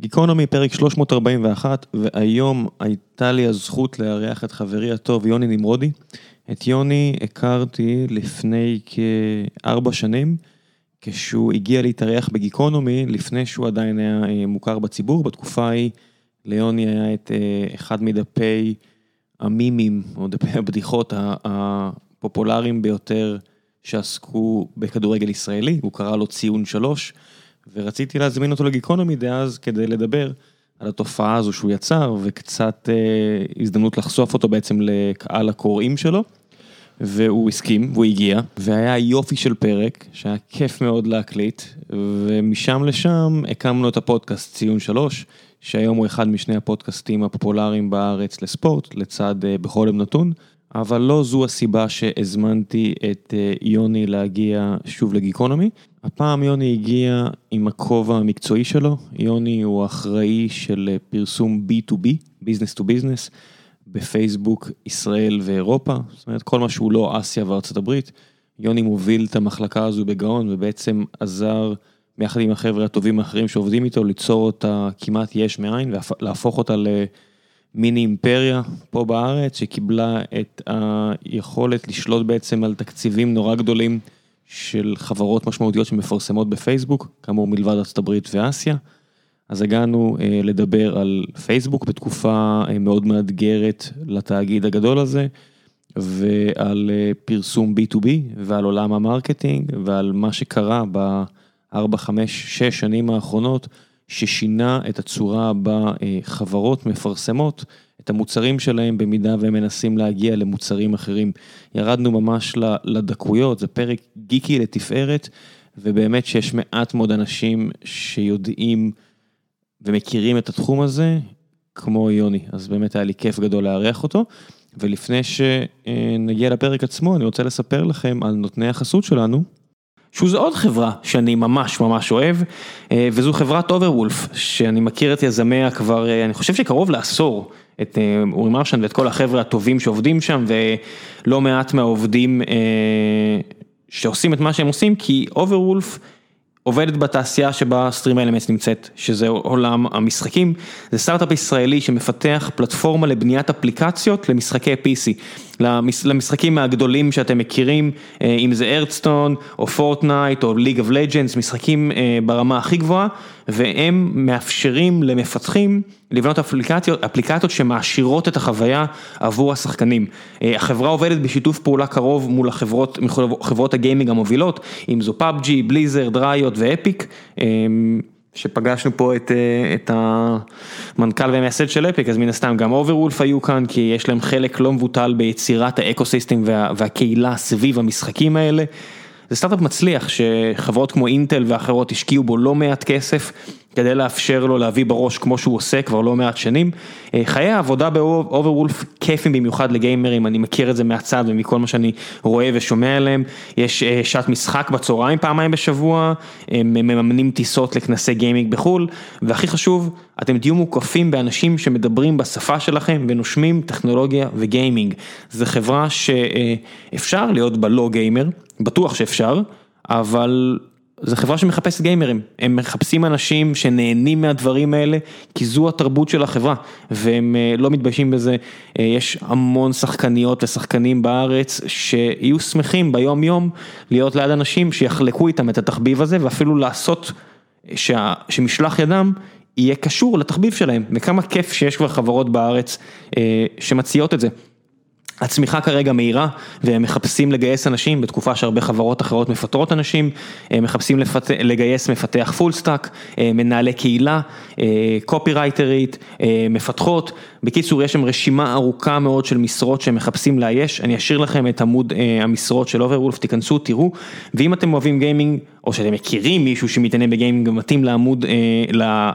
גיקונומי, פרק 341, והיום הייתה לי הזכות לארח את חברי הטוב יוני נמרודי. את יוני הכרתי לפני כארבע שנים, כשהוא הגיע להתארח בגיקונומי, לפני שהוא עדיין היה אה, מוכר בציבור. בתקופה ההיא ליוני היה את אה, אחד מדפי המימים, או דפי הבדיחות הפופולריים ביותר שעסקו בכדורגל ישראלי, הוא קרא לו ציון שלוש. ורציתי להזמין אותו לגיקונומי דאז כדי לדבר על התופעה הזו שהוא יצר וקצת אה, הזדמנות לחשוף אותו בעצם לקהל הקוראים שלו. והוא הסכים והוא הגיע והיה יופי של פרק שהיה כיף מאוד להקליט ומשם לשם הקמנו את הפודקאסט ציון שלוש שהיום הוא אחד משני הפודקאסטים הפופולריים בארץ לספורט לצד אה, בכל יום נתון. אבל לא זו הסיבה שהזמנתי את אה, יוני להגיע שוב לגיקונומי. הפעם יוני הגיע עם הכובע המקצועי שלו, יוני הוא אחראי של אה, פרסום B2B, Business to Business, בפייסבוק ישראל ואירופה, זאת אומרת כל מה שהוא לא אסיה וארצות הברית. יוני מוביל את המחלקה הזו בגאון ובעצם עזר ביחד עם החבר'ה הטובים האחרים שעובדים איתו ליצור אותה כמעט יש מאין ולהפוך אותה ל... מיני אימפריה פה בארץ שקיבלה את היכולת לשלוט בעצם על תקציבים נורא גדולים של חברות משמעותיות שמפרסמות בפייסבוק, כאמור מלבד ארה"ב ואסיה. אז הגענו אה, לדבר על פייסבוק בתקופה אה, מאוד מאתגרת לתאגיד הגדול הזה, ועל אה, פרסום B2B ועל עולם ה-marketing ועל מה שקרה בארבע, חמש, שש שנים האחרונות. ששינה את הצורה בה אה, חברות מפרסמות את המוצרים שלהם במידה והם מנסים להגיע למוצרים אחרים. ירדנו ממש לדקויות, זה פרק גיקי לתפארת, ובאמת שיש מעט מאוד אנשים שיודעים ומכירים את התחום הזה, כמו יוני, אז באמת היה לי כיף גדול לארח אותו. ולפני שנגיע לפרק עצמו, אני רוצה לספר לכם על נותני החסות שלנו. שוז עוד חברה שאני ממש ממש אוהב, אה, וזו חברת אוברוולף, שאני מכיר את יזמיה כבר, אה, אני חושב שקרוב לעשור, את אה, אורי מרשן ואת כל החבר'ה הטובים שעובדים שם, ולא מעט מהעובדים שעושים את מה שהם עושים, כי Overwolf עובדת בתעשייה שבה StreamElements נמצאת, שזה עולם המשחקים, זה סטארט-אפ ישראלי שמפתח פלטפורמה לבניית אפליקציות למשחקי PC. למשחקים הגדולים שאתם מכירים, אה, אם זה Hearthstone או Fortnite או League of Legends, משחקים אה, ברמה הכי גבוהה, והם מאפשרים למפתחים לבנות אפליקציות, אפליקציות שמעשירות את החוויה עבור השחקנים. אה, החברה עובדת בשיתוף פעולה קרוב מול החברות, חברות הגיימינג המובילות, אם זו PUBG, Blizzard, Riot ו-Epic. שפגשנו פה את אה, את המנכ"ל והמייסד של Epic, אז מן הסתם גם Overwolf היו כאן, כי יש להם חלק לא מבוטל ביצירת ה-ecosystem וה, והקהילה סביב המשחקים האלה. זה סטארט-אפ מצליח שחברות כמו אינטל ואחרות השקיעו בו לא מעט כסף כדי לאפשר לו להביא בראש כמו שהוא עושה כבר לא מעט שנים. אה, חיי העבודה ב-Overwolf כיפים במיוחד לגיימרים, אני מכיר את זה מהצד ומכל מה שאני רואה ושומע עליהם. יש אה, שעת משחק בצהריים פעמיים בשבוע, הם מממנים טיסות לכנסי גיימינג בחו"ל, והכי חשוב, אתם תהיו מוקפים באנשים שמדברים בשפה שלכם ונושמים טכנולוגיה וגיימינג. זו חברה שאפשר להיות בה לא גיימר, בטוח שאפשר, אבל זו חברה שמחפשת גיימרים, הם מחפשים אנשים שנהנים מהדברים האלה, כי זו התרבות של החברה, והם אה, לא מתביישים בזה, אה, יש המון שחקניות ושחקנים בארץ שיהיו שמחים ביום יום להיות ליד אנשים שיחלקו איתם את התחביב הזה, ואפילו לעשות שה, שמשלח ידם יהיה קשור לתחביב שלהם, וכמה כיף שיש כבר חברות בארץ אה, שמציעות את זה. הצמיחה כרגע מהירה והם מחפשים לגייס אנשים בתקופה שהרבה חברות אחרות מפטרות אנשים, הם מחפשים. לגייס מפתח full stack, מנהלי קהילה, קופי רייטרית, מפתחות, בקיצור יש שם רשימה ארוכה מאוד של משרות שהם מחפשים לאייש, אני אשאיר לכם את עמוד אה, המשרות של Overwolf, תיכנסו, תראו, ואם אתם אוהבים גיימינג או שאתם מכירים מישהו שמתעניין בגיימינג ומתאים לעמוד, אה,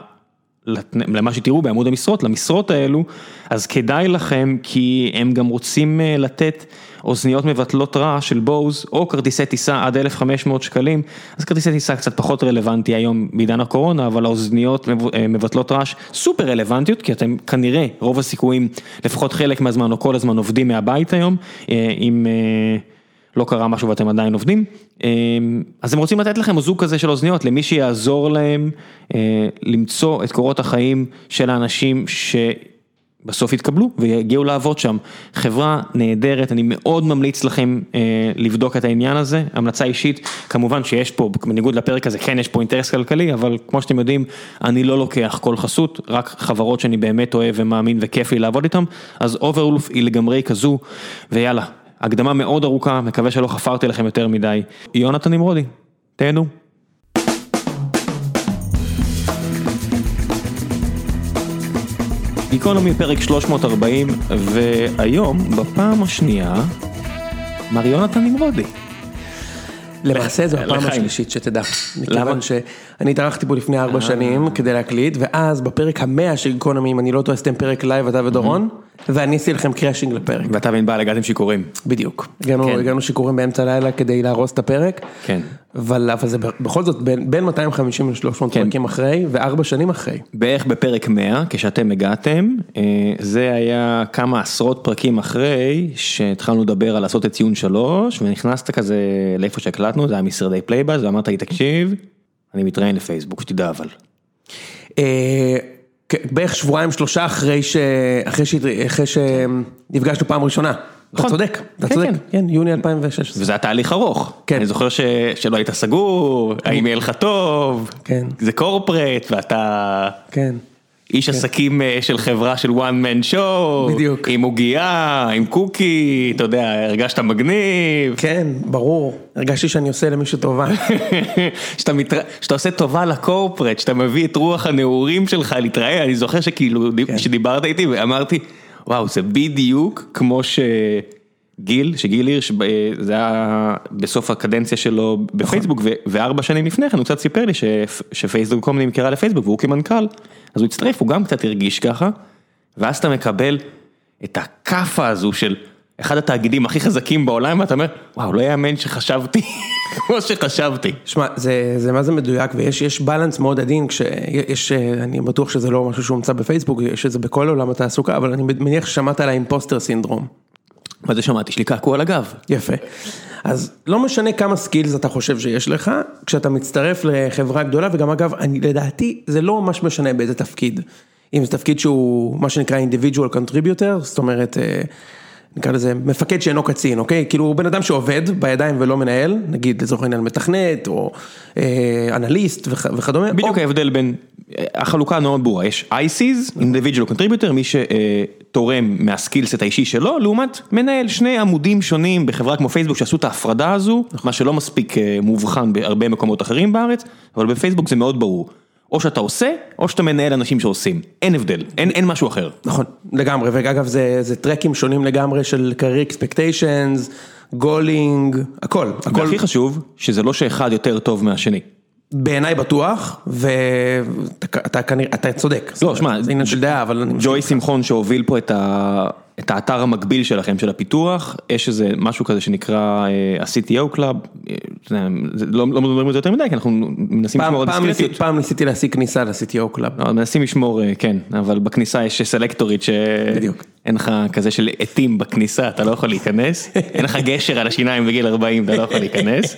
למה שתראו בעמוד המשרות, למשרות האלו, אז כדאי לכם כי הם גם רוצים אה, לתת אוזניות מבטלות רעש של בוז או כרטיסי טיסה עד 1,500 שקלים, אז כרטיסי טיסה קצת פחות רלוונטי היום בעידן הקורונה, אבל האוזניות אה, מבטלות רעש סופר רלוונטיות, כי אתם כנראה רוב הסיכויים, לפחות חלק מהזמן או כל הזמן עובדים מהבית היום, אה, עם... לא קרה משהו ואתם עדיין עובדים, אז הם רוצים לתת לכם זוג כזה של אוזניות למי שיעזור להם למצוא את קורות החיים של האנשים ש... בסוף יתקבלו ויגיעו לעבוד שם. חברה נהדרת, אני מאוד ממליץ לכם אה, לבדוק את העניין הזה, המלצה אישית, כמובן שיש פה, בניגוד לפרק הזה, כן יש פה אינטרס כלכלי, אבל כמו שאתם יודעים, אני לא לוקח כל חסות, רק חברות שאני באמת אוהב ומאמין וכיף לי לעבוד איתן, אז אוברוולף היא לגמרי כזו, ויאללה, הקדמה מאוד ארוכה, מקווה שלא חפרתי לכם יותר מדי. יונתן נמרודי, תהנו. גיקונומי פרק 340, והיום, בפעם השנייה, מר יונתן נמרודי. למעשה זו הפעם השלישית שתדע, מכיוון שאני התארחתי פה לפני ארבע שנים כדי להקליט, ואז בפרק המאה של גיקונומי, אם אני לא טועה, עשיתם פרק live אתה ודורון. ואני אעשה לכם crashing לפרק. ואתה וענבל הגעתם שיכורים. בדיוק. הגענו, כן. הגענו שיכורים באמצע הלילה כדי להרוס את הפרק. כן. אבל, אבל זה בכל זאת בין, בין 250 ל-300 כן. פרקים אחרי, וארבע שנים אחרי. בערך בפרק 100, כשאתם הגעתם, אה, זה היה כמה עשרות פרקים אחרי, שהתחלנו לדבר על לעשות את ציון 3, ונכנסת כזה לאיפה שהקלטנו, זה היה משרדי Playbuzz, ואמרת לי, תקשיב, אני מתראיין לפייסבוק, שתדע אבל. כן, בערך שבועיים שלושה אחרי שנפגשנו פעם ראשונה. אתה נכון. צודק, אתה צודק, כן, יוני 2016. וזה היה תהליך ארוך. כן. אני זוכר שלא היית סגור, האם יהיה לך טוב, כן. זה קורפרט ואתה... כן. איש כן. עסקים אה, של חברה של one man show, בדיוק, עם עוגייה, עם קוקי, אתה יודע, הרגשת מגניב. כן, ברור, הרגשתי שאני עושה למישהו טובה. שאתה, מתר... שאתה עושה טובה לקורפרט, שאתה מביא את רוח הנעורים שלך להתראה, אני זוכר שכאילו, כן. שדיברת איתי ואמרתי, וואו, זה בדיוק כמו ש... גיל, שגיל הירש, אה, זה היה בסוף הקדנציה שלו בפייסבוק, נכון. וארבע שנים לפני כן הוא קצת סיפר לי שפייסבוק קום נמכרה לפייסבוק והוא כמנכ"ל, אז הוא הצטרף, הוא גם קצת הרגיש ככה, ואז אתה מקבל את הכאפה הזו של אחד התאגידים הכי חזקים בעולם, ואתה אומר, וואו, לא יאמן שחשבתי כמו שחשבתי. שמע, זה, זה מה זה מדויק, ויש בלנס מאוד עדין, כשיש, אני בטוח שזה לא משהו שהומצא בפייסבוק, יש את זה בכל עולם התעסוקה, אבל אני מניח ששמעת על האימפוסטר סינדרום. מה זה שמעתי? יש לי קעקוע על הגב. יפה. אז לא משנה כמה skills אתה חושב שיש לך, כשאתה מצטרף לחברה גדולה, וגם אגב, אני לדעתי, זה לא ממש משנה באיזה תפקיד. אם זה תפקיד שהוא מה שנקרא individual contributor, זאת אומרת, אה, נקרא לזה מפקד שאינו קצין, אוקיי? כאילו הוא בן אדם שעובד בידיים ולא מנהל, נגיד לצורך העניין מתכנת או אה, אנליסט וכדומה. בדיוק או... ההבדל בין, החלוקה מאוד ברורה, יש ICs, individual contributor, מי שתורם מה skill set האישי שלו, לעומת מנהל, שני עמודים שונים בחברה כמו פייסבוק שעשו את ההפרדה הזו, מה שלא מספיק אה, מובחן בהרבה מקומות אחרים בארץ, אבל בפייסבוק זה מאוד ברור. או שאתה עושה, או שאתה מנהל אנשים שעושים, אין הבדל, אין, אין משהו אחר. נכון, לגמרי, ואגב זה, זה טרקים שונים לגמרי של career expectations, גולינג, הכל, הכל. והכי חשוב, שזה לא שאחד יותר טוב מהשני. בעיניי בטוח, ואתה כנראה, אתה צודק. לא, שמע, זה עניין של דעה, אבל... ג'וי שמחון שהוביל פה את ה... את האתר המקביל שלכם, של הפיתוח, יש איזה משהו כזה שנקרא ה-CTO Club, לא מדברים על זה יותר מדי, כי אנחנו מנסים לשמור על דיסקריטיות. פעם ניסיתי להשיג כניסה ל-CTO Club. מנסים לשמור, כן, אבל בכניסה יש סלקטורית שאין לך כזה של עטים בכניסה, אתה לא יכול להיכנס, אין לך גשר על השיניים בגיל 40, אתה לא יכול להיכנס.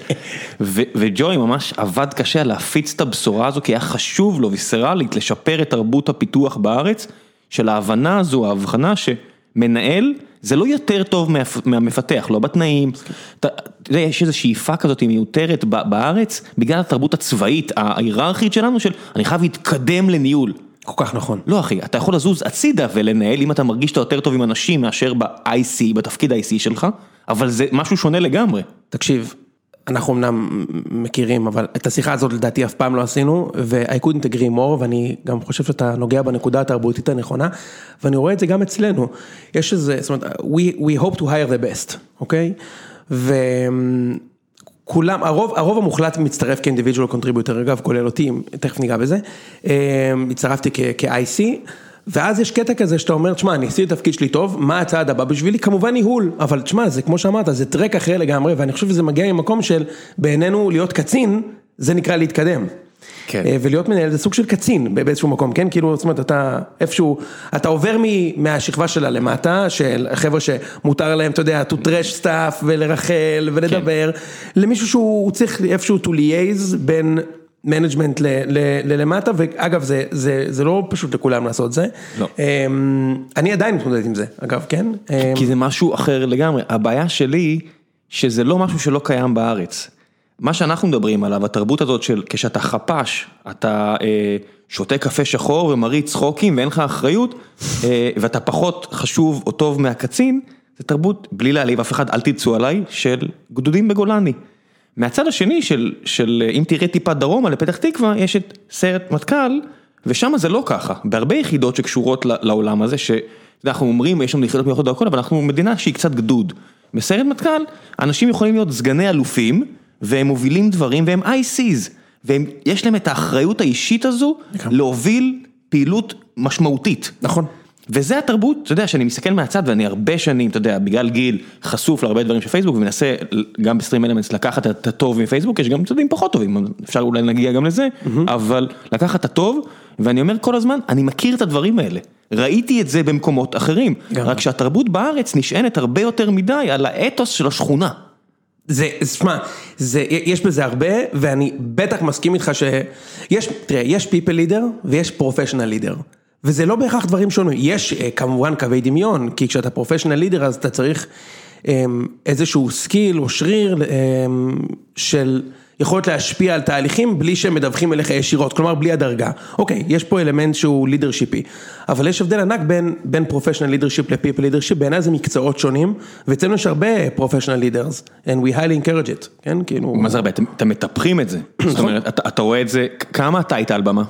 וג'וי ממש עבד קשה להפיץ את הבשורה הזו, כי היה חשוב לו ויסרלית לשפר את תרבות הפיתוח בארץ, של ההבנה הזו, ההבחנה ש... מנהל זה לא יותר טוב מהמפתח, לא בתנאים, אתה יודע, יש איזו שאיפה כזאת מיותרת בארץ, בגלל התרבות הצבאית, ההיררכית שלנו, של אני חייב להתקדם לניהול. כל כך נכון. לא אחי, אתה יכול לזוז הצידה ולנהל אם אתה מרגיש שאתה יותר טוב עם אנשים מאשר ב-IC, בתפקיד ה-IC שלך, אבל זה משהו שונה לגמרי. תקשיב, אנחנו אמנם מכירים, אבל את השיחה הזאת לדעתי אף פעם לא עשינו, ו-I couldn't agree more, ואני גם חושב שאתה נוגע בנקודה התרבותית הנכונה, ואני רואה את זה גם אצלנו. יש איזה, זאת אומרת, we, we hope to hire the best, אוקיי? וכולם, הרוב, הרוב המוחלט מצטרף כ individual contributor, אגב, כולל אותי, תכף ניגע בזה, הצטרפתי כ-IC. ואז יש קטע כזה שאתה אומר, תשמע, אני עשיתי את התפקיד שלי טוב, מה הצעד הבא בשבילי? כמובן ניהול, אבל תשמע, זה כמו שאמרת, זה track אחר לגמרי, ואני חושב שזה מגיע ממקום של, בעינינו להיות קצין, זה נקרא להתקדם. כן. אה, ולהיות מנהל זה סוג של קצין באיזשהו מקום, כן? כאילו, זאת אומרת, אתה איפשהו, אתה עובר מ- מהשכבה שלה למטה, של חבר'ה שמותר להם, אתה יודע, to trash stuff ולרכל ולדבר, למישהו שהוא צריך איפשהו to liaise בין management ללמטה, ואגב, זה, זה, זה לא פשוט לכולם לעשות זה. לא. אמ, אני עדיין מתמודד עם זה, אגב, כן? אמ, כי זה משהו אחר לגמרי. הבעיה שלי, שזה לא משהו שלא קיים בארץ. מה שאנחנו מדברים עליו, התרבות הזאת של כשאתה חפ"ש, אתה אה, שותה קפה שחור ומריץ צחוקים ואין לך אחריות, אה, ואתה פחות חשוב או טוב מהקצין, זה תרבות, בלי להעליב אף אחד, אל תצאו עליי, של גדודים בגולני. מהצד השני של, של אם תראה טיפה דרומה לפתח תקווה, יש את סיירת מטכ"ל, ושם זה לא ככה. בהרבה יחידות שקשורות לעולם הזה, שאנחנו אומרים, יש לנו יחידות מיוחדות והכל, אבל אנחנו מדינה שהיא קצת גדוד. בסיירת מטכ"ל, אנשים יכולים להיות סגני אלופים, והם מובילים דברים, והם ICs, ויש להם את האחריות האישית הזו, להוביל פעילות משמעותית. נכון. וזה התרבות, אתה יודע, שאני מסתכל מהצד ואני הרבה שנים, אתה יודע, בגלל גיל חשוף להרבה דברים של פייסבוק ומנסה גם בסטרים אלמנטס לקחת את הטוב מפייסבוק, יש גם צדדים פחות טובים, אפשר אולי להגיע גם לזה, אבל לקחת את הטוב, ואני אומר כל הזמן, אני מכיר את הדברים האלה, ראיתי את זה במקומות אחרים, גם. רק שהתרבות בארץ נשענת הרבה יותר מדי על האתוס של השכונה. זה, שמע, זה, יש בזה הרבה, ואני בטח מסכים איתך שיש, תראה, יש people leader ויש professional leader. וזה לא בהכרח דברים שונים, יש אה, כמובן קווי דמיון, כי כשאתה professional leader אז אתה צריך אמ, איזשהו skill או שריר אמ, של יכולת להשפיע על תהליכים בלי שהם מדווחים אליך ישירות, כלומר בלי הדרגה. אוקיי, יש פה אלמנט שהוא leadership י, אבל יש הבדל ענק בין, בין professional leadership ל-people leadership, בעיניי זה מקצועות שונים, ואצלנו יש הרבה professional leaders, and we highly encourage it, כן, כאילו... מה זה הרבה? אתם מטפחים את זה, זאת אומרת, אתה אתה רואה את זה, כמה אתה היית על במה?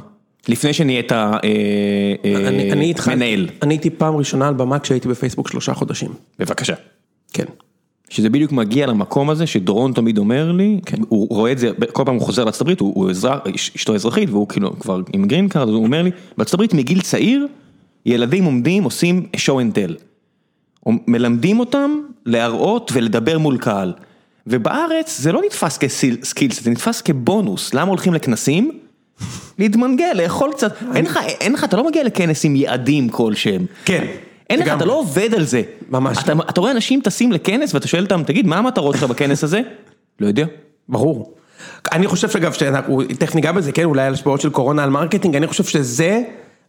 לפני שנהיית אה, אה, אני, אני התחלתי, מנהל, אני הייתי פעם ראשונה על במה כשהייתי בפייסבוק שלושה חודשים, בבקשה. כן. שזה בדיוק מגיע למקום הזה שדורון תמיד אומר לי, כן. הוא רואה את זה, כל פעם הוא חוזר לארצות הברית, הוא, הוא אזרח, אש- אשתו אזרחית והוא כאילו כבר עם green card, אז הוא אומר לי, בארצות הברית מגיל צעיר, ילדים עומדים עושים show and tell. מלמדים אותם להראות ולדבר מול קהל. ובארץ זה לא נתפס כסקילס, זה נתפס כבונוס, למה הולכים לכנסים? להתמנגל, לאכול קצת, אין לך, אין לך, אתה לא מגיע לכנס עם יעדים כלשהם. כן, אין לך. אתה לא עובד על זה. ממש אתה, לא. אתה רואה אנשים טסים לכנס ואתה שואל אותם, תגיד, מה המטרות שלך בכנס הזה? לא יודע. ברור. אני חושב שאגב, תכף ניגע בזה, כן, אולי על השפעות של קורונה על מרקטינג, אני חושב שזה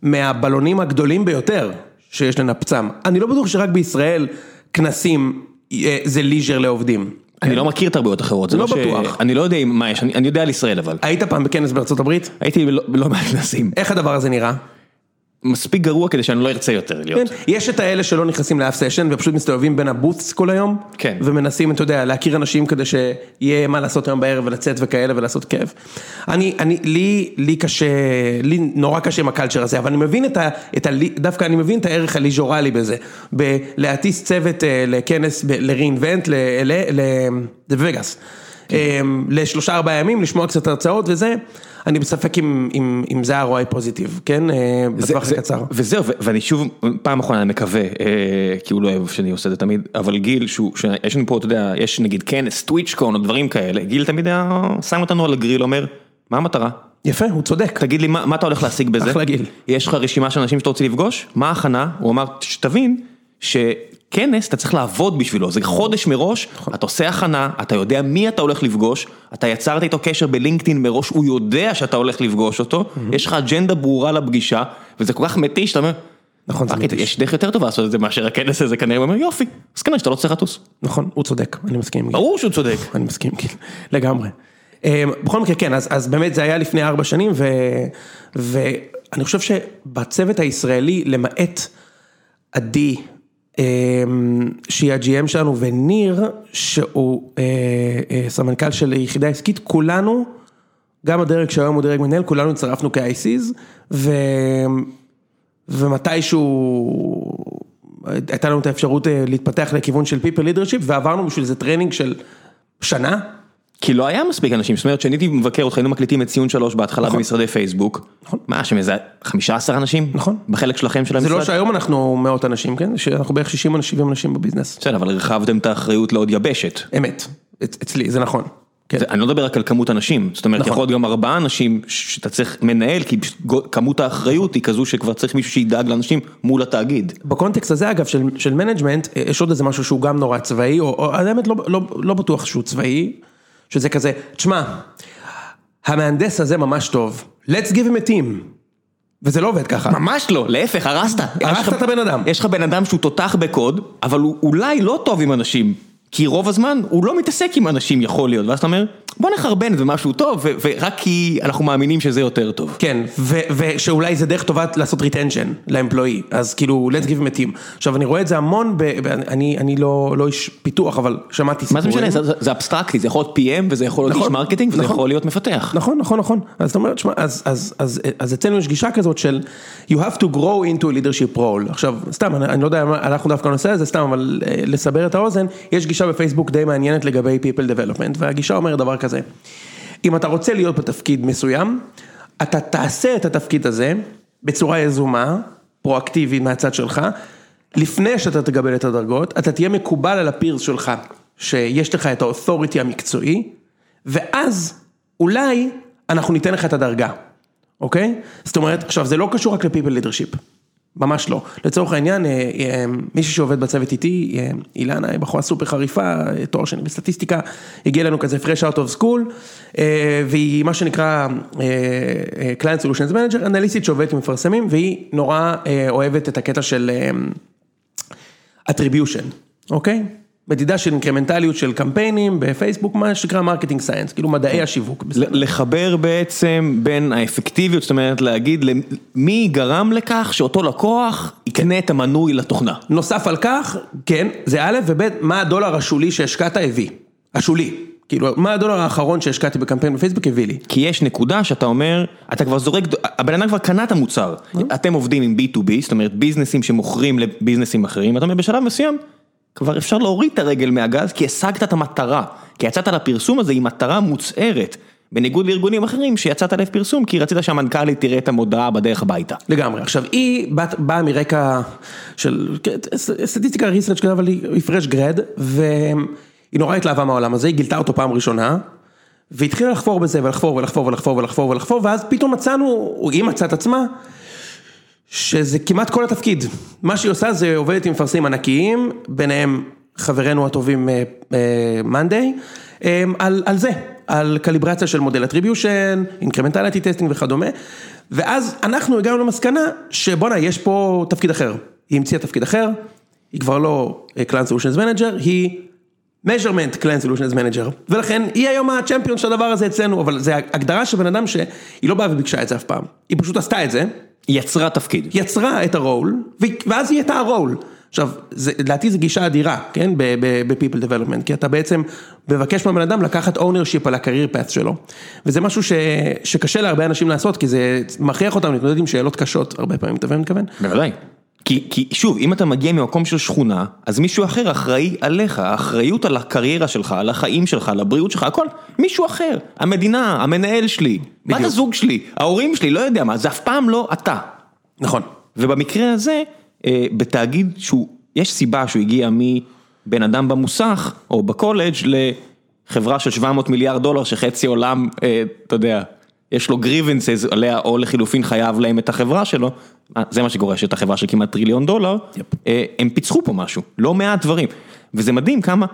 מהבלונים הגדולים ביותר שיש לנפצם. אני לא בטוח שרק בישראל כנסים אה, זה leisure לעובדים. אני לא מכיר תרבויות אחרות, זה לא לא. בטוח. אני לא יודע מה יש, אני, יודע על ישראל אבל. היית פעם בכנס בארצות הברית? הייתי בלא בלא מעט כנסים. איך הדבר הזה נראה? מספיק גרוע כדי שאני לא ארצה יותר להיות. כן, יש את האלה שלא נכנסים לאף session ופשוט מסתובבים בין ה booths כל היום. כן. ומנסים, אתה יודע, להכיר אנשים כדי שיהיה מה לעשות היום בערב ולצאת וכאלה ולעשות כיף. אני, אני, לי, לי קשה, לי נורא קשה עם הקלצ'ר הזה, אבל אני מבין את ה... את ה דווקא אני מבין את הערך הליז'ורלי בזה. בלהטיס צוות אה, לכנס, לרeinvent, לווגאס. לשלושה ארבעה ימים, לשמוע קצת הרצאות וזה, אני בספק אם, אם, אם זה ה-ROI פוזיטיב, כן? אה, בטווח זה- הקצר. וזהו, ואני שוב, פעם אחרונה אני מקווה, אה, כי הוא לא אוהב שאני עושה את זה תמיד, אבל גיל, שיש לנו פה, אתה יודע, יש נגיד כנס, טוויצ'קון או דברים כאלה, גיל תמיד היה שם אותנו על הגריל, אומר, מה המטרה? יפה, הוא צודק. תגיד לי, מה, מה אתה הולך להשיג בזה? אחלה גריל. יש לך רשימה של אנשים שאתה רוצה לפגוש? מה ההכנה? הוא אמר, שתבין שכנס אתה צריך לעבוד בשבילו, זה חודש מראש, נכון. אתה עושה הכנה, אתה יודע מי אתה הולך לפגוש, אתה יצרת איתו קשר בלינקדאין מראש, הוא יודע שאתה הולך לפגוש אותו, יש לך אג'נדה ברורה לפגישה, וזה כל כך מתיש, אתה אומר, נכון, זה fuck, מתיש. יש דרך יותר טובה לעשות את זה מאשר הכנס הזה כנראה, הוא אומר יופי, אז כנראה שאתה לא צריך לטוס. נכון, הוא צודק, אני מסכים. ברור שהוא צודק. אני מסכים, גיל, לגמרי. אה, בכל מקרה, כן, אז, אז באמת זה היה לפני ארבע שנים, ו, ואני חושב שבצוות הישראלי, למעט עדי, שהיא ה-GM שלנו, וניר, שהוא אה, אה, סמנכ"ל של יחידה עסקית, כולנו, גם הדרג שהיום הוא דרג מנהל, כולנו הצטרפנו כ-ICs, ו... ומתישהו הייתה לנו את האפשרות אה, להתפתח לכיוון של people leadership ועברנו בשביל זה טרנינג של שנה. כי לא היה מספיק אנשים, זאת אומרת, כשאני הייתי מבקר אותך, היינו מקליטים את סיזן שלוש בהתחלה במשרדי פייסבוק. נכון. מה, שם איזה 15 אנשים? נכון. בחלק שלכם של זה המשרד? לא שהיום אנחנו מאות אנשים, כן? שאנחנו בערך 60 או 70 אנשים בביזנס. בסדר, אבל הרחבתם את האחריות לעוד יבשת. אמת, אצ- אצלי, זה נכון. כן. אני לא מדבר רק על כמות אנשים, זאת אומרת נכון. יכול להיות גם ארבעה אנשים שאתה צריך מנהל, כי כמות האחריות היא כזו שכבר צריך מישהו שידאג לאנשים מול התאגיד. ב context הזה אגב של, של management, אה, יש עוד איזה משהו שהוא גם נורא צבאי, או, או האמת לא, לא, לא בטוח שהוא צבאי, שזה כזה, תשמע, המהנדס הזה ממש טוב, let's give him a team, וזה לא עובד ככה. ממש לא, להפך, הרסת. הרסת את הבן אדם. יש לך בן אדם שהוא תותח בקוד, אבל הוא אולי לא טוב עם אנשים, כי רוב הזמן הוא לא מתעסק עם אנשים יכול להיות, ואז אתה אומר, בוא נחרבן זה משהו טוב, ורק כי אנחנו מאמינים שזה יותר טוב. כן, ושאולי זה דרך טובה לעשות retention ל employee, אז כאילו, let's give team. עכשיו, אני רואה את זה המון, אני, אני לא, לא איש פיתוח, אבל שמעתי מה זה סיפורים. משנה, זה- זה אבסטרקטי, זה יכול להיות PM וזה יכול להיות איש נכון, מרקטינג וזה נכון. יכול להיות מפתח. נכון, נכון, נכון. אז אתה אומר, תשמע, אז, אז, אז, אז אצלנו יש גישה כזאת של you have to grow into a leadership role. עכשיו, סתם, אני, אני לא יודע, אנחנו דווקא נעשה את זה סתם, אבל אה, לסבר את האוזן, יש גישה בפייסבוק די מעניינת לגבי people development, והגישה אומרת דבר כזה, אם אתה רוצה להיות בתפקיד מסוים, אתה תעשה את התפקיד הזה בצורה יזומה, פרואקטיבית מהצד שלך, לפני שאתה תקבל את הדרגות, אתה תהיה מקובל על הפירס שלך, שיש לך את האותוריטי המקצועי, ואז אולי אנחנו ניתן לך את הדרגה, אוקיי? זאת אומרת, עכשיו זה לא קשור רק ל-people leadership, ממש לא. לצורך העניין, אה, אה, מישהי שעובד בצוות איתי, אה, אילנה, היא בחורה סופר חריפה, תואר שני בסטטיסטיקה, הגיעה לנו כזה fresh out of school, והיא מה שנקרא Client Solutions Manager, אנליסטית שעובדת עם מפרסמים, והיא נורא אוהבת את הקטע של attribution, אוקיי? מדידה של incrementaliות של קמפיינים בפייסבוק, מה שנקרא marketing science, כאילו מדעי השיווק. ל- לחבר בעצם בין האפקטיביות, זאת אומרת להגיד מי גרם לכך שאותו לקוח יקנה את המנוי לתוכנה. נוסף על כך, כן, זה א' וב', מה הדולר השולי שהשקעת הביא, השולי, כאילו, מה הדולר האחרון שהשקעתי בקמפיין בפייסבוק הביא לי. כי יש נקודה שאתה אומר, אתה כבר זורק, הבן אדם כבר קנה את המוצר, אתם עובדים עם B2B, זאת אומרת ביזנסים שמוכרים לביזנסים אחרים, אתה אומר בשלב מסוים, כבר אפשר להוריד את הרגל מהגז כי השגת את המטרה, כי יצאת לפרסום הזה עם מטרה מוצהרת, בניגוד לארגונים אחרים שיצאת לפרסום כי רצית שהמנכ"לית תראה את המודעה בדרך הביתה. לגמרי. עכשיו, היא באה מרקע של כן, סטטיסטיקה ריסרצ' כזה, אבל היא פרש גרד, והיא נורא התלהבה מהעולם הזה, היא גילתה אותו פעם ראשונה, והתחילה לחפור בזה, ולחפור ולחפור ולחפור ולחפור ולחפור, ואז פתאום מצאנו, היא מצאה את עצמה, שזה כמעט כל התפקיד. מה שהיא עושה זה עובדת עם מפרסמים ענקיים, ביניהם חברינו הטובים Monday, על, על זה, על קליברציה של מודל attribution, incrementality testing וכדומה, ואז אנחנו הגענו למסקנה שבואנה, יש פה תפקיד אחר. היא המציאה תפקיד אחר, היא כבר לא אה, Client Solutions Manager, היא measurement Client Solutions Manager, ולכן היא היום ה champion של הדבר הזה אצלנו, אבל זה הגדרה של בן אדם שהיא לא באה וביקשה את זה אף פעם, היא פשוט עשתה את זה. יצרה תפקיד. יצרה את הרול, ואז היא הייתה הרול. עכשיו, זה- לדעתי זו גישה אדירה, כן, ב-people development, כי אתה בעצם מבקש מהבן אדם לקחת ownership על ה-career path שלו. וזה משהו ש, שקשה להרבה אנשים לעשות, כי זה מכריח אותם להתמודד עם שאלות קשות, הרבה פעמים, אתה מבין מה אני מתכוון? בוודאי. כי, כי שוב, אם אתה מגיע ממקום של שכונה, אז מישהו אחר אחראי עליך, האחריות על הקריירה שלך, על החיים שלך, על הבריאות שלך, הכל, מישהו אחר. המדינה, המנהל שלי, בת. הזוג שלי, ההורים שלי, לא יודע מה, זה אף פעם לא אתה. נכון. ובמקרה הזה, אה, בתאגיד שהוא, יש סיבה שהוא הגיע מבן אדם במוסך, או בקולג' לחברה של 700 מיליארד דולר, שחצי עולם, אה, אתה יודע, יש לו grievances עליה, או לחילופין חייב להם את החברה שלו, אה, זה מה שקורה, שאת החברה של כמעט טריליון דולר, yep. אה, הם פיצחו פה משהו, לא מעט דברים, וזה מדהים כמה,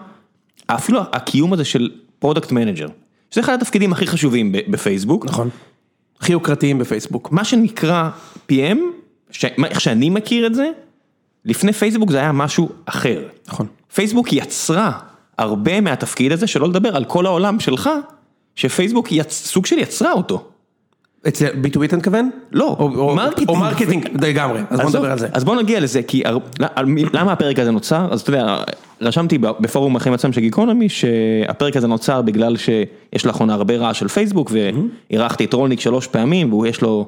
אפילו הקיום הזה של product manager, שזה אחד התפקידים הכי חשובים בפייסבוק, נכון. הכי יוקרתיים בפייסבוק. מה שנקרא PM, ש... איך שאני מכיר את זה, לפני פייסבוק זה היה משהו אחר. נכון. פייסבוק יצרה הרבה מהתפקיד הזה, שלא לדבר על כל העולם שלך, שפייסבוק יצ... סוג של יצרה אותו. אצל B2B אתה מתכוון? לא, או- או- marketing. או marketing, לגמרי, אז בוא עזוב, נדבר על זה. אז בוא נגיע לזה, כי הר- למה הפרק הזה נוצר? אז אתה יודע, רשמתי בפורום החיים עצמם של גיקונומי, שהפרק הזה נוצר בגלל שיש לאחרונה הרבה רעש של פייסבוק, ואירחתי את רולניק שלוש פעמים, והוא יש לו,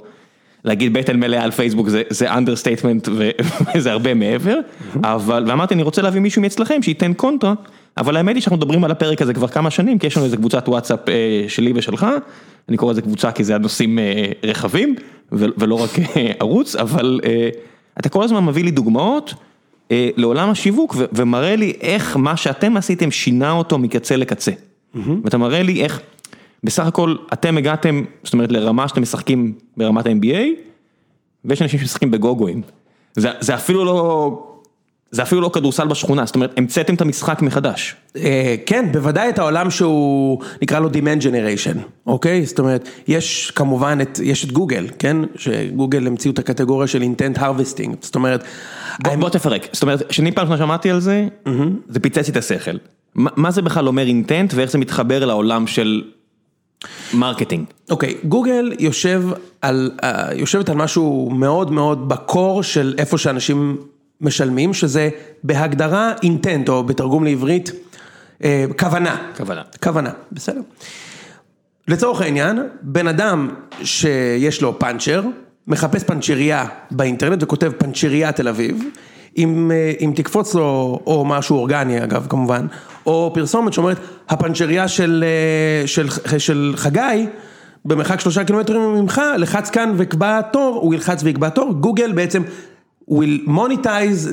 להגיד בטן מלאה על פייסבוק זה- זה understatement וזה הרבה מעבר, אבל, ואמרתי אני רוצה להביא מישהו מאצלכם שייתן קונטרה, אבל האמת היא שאנחנו מדברים על הפרק הזה כבר כמה שנים, כי יש לנו איזה קבוצת וואטסאפ אה, שלי ושלך, אני קורא לזה קבוצה כי זה הנושאים אה, רחבים, ולא רק אה, ערוץ, אבל אה, אתה כל הזמן מביא לי דוגמאות אה, לעולם השיווק ומראה לי איך מה שאתם עשיתם שינה אותו מקצה לקצה. ואתה מראה לי איך, בסך הכל אתם הגעתם, זאת אומרת לרמה שאתם משחקים ברמת ה-NBA, ויש אנשים שמשחקים בגוגואים. זה, זה אפילו לא, זה אפילו לא כדורסל בשכונה, זאת אומרת, המצאתם את המשחק מחדש. אה, כן, בוודאי את העולם שהוא נקרא לו Demand Generation, אוקיי? זאת אומרת, יש כמובן את, יש את גוגל, כן? שגוגל המציאו את הקטגוריה של Intent Harvesting, זאת אומרת... בוא, בוא תפרק, זאת אומרת, כשאני פעם ראשונה שמעתי על זה, זה פיצץ לי את השכל. מה, מה זה בכלל אומר intent ואיך זה מתחבר לעולם של marketing? אוקיי, גוגל יושב על, אה, יושבת על משהו מאוד מאוד ב core של איפה שאנשים משלמים, שזה בהגדרה intent, או בתרגום לעברית, אה, כוונה. כוונה. כוונה, בסדר. לצורך העניין, בן אדם שיש לו פאנצ'ר, מחפש פאנצ'ריה באינטרנט וכותב פאנצ'ריה תל אביב, אם, אה, אם תקפוץ לו, או משהו אורגני אגב כמובן, או פרסומת שאומרת, הפאנצ'ריה של, אה, של, של חגי, במרחק שלושה קילומטרים ממך, לחץ כאן ויקבע תור, הוא ילחץ ויקבע תור, גוגל בעצם will monetize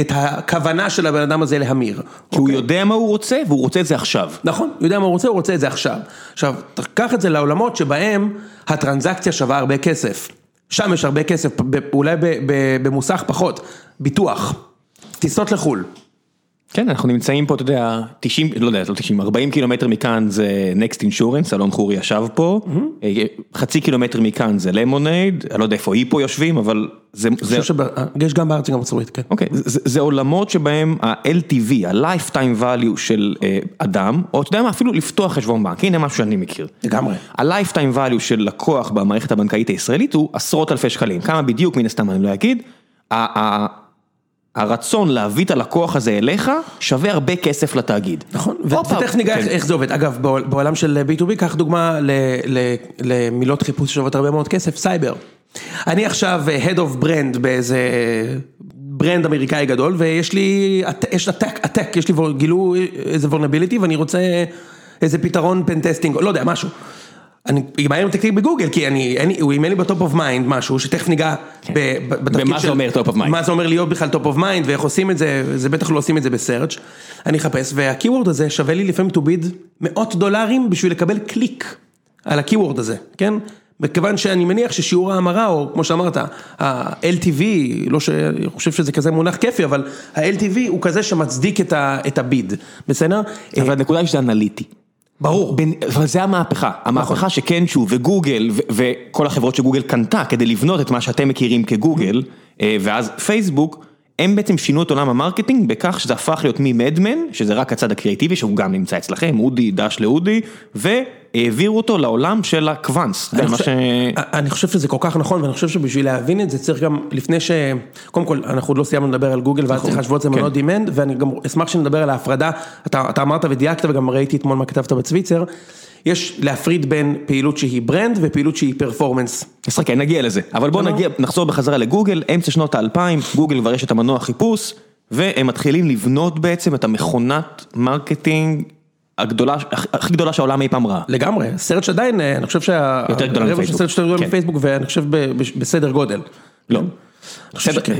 את הכוונה של הבן אדם הזה להמיר. כי הוא יודע מה הוא רוצה והוא רוצה את זה עכשיו. נכון, הוא יודע מה הוא רוצה, הוא רוצה את זה עכשיו. עכשיו, תקח את זה לעולמות שבהם הטרנזקציה שווה הרבה כסף. שם יש הרבה כסף, אולי במוסך פחות, ביטוח, טיסות לחו"ל. כן, אנחנו נמצאים פה, אתה יודע, 90, לא יודע, לא 90, 40 קילומטר מכאן זה Next Insurance, אלון חורי ישב פה, אה, חצי קילומטר מכאן זה למונייד, אני לא יודע איפה היפו יושבים, אבל זה, אני זה, חושב שיש גם בארץ וגם בארצות כן. אוקיי, זה, זה עולמות שבהם ה-LTV, ה-Lifetime Value של אה, אדם, או אתה יודע מה, אפילו לפתוח חשבון בנק, הנה משהו שאני מכיר. לגמרי. ה-Lifetime Value של לקוח במערכת הבנקאית הישראלית הוא עשרות אלפי שקלים, כמה בדיוק מן הסתם אני לא אגיד, הרצון להביא את הלקוח הזה אליך שווה הרבה כסף לתאגיד. נכון, ותכף ניגע כן. איך- זה עובד. אגב, בעול- בעולם של B2B, קח דוגמה למילות חיפוש ששוות הרבה מאוד כסף, סייבר. אני עכשיו אה, Head of Brand באיזה brand אמריקאי גדול, ויש לי, יש עתק, עתק, יש לי, גילו איזה vulnerability ואני רוצה איזה פתרון pen testing, לא יודע, משהו. אני מהר תקליט בגוגל, כי אני, אין הוא אימן לי ב top of mind משהו, שתכף ניגע ב- בתפקיד ומה זה אומר top of mind? מה זה אומר להיות בכלל top of mind, ואיך עושים את זה, זה בטח לא עושים את זה ב search. אני אחפש, וה keyword הזה שווה לי לפעמים to bid מאות דולרים בשביל לקבל קליק על ה keyword הזה, כן? מכיוון שאני מניח ששיעור ההמרה, או כמו שאמרת, ה-LTV, לא שאני חושב שזה כזה מונח כיפי, אבל ה-LTV הוא כזה שמצדיק את ה- את ה bid, בסדר? אבל הנקודה היא שזה אנליטי. ברור. אבל זה המהפכה, המהפכה שקנשו וגוגל ו- וכל החברות שגוגל קנתה כדי לבנות את מה שאתם מכירים כגוגל, אה, ואז פייסבוק, הם בעצם שינו את עולם המרקטינג בכך שזה הפך להיות ממדמן, שזה רק הצד הקריאטיבי שהוא גם נמצא אצלכם, אודי דש לאודי, והעבירו אותו לעולם של הקוואנס. אני חושב- ש... אני חושב שזה כל כך נכון, ואני חושב שבשביל להבין את זה צריך גם, לפני ש... קודם כל, אנחנו עוד לא סיימנו לדבר על גוגל, ואז צריך להשוות את זה כן. מאוד דימנד, ואני גם אשמח שנדבר על ההפרדה, אתה, אתה אמרת ודייקת, וגם ראיתי אתמול מה כתבת בצוויצר, יש להפריד בין פעילות שהיא brand ופעילות שהיא performance. אז חכה, נגיע לזה. אבל בואו לא. נגיע, נחזור בחזרה לגוגל, אמצע שנות האלפיים, גוגל כבר יש את המנוע חיפוש, והם מתחילים לבנות בעצם את המכונת marketing הגדולה, הכי גדולה שהעולם אי פעם ראה. לגמרי, סרט שעדיין, אה, אני חושב שה... יותר גדולה מפייסבוק. סרט יותר גדול כן. מפייסבוק, ואני חושב בסדר גודל. לא.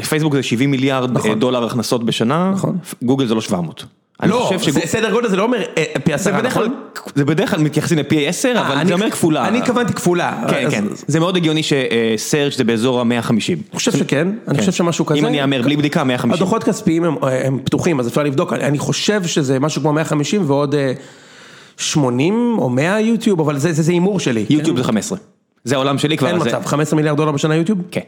פייסבוק זה 70 מיליארד נכון. דולר הכנסות בשנה, נכון. גוגל זה לא 700. אני לא, סדר גודל זה לא אומר אה, פי זה עשרה, נכון? זה בדרך כלל מתייחסים לפי 10, אבל אני- זה אומר כפולה. אני התכוונתי כפולה. כן, אז- כן, זה מאוד הגיוני שסרצ' זה באזור ה-150. אני חושב שכן, אני חושב שמשהו כזה. אם אני אאמר בלי בדיקה, 150. הדוחות כספיים הם, הם פתוחים, אז אפשר לבדוק, אני חושב שזה משהו כמו 150 ועוד אה, 80 או 100 יוטיוב, אבל זה, הימור שלי. יוטיוב זה 15. זה העולם שלי כבר. אין זה- מצב, 15 מיליארד דולר בשנה יוטיוב? כן.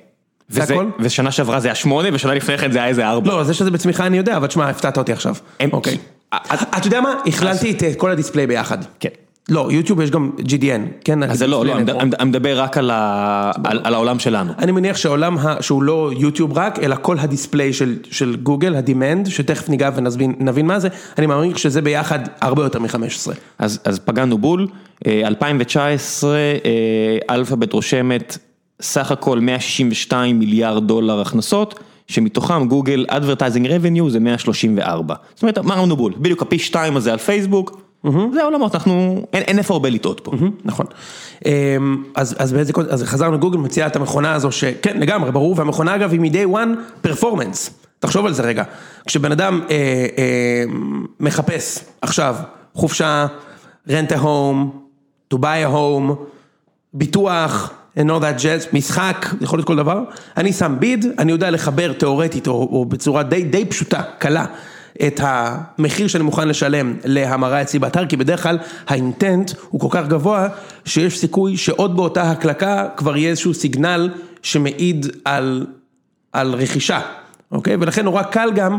זה הכל? ושנה שעברה זה היה 8, ושנה לפני כן זה היה איזה 4. לא, זה שזה בצמיחה אני יודע, אבל תשמע, הפתעת אותי עכשיו. הם- אוקיי. אה, אתה יודע מה? הכללתי את אה, כל ה display ביחד. כן. לא, יוטיוב יש גם GDN, כן? אז זה לא, לא, אני מדבר- רק על ה- על על העולם שלנו. אני מניח שהעולם ה- שהוא לא יוטיוב רק, אלא כל ה display של, של גוגל, ה demand, שתכף ניגע ונבין מה זה, אני מאמין שזה ביחד הרבה יותר מ-15. אז, אז פגענו בול, אה, 2019 אה, אלפאבית רושמת סך הכל 162 מיליארד דולר הכנסות, שמתוכם גוגל Advertising Revenue זה 134. זאת אומרת, אמרנו בול, בדיוק הפי שתיים הזה על פייסבוק, זה העולמות, אנחנו, אין, אין איפה הרבה לטעות פה. נכון. אמ, אז, אז באיזה קוד, אז חזרנו גוגל מציעה את המכונה הזו שכן לגמרי ברור והמכונה אגב היא מ-day one פרפורמנס, תחשוב על זה רגע, כשבן אדם אה, אה, מחפש עכשיו חופשה rent a home, to buy a home, ביטוח, and all that jazz, משחק, יכול להיות כל דבר, אני שם ביד, אני יודע לחבר תיאורטית או, או בצורה די, די פשוטה, קלה, את המחיר שאני מוכן לשלם להמרה אצלי באתר, כי בדרך כלל האינטנט הוא כל כך גבוה, שיש סיכוי שעוד באותה הקלקה כבר יהיה איזשהו סיגנל שמעיד על, על רכישה, אוקיי? ולכן נורא קל גם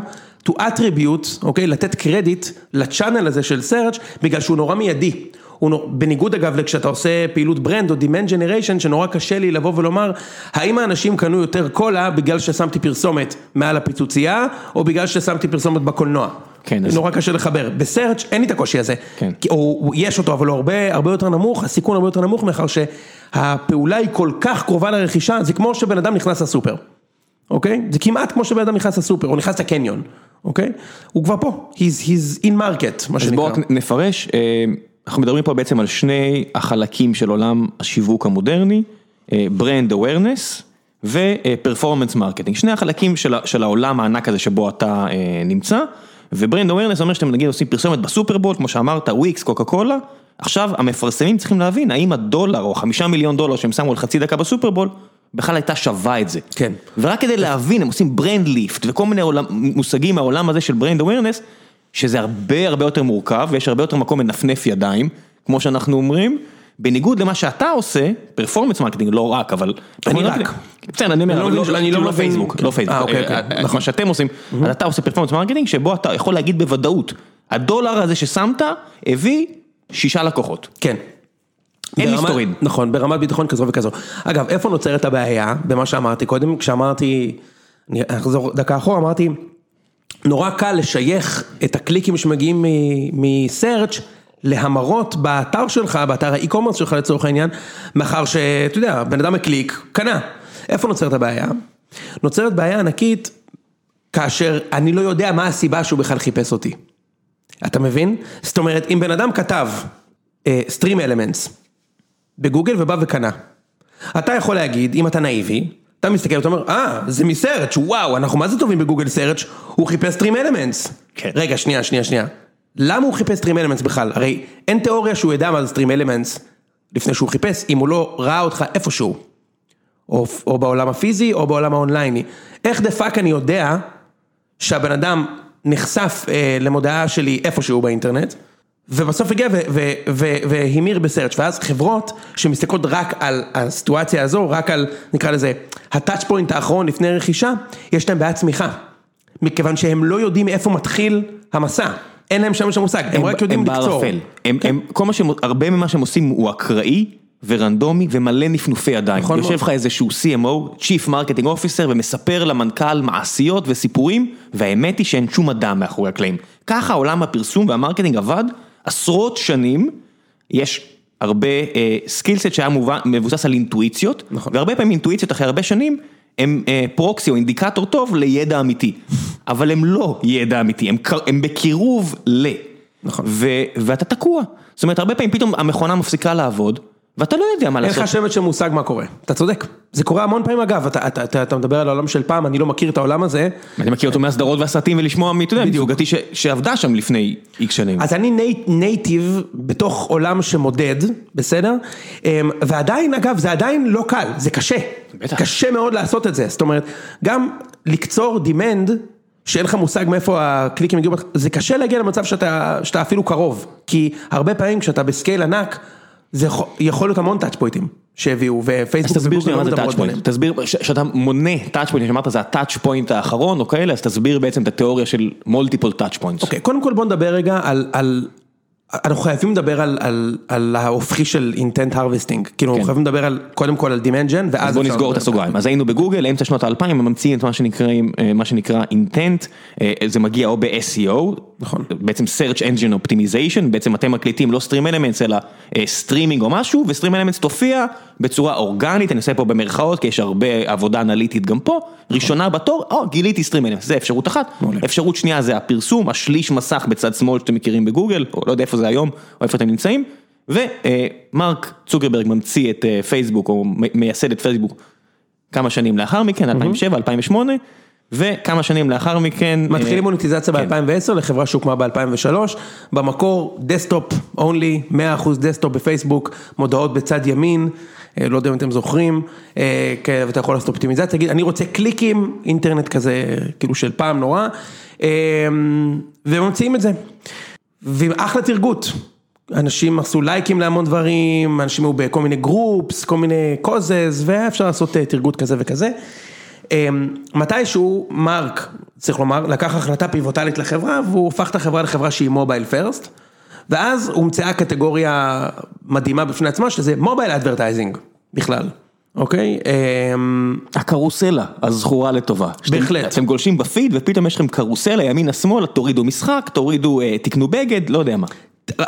to attribute, אוקיי? לתת קרדיט לצ'אנל הזה של search, בגלל שהוא נורא מיידי. הוא. בניגוד אגב לכשאתה עושה פעילות ברנד או demand generation שנורא קשה לי לבוא ולומר האם האנשים קנו יותר קולה בגלל ששמתי פרסומת מעל הפיצוצייה או בגלל ששמתי פרסומת בקולנוע. כן, אז- נורא קשה לחבר, בסרצ' אין לי את הקושי הזה, כן. או יש אותו אבל הוא הרבה, הרבה יותר נמוך, הסיכון הרבה יותר נמוך מאחר שהפעולה היא כל כך קרובה לרכישה, זה כמו שבן אדם נכנס לסופר, אוקיי? זה כמעט כמו שבן אדם נכנס לסופר, או נכנס לקניון, אוקיי? הוא כבר פה, he's, he's in market, מה אז שנקרא. בואו רק נפרש, אה, אנחנו מדברים פה בעצם על שני החלקים של עולם השיווק המודרני, brand awareness ו performance marketing, שני החלקים של, של העולם הענק הזה שבו אתה אה, נמצא, ו brand awareness אומר שאתם נגיד עושים פרסומת בסופרבול, כמו שאמרת, וויקס, קוקה קולה, עכשיו המפרסמים צריכים להבין האם הדולר או חמישה מיליון דולר שהם שמו על חצי דקה בסופרבול, בכלל הייתה שווה את זה. כן. ורק כדי להבין, הם עושים brand lift וכל מיני עולם, מושגים מהעולם הזה של brand awareness, שזה הרבה הרבה יותר מורכב ויש הרבה יותר מקום לנפנף ידיים, כמו שאנחנו אומרים, בניגוד למה שאתה עושה, performance marketing, לא רק, אבל... אני רק. בסדר, אני אומר, אני לא מבין, לא- לא לא. פייסבוק, לא פייסבוק, אה, אוקיי, אה, אוקיי, אה. מה שאתם עושים, אז אתה עושה performance marketing, שבו אתה יכול להגיד בוודאות, הדולר הזה ששמת, הביא שישה לקוחות. כן. אין מסתורין. נכון, ברמת ביטחון כזו וכזו. אגב, איפה נוצרת הבעיה במה שאמרתי קודם, כשאמרתי, אני אחזור דקה אחורה, אמרתי, נורא קל לשייך את הקליקים שמגיעים מ-search להמרות באתר שלך, באתר האי-קומרס שלך לצורך העניין, מאחר שאתה יודע, בן אדם הקליק, קנה. איפה נוצרת הבעיה? נוצרת בעיה ענקית כאשר אני לא יודע מה הסיבה שהוא בכלל חיפש אותי. אתה מבין? זאת אומרת, אם בן אדם כתב סטרים אלמנטס בגוגל ובא וקנה, אתה יכול להגיד, אם אתה נאיבי, אתה מסתכל ואתה אומר, אה, זה מ search וואו, אנחנו מה זה טובים בגוגל search, הוא חיפש StreamElements. כן. רגע, שנייה, שנייה, שנייה. למה הוא חיפש StreamElements בכלל? הרי אין תיאוריה שהוא ידע מה זה StreamElements לפני שהוא חיפש, אם הוא לא ראה אותך איפשהו. או, או בעולם הפיזי או בעולם האונלייני. איך the fuck אני יודע שהבן אדם נחשף אה, למודעה שלי איפשהו באינטרנט, ובסוף הגיע והמיר בסרצ' ואז חברות שמסתכלות רק על הסיטואציה הזו, רק על נקרא לזה הטאצ' פוינט האחרון לפני רכישה, יש להם בעיית צמיחה. מכיוון שהם לא יודעים איפה מתחיל המסע, אין להם שם שם מושג, הם, רק יודעים הם לקצור. בערפל. הם, הם, כל מה שהם, הרבה ממה שהם עושים הוא אקראי ורנדומי ומלא נפנופי ידיים. נכון יושב. לך איזשהו CMO, Chief Marketing Officer, ומספר למנכ"ל מעשיות וסיפורים, והאמת היא שאין שום אדם מאחורי הקלעים. ככה עולם הפרסום וה marketing עבד עשרות שנים, יש הרבה skillset שהיה מובן- מבוסס על אינטואיציות, נכון. והרבה פעמים אינטואיציות אחרי הרבה שנים, הם אה, proxy או אינדיקטור טוב לידע אמיתי, אבל הם לא ידע אמיתי, הם, בקירוב ל. נכון. ואתה תקוע. זאת אומרת, הרבה פעמים פתאום המכונה מפסיקה לעבוד, ואתה לא יודע מה אין לעשות. לך שמץ של מושג מה קורה, אתה צודק, זה קורה המון פעמים אגב, אתה, אתה, אתה, אתה מדבר על העולם של פעם, אני לא מכיר את העולם הזה, אני מכיר אותו מהסדרות והסרטים ולשמוע, מ- אתה יודע, מזוגתי ש- שעבדה שם לפני איקס שנים. אז אני ני- native בתוך עולם שמודד, בסדר? אמ, ועדיין, אגב, זה עדיין לא קל, זה קשה. בטח. קשה מאוד לעשות את זה, זאת אומרת, גם לקצור demand, שאין לך מושג מאיפה הקליקים הגיעו, זה קשה להגיע למצב שאתה, שאתה אפילו קרוב, כי הרבה פעמים כשאתה ב scale ענק, זה יכול, להיות המון touch point ים שהביאו, אז ופייסבוק תסביר שנייה מה זה מדברות touch point, ביניהם. תסביר, שאתה מונה touch point, שאמרת זה ה touch point האחרון או כאלה, אז תסביר בעצם את התיאוריה של multiple touch points. אוקיי, קודם כל בוא נדבר רגע על, על, אנחנו חייבים לדבר על, על, על ההופכי של intent harvesting, כאילו אנחנו חייבים לדבר על, קודם כל על demand gen, ואז אז בוא נסגור את. הסוגריים, אז היינו בגוגל, אמצע שנות האלפיים, הם ממציאים את מה שנקרא, אה, מה שנקרא intent, אה, זה מגיע או ב-SEO, נכון. בעצם search engine optimization, בעצם אתם מקלידים לא StreamElements אלא סטרימינג או משהו, ו-StreamElements תופיע בצורה אורגנית, אני עושה פה במרכאות, כי יש הרבה עבודה אנליטית גם פה, ראשונה בתור, או גיליתי StreamElements, זה אפשרות אחת. אפשרות שנייה זה הפרסום, השליש מסך בצד שמאל שאתם מכירים בגוגל, או לא יודע איפה זה היום, או איפה אתם נמצאים, ומרק צוקרברג ממציא את אה, פייסבוק, או מ- מייסד את פייסבוק כמה שנים לאחר מכן, 2007, 2008, וכמה שנים לאחר מכן... מתחילים מוניטיזציה כן. ב-2010 לחברה שהוקמה ב-2003, במקור desktop only, 100% desktop בפייסבוק, מודעות בצד ימין, אה, לא יודע אם אתם זוכרים, אה, כן, ואתה יכול לעשות אופטימיזציה, תגיד, אני רוצה קליקים, אינטרנט כזה, כאילו של פעם נורא, אה, וממציאים את זה. ואחלה תרגות. אנשים עשו לייקים להמון דברים, אנשים היו בכל מיני גרופס, כל מיני קוזז, והיה אפשר לעשות אה, תרגות כזה וכזה. אמ, מתישהו מרק, צריך לומר, לקח החלטה פיבוטלית לחברה והוא הפך את החברה לחברה שהיא מובייל פרסט ואז הומצאה קטגוריה מדהימה בפני עצמה שזה mobile advertising בכלל, אוקיי? אמ, הקרוסלה הזכורה לטובה. בהחלט. אתם גולשים בפיד ופתאום יש לכם קרוסלה ימינה שמאלה, תורידו משחק, תורידו, אה, תקנו בגד, לא יודע מה.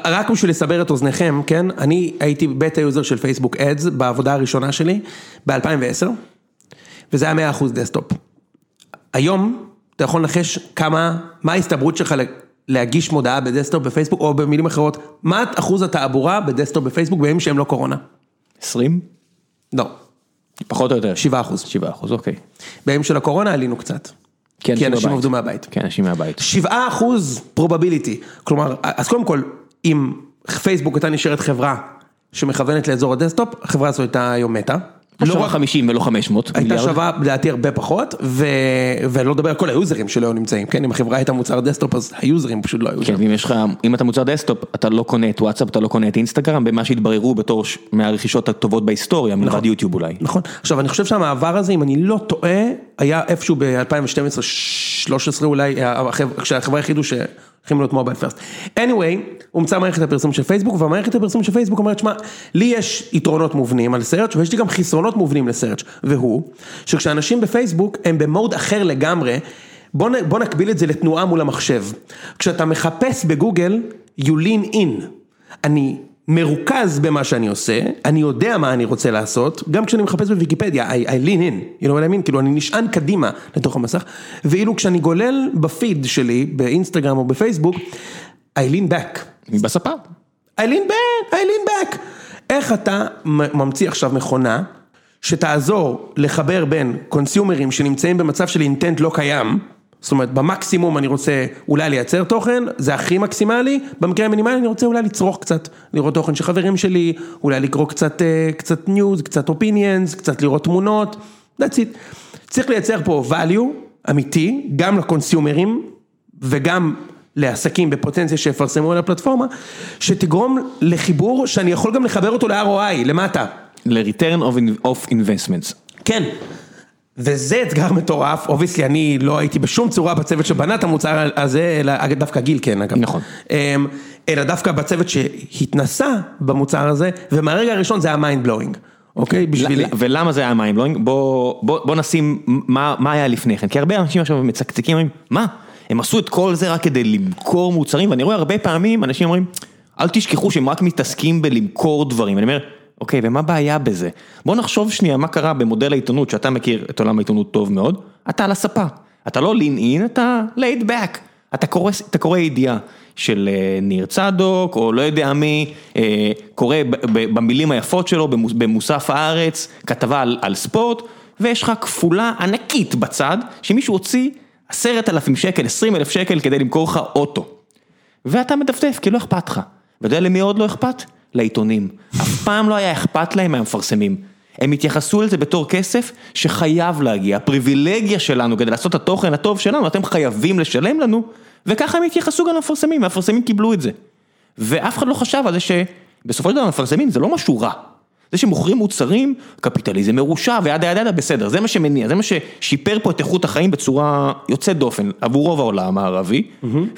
רק בשביל לסבר את אוזניכם, כן? אני הייתי beta user של Facebook Ads בעבודה הראשונה שלי ב-2010 וזה היה 100% desktop. היום אתה יכול לנחש כמה, מה ההסתברות שלך להגיש מודעה ב desktop בפייסבוק או במילים אחרות, מה אחוז התעבורה ב desktop בפייסבוק בימים שהם לא קורונה? 20? לא, פחות או יותר. 7 אחוז. 7 אחוז, אוקיי. בימים של הקורונה עלינו קצת. כי אנשים בבית. עבדו מהבית. כן, אנשים מהבית. 7 אחוז probability, כלומר, אז קודם כל, אם פייסבוק הייתה נשארת חברה שמכוונת לאזור ה desktop, החברה הזו הייתה היום מתה. לא לא רק 50 ולא 500 הייתה מיליארד. שווה לדעתי הרבה פחות, ו... ולא לדבר על כל ה users שלא היו נמצאים, כן, אם החברה הייתה מוצר desktop אז ה users פשוט לא היו כן, שם. ואם יש לך, אם אתה מוצר desktop, אתה לא קונה את וואטסאפ, אתה לא קונה את אינסטגרם, במה שהתבררו בתור ש- מהרכישות הטובות בהיסטוריה, מלבד יוטיוב אולי. נכון, עכשיו אני חושב שהמעבר הזה, אם אני לא טועה, היה איפשהו ב-2012-2013 אולי, החבר- כשהחברה החליטו שהולכים להיות mobile first. anyway, הומצאה מערכת הפרסום של פייסבוק, והמערכת הפרסום של פייסבוק אומרת, שמע, לי יש יתרונות מובנים על סרצ' ויש לי גם חסרונות מובנים לסרצ', והוא, שכשאנשים בפייסבוק הם במוד אחר לגמרי, בוא, נ, בוא נקביל את זה לתנועה מול המחשב. כשאתה מחפש בגוגל, you lean in. אני מרוכז במה שאני עושה, אני יודע מה אני רוצה לעשות, גם כשאני מחפש בוויקיפדיה, I, I lean in, you know what I mean? כאילו אני נשען קדימה לתוך המסך, ואילו כשאני גולל בפיד שלי, באינסטגרם או בפייסבוק, I lean back. בספה. I lean back, I lean back. איך אתה ממציא עכשיו מכונה שתעזור לחבר בין consumer ים שנמצאים במצב של intent לא קיים, זאת אומרת במקסימום אני רוצה אולי לייצר תוכן, זה הכי מקסימלי, במקרה המינימלי אני רוצה אולי לצרוך קצת, לראות תוכן של חברים שלי, אולי לקרוא קצת, אה, קצת news, קצת opinions, קצת לראות תמונות, that's it. צריך לייצר פה value אמיתי, גם ל consumer ים וגם לעסקים בפוטנציה שיפרסמו על הפלטפורמה, שתגרום לחיבור שאני יכול גם לחבר אותו ל-ROI, למטה. ל-return of of investments. כן. וזה אתגר מטורף, obviously אני לא הייתי בשום צורה בצוות שבנה את המוצר הזה, אלא דווקא גיל כן אגב. נכון. אמ, אלא דווקא בצוות שהתנסה במוצר הזה, ומהרגע הראשון זה היה mind blowing, אוקיי? בשבילי. ולמה זה היה mind blowing? בוא, בוא, בוא נשים מה, מה היה לפני כן, כי הרבה אנשים עכשיו מצקצקים, אומרים, מה, הם עשו את כל זה רק כדי למכור מוצרים, ואני רואה הרבה פעמים אנשים אומרים, אל תשכחו שהם רק מתעסקים בלמכור דברים, אני אומר, אוקיי, ומה הבעיה בזה? בוא נחשוב שנייה מה קרה במודל העיתונות, שאתה מכיר את עולם העיתונות טוב מאוד, אתה על הספה, אתה לא lean in, אתה laid back, אתה קורא, ידיעה של אה, ניר צדוק, או לא יודע מי, אה, קורא במילים היפות שלו במוס- במוסף הארץ, כתבה על, על ספורט, ויש לך כפולה ענקית בצד, שמישהו הוציא עשרת אלפים שקל, עשרים אלף שקל כדי למכור לך אוטו. ואתה מדפדף, כי לא אכפת לך. ואתה יודע למי עוד לא אכפת? לעיתונים. אף פעם לא היה אכפת להם מהמפרסמים. הם התייחסו לזה בתור כסף שחייב להגיע, הפריבילגיה שלנו כדי לעשות את התוכן הטוב שלנו, אתם חייבים לשלם לנו, וככה הם התייחסו גם למפרסמים, והמפרסמים קיבלו את זה. ואף אחד לא חשב על זה שבסופו של דבר המפרסמים זה לא משהו רע. זה שמוכרים מוצרים, קפיטליזם מרושע וידה ידה ידה בסדר, זה מה שמניע, זה מה ששיפר פה את איכות החיים בצורה יוצאת דופן עבור רוב העולם הערבי,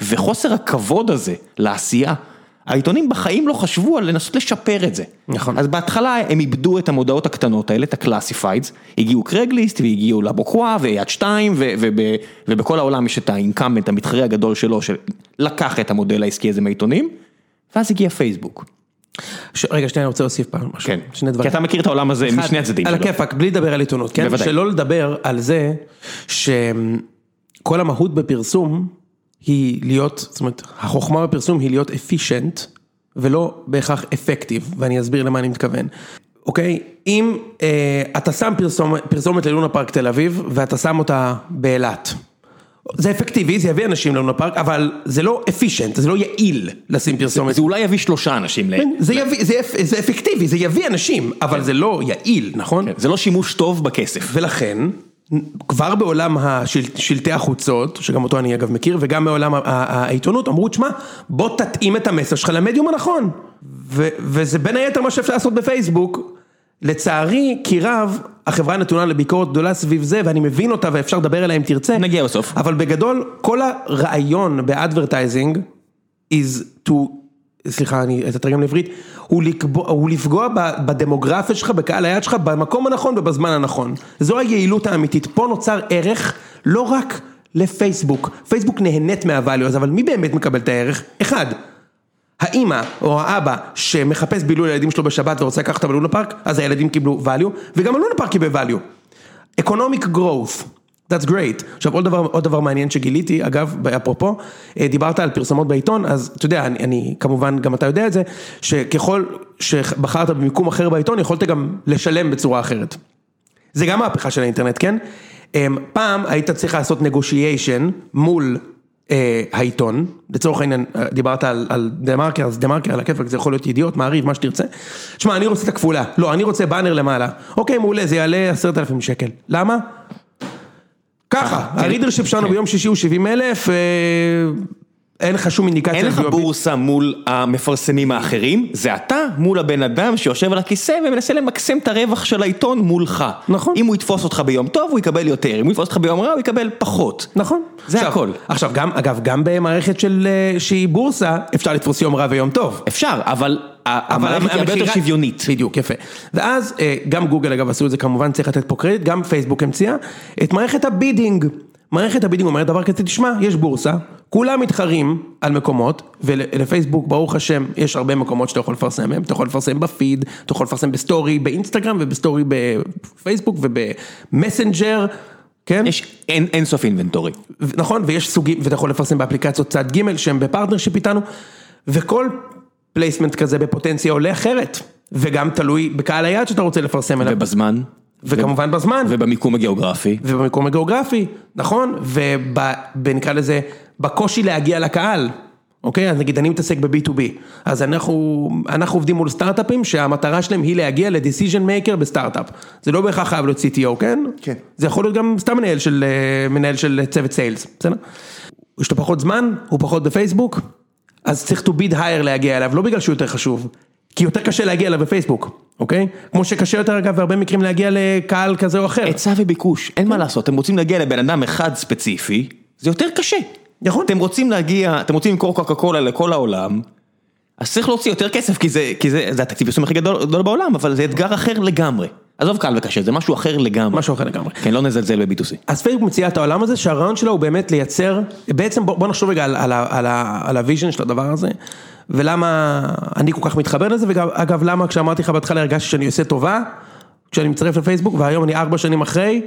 וחוסר הכבוד הזה לעשייה, העיתונים בחיים לא חשבו על לנסות לשפר את זה. נכון. אז בהתחלה הם איבדו את המודעות הקטנות האלה, את הקלאסיפיידס, הגיעו קרגליסט והגיעו לבוקווה ויד שתיים, ובכל העולם יש את האינקאמנט, המתחרה הגדול שלו, שלקח את המודל העסקי הזה מהעיתונים, ואז הגיע פייסבוק. ש... רגע, שנייה, אני רוצה להוסיף פעם משהו. כן, שני דברים. כי אתה מכיר את העולם הזה אחד, משני הצדדים על שלו. הכיפאק, בלי לדבר על עיתונות, כן? בוודאי. שלא לדבר על זה שכל המהות בפרסום היא להיות, זאת אומרת, החוכמה בפרסום היא להיות אפישנט ולא בהכרח אפקטיב, ואני אסביר למה אני מתכוון. אוקיי? אם אה, אתה שם פרסומת, פרסומת ללונה פארק תל אביב, ואתה שם אותה באילת. זה אפקטיבי, זה יביא אנשים ללונה פארק, אבל זה לא אפישנט, זה לא יעיל לשים פרסומת. זה אולי יביא שלושה אנשים ל... כן, זה, יביא, זה, זה אפקטיבי, זה יביא אנשים, אבל זה לא יעיל, נכון? זה לא שימוש טוב בכסף. ולכן, כבר בעולם השל, שלטי החוצות, שגם אותו אני אגב מכיר, וגם בעולם העיתונות, אמרו, תשמע, בוא תתאים את המסר שלך למדיום הנכון. וזה בין היתר מה שאפשר לעשות בפייסבוק. לצערי, כי רב, החברה נתונה לביקורת גדולה סביב זה, ואני מבין אותה ואפשר לדבר עליה אם תרצה. נגיע בסוף. אבל בגדול, כל הרעיון ב advertising is to, סליחה, אני אתרגם לעברית, הוא, לקבוע, הוא לפגוע בדמוגרפיה שלך, בקהל היעד שלך, במקום הנכון ובזמן הנכון. זו היעילות האמיתית. פה נוצר ערך לא רק לפייסבוק. פייסבוק נהנית מה value אבל מי באמת מקבל את הערך? אחד. האימא או האבא שמחפש בילוי לילדים שלו בשבת ורוצה לקחת אותם ללונה פארק, אז הילדים קיבלו value, וגם הלונה פארק קיבל value. economic growth, that's great. עכשיו עוד דבר, עוד דבר מעניין שגיליתי, אגב, אפרופו, אה, דיברת על פרסומות בעיתון, אז אתה יודע, אני, אני כמובן, גם אתה יודע את זה, שככל שבחרת במיקום אחר בעיתון, יכולת גם לשלם בצורה אחרת. זה גם מהפכה של האינטרנט, כן? אמ, פעם היית צריך לעשות negotiation מול אה, העיתון, לצורך העניין אה, דיברת על, על דה מרקר, אז דה מרקר על הכיפאק זה יכול להיות ידיעות, מעריב, מה שתרצה. שמע, אני רוצה את הכפולה, לא, אני רוצה באנר למעלה. אוקיי, מעולה, זה יעלה עשרת אלפים שקל. למה? ככה, הרידרשיפ שלנו ביום שישי הוא 70 אלף, אה, אין לך שום אינדיקציה. אין לך בורסה מול המפרסמים האחרים, זה אתה מול הבן אדם שיושב על הכיסא ומנסה למקסם את הרווח של העיתון מולך. נכון. אם הוא יתפוס אותך ביום טוב, הוא יקבל יותר, אם הוא יתפוס אותך ביום רע, הוא יקבל פחות. נכון. זה עכשיו- הכל. עכשיו, גם, אגב, גם במערכת של, אה, שהיא בורסה, אפשר לתפוס יום רע ויום טוב. אפשר, אבל ה- המערכת היא הרבה יותר שוויונית. בדיוק, יפה. ואז אה, גם גוגל אגב עשו את זה כמובן, צריך לתת פה קרדיט, גם פייסבוק המציאה את מערכת ה bidding. מערכת ה bidding אומרת דבר כזה, תשמע, יש בורסה, כולם מתחרים על מקומות, ולפייסבוק ברוך השם יש הרבה מקומות שאתה יכול לפרסם מהם, אתה יכול לפרסם בפיד, אתה יכול לפרסם ב story באינסטגרם וב story בפייסבוק ובמסנג'ר, כן? יש אין אין סוף inventory. נכון, ויש סוגים, ואתה יכול לפרסם באפליקציות צד ג' שהם ב partnership איתנו, וכל placement כזה בפוטנציה עולה אחרת, וגם תלוי בקהל היעד שאתה רוצה לפרסם אליו, ובזמן. וכמובן בזמן, ובמיקום הגיאוגרפי. ובמקום הגיאוגרפי, נכון, ונקרא לזה, בקושי להגיע לקהל. אוקיי, אז נגיד אני מתעסק ב-B2B, אז אנחנו, אנחנו עובדים מול סטארט-אפים שהמטרה שלהם היא להגיע ל-decision maker בסטארט-אפ. זה לא בהכרח חייב להיות CTO, כן? כן. זה יכול להיות גם סתם מנהל של, אה, מנהל של צוות סיילס, בסדר? יש לו פחות זמן, הוא פחות בפייסבוק, אז צריך to bid higher להגיע אליו, לא בגלל שהוא יותר חשוב, כי יותר קשה להגיע אליו בפייסבוק, אוקיי? כמו שקשה יותר אגב בהרבה מקרים להגיע לקהל כזה או אחר. היצע וביקוש, אין מה לעשות, אתם רוצים להגיע לבן אדם אחד ספציפי, זה יותר קשה. נכון. אתם רוצים להגיע, אתם רוצים למכור קוקה קולה לכל העולם, אז צריך להוציא יותר כסף, כי זה, כי זה, זה התקציב פרסום הכי גדול, גדול בעולם, אבל זה אתגר אחר לגמרי. עזוב קל וקשה, זה משהו אחר לגמרי. משהו אחר לגמרי. כן, לא נזלזל ב-B2C. אז פייסבוק מציעה את העולם הזה שהרעיון שלה הוא באמת לייצר, בעצם בוא, בוא נחשוב רגע על, על, על, ה- על ה vision של הדבר הזה ולמה אני כל כך מתחבר לזה ואגב למה כשאמרתי לך בהתחלה הרגשתי שאני עושה טובה כשאני מצטרף לפייסבוק והיום אני ארבע שנים אחרי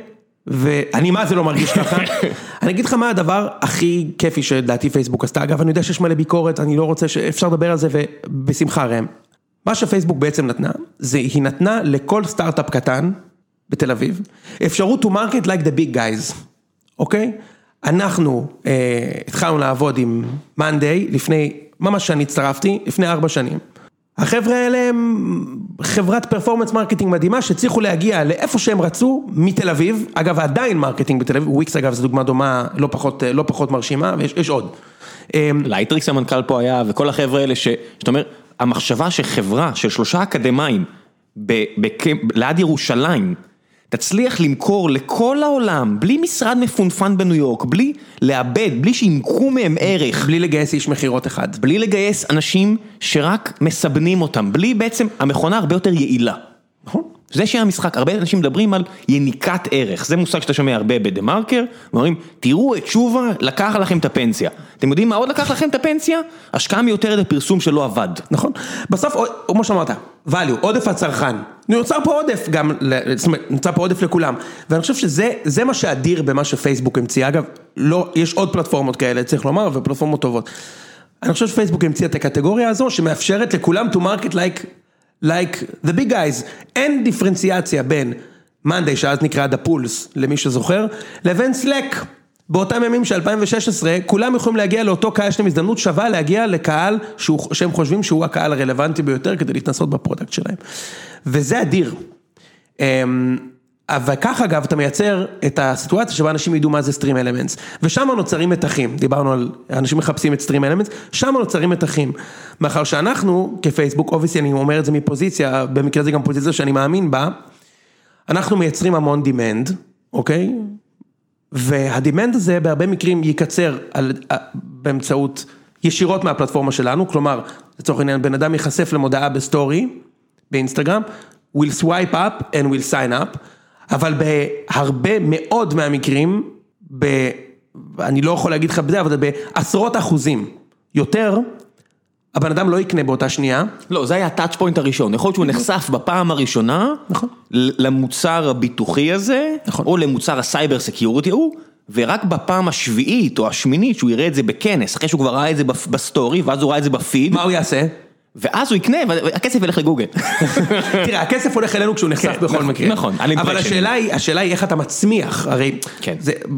ואני מה זה לא מרגיש ככה, אני אגיד לך מה הדבר הכי כיפי שלדעתי פייסבוק עשתה, אגב אני יודע שיש מלא ביקורת, אני לא רוצה שאפשר לדבר על זה ובשמחה ראם. מה שפייסבוק בעצם נתנה, זה היא נתנה לכל סטארט-אפ קטן בתל אביב, אפשרות to market like the big guys, אוקיי? אנחנו אה, התחלנו לעבוד עם מאנדיי לפני, ממש שאני הצטרפתי, לפני ארבע שנים. החבר'ה האלה הם חברת performance marketing מדהימה שהצליחו להגיע לאיפה שהם רצו מתל אביב, אגב עדיין marketing בתל אביב, וויקס אגב זו דוגמה דומה לא פחות, לא פחות מרשימה ויש יש עוד. אה, לייטריקס המנכ"ל פה היה, וכל החבר'ה האלה ש... שאתה אומר, המחשבה שחברה של שלושה אקדמאים ב- בק- ליד ירושלים, תצליח למכור לכל העולם, בלי משרד מפונפן בניו יורק, בלי לאבד, בלי שימכרו מהם ערך, בלי לגייס איש מכירות אחד. בלי לגייס אנשים שרק מסבנים אותם, בלי בעצם, המכונה הרבה יותר יעילה. נכון. זה שם המשחק, הרבה אנשים מדברים על יניקת ערך, זה מושג שאתה שומע הרבה בדה מרקר, ואומרים, תראו את תשובה, לקח לכם את הפנסיה. אתם יודעים מה עוד לקח לכם את הפנסיה? השקעה מיותרת בפרסום שלא עבד. נכון, בסוף, כמו שאמרת, value, עודף הצרכן, נוצר פה עודף גם, זאת אומרת, נוצר פה עודף לכולם, ואני חושב שזה זה מה שאדיר במה שפייסבוק המציאה, אגב, לא, יש עוד פלטפורמות כאלה, צריך לומר, ופלטפורמות טובות. אני חושב שפייסבוק המציאה את הקטגוריה הזו, שמאפשרת לכולם to market like, like the big guys, אין דיפרנציאציה בין מאנדיי, שאז נקרא The Pulse, למי שזוכר, לבין Slack. באותם ימים של 2016, כולם יכולים להגיע לאותו קהל, יש להם הזדמנות שווה להגיע לקהל שהוא, שהם חושבים שהוא הקהל הרלוונטי ביותר כדי להתנסות ב product שלהם. וזה אדיר. אמ, וכך אגב אתה מייצר את הסיטואציה שבה אנשים ידעו מה זה StreamElements ושם נוצרים מתחים, דיברנו על אנשים מחפשים את StreamElements, שם נוצרים מתחים. מאחר שאנחנו כפייסבוק, obviously אני אומר את זה מפוזיציה, במקרה זה גם פוזיציה שאני מאמין בה, אנחנו מייצרים המון demand, אוקיי? וה demand הזה בהרבה מקרים ייקצר על, באמצעות ישירות מהפלטפורמה שלנו, כלומר לצורך העניין בן אדם ייחשף למודעה ב story, באינסטגרם, will swipe up and will sign up. אבל בהרבה מאוד מהמקרים, ב... אני לא יכול להגיד לך בזה, אבל בעשרות אחוזים יותר, הבן אדם לא יקנה באותה שנייה. לא, זה היה ה touch point הראשון, יכול להיות שהוא נחשף בפעם הראשונה, נכון, למוצר הביטוחי הזה, נכון, או למוצר ה cyber security ההוא, ורק בפעם השביעית או השמינית שהוא יראה את זה בכנס, אחרי שהוא כבר ראה את זה ב story, ואז הוא ראה את זה בפיד. מה הוא יעשה? ואז הוא יקנה, והכסף ילך לגוגל. תראה, הכסף הולך אלינו כשהוא נחשף כן, בכל נכון, מקרה. נכון, אבל השאלה היא, השאלה היא איך אתה מצמיח, הרי... כן.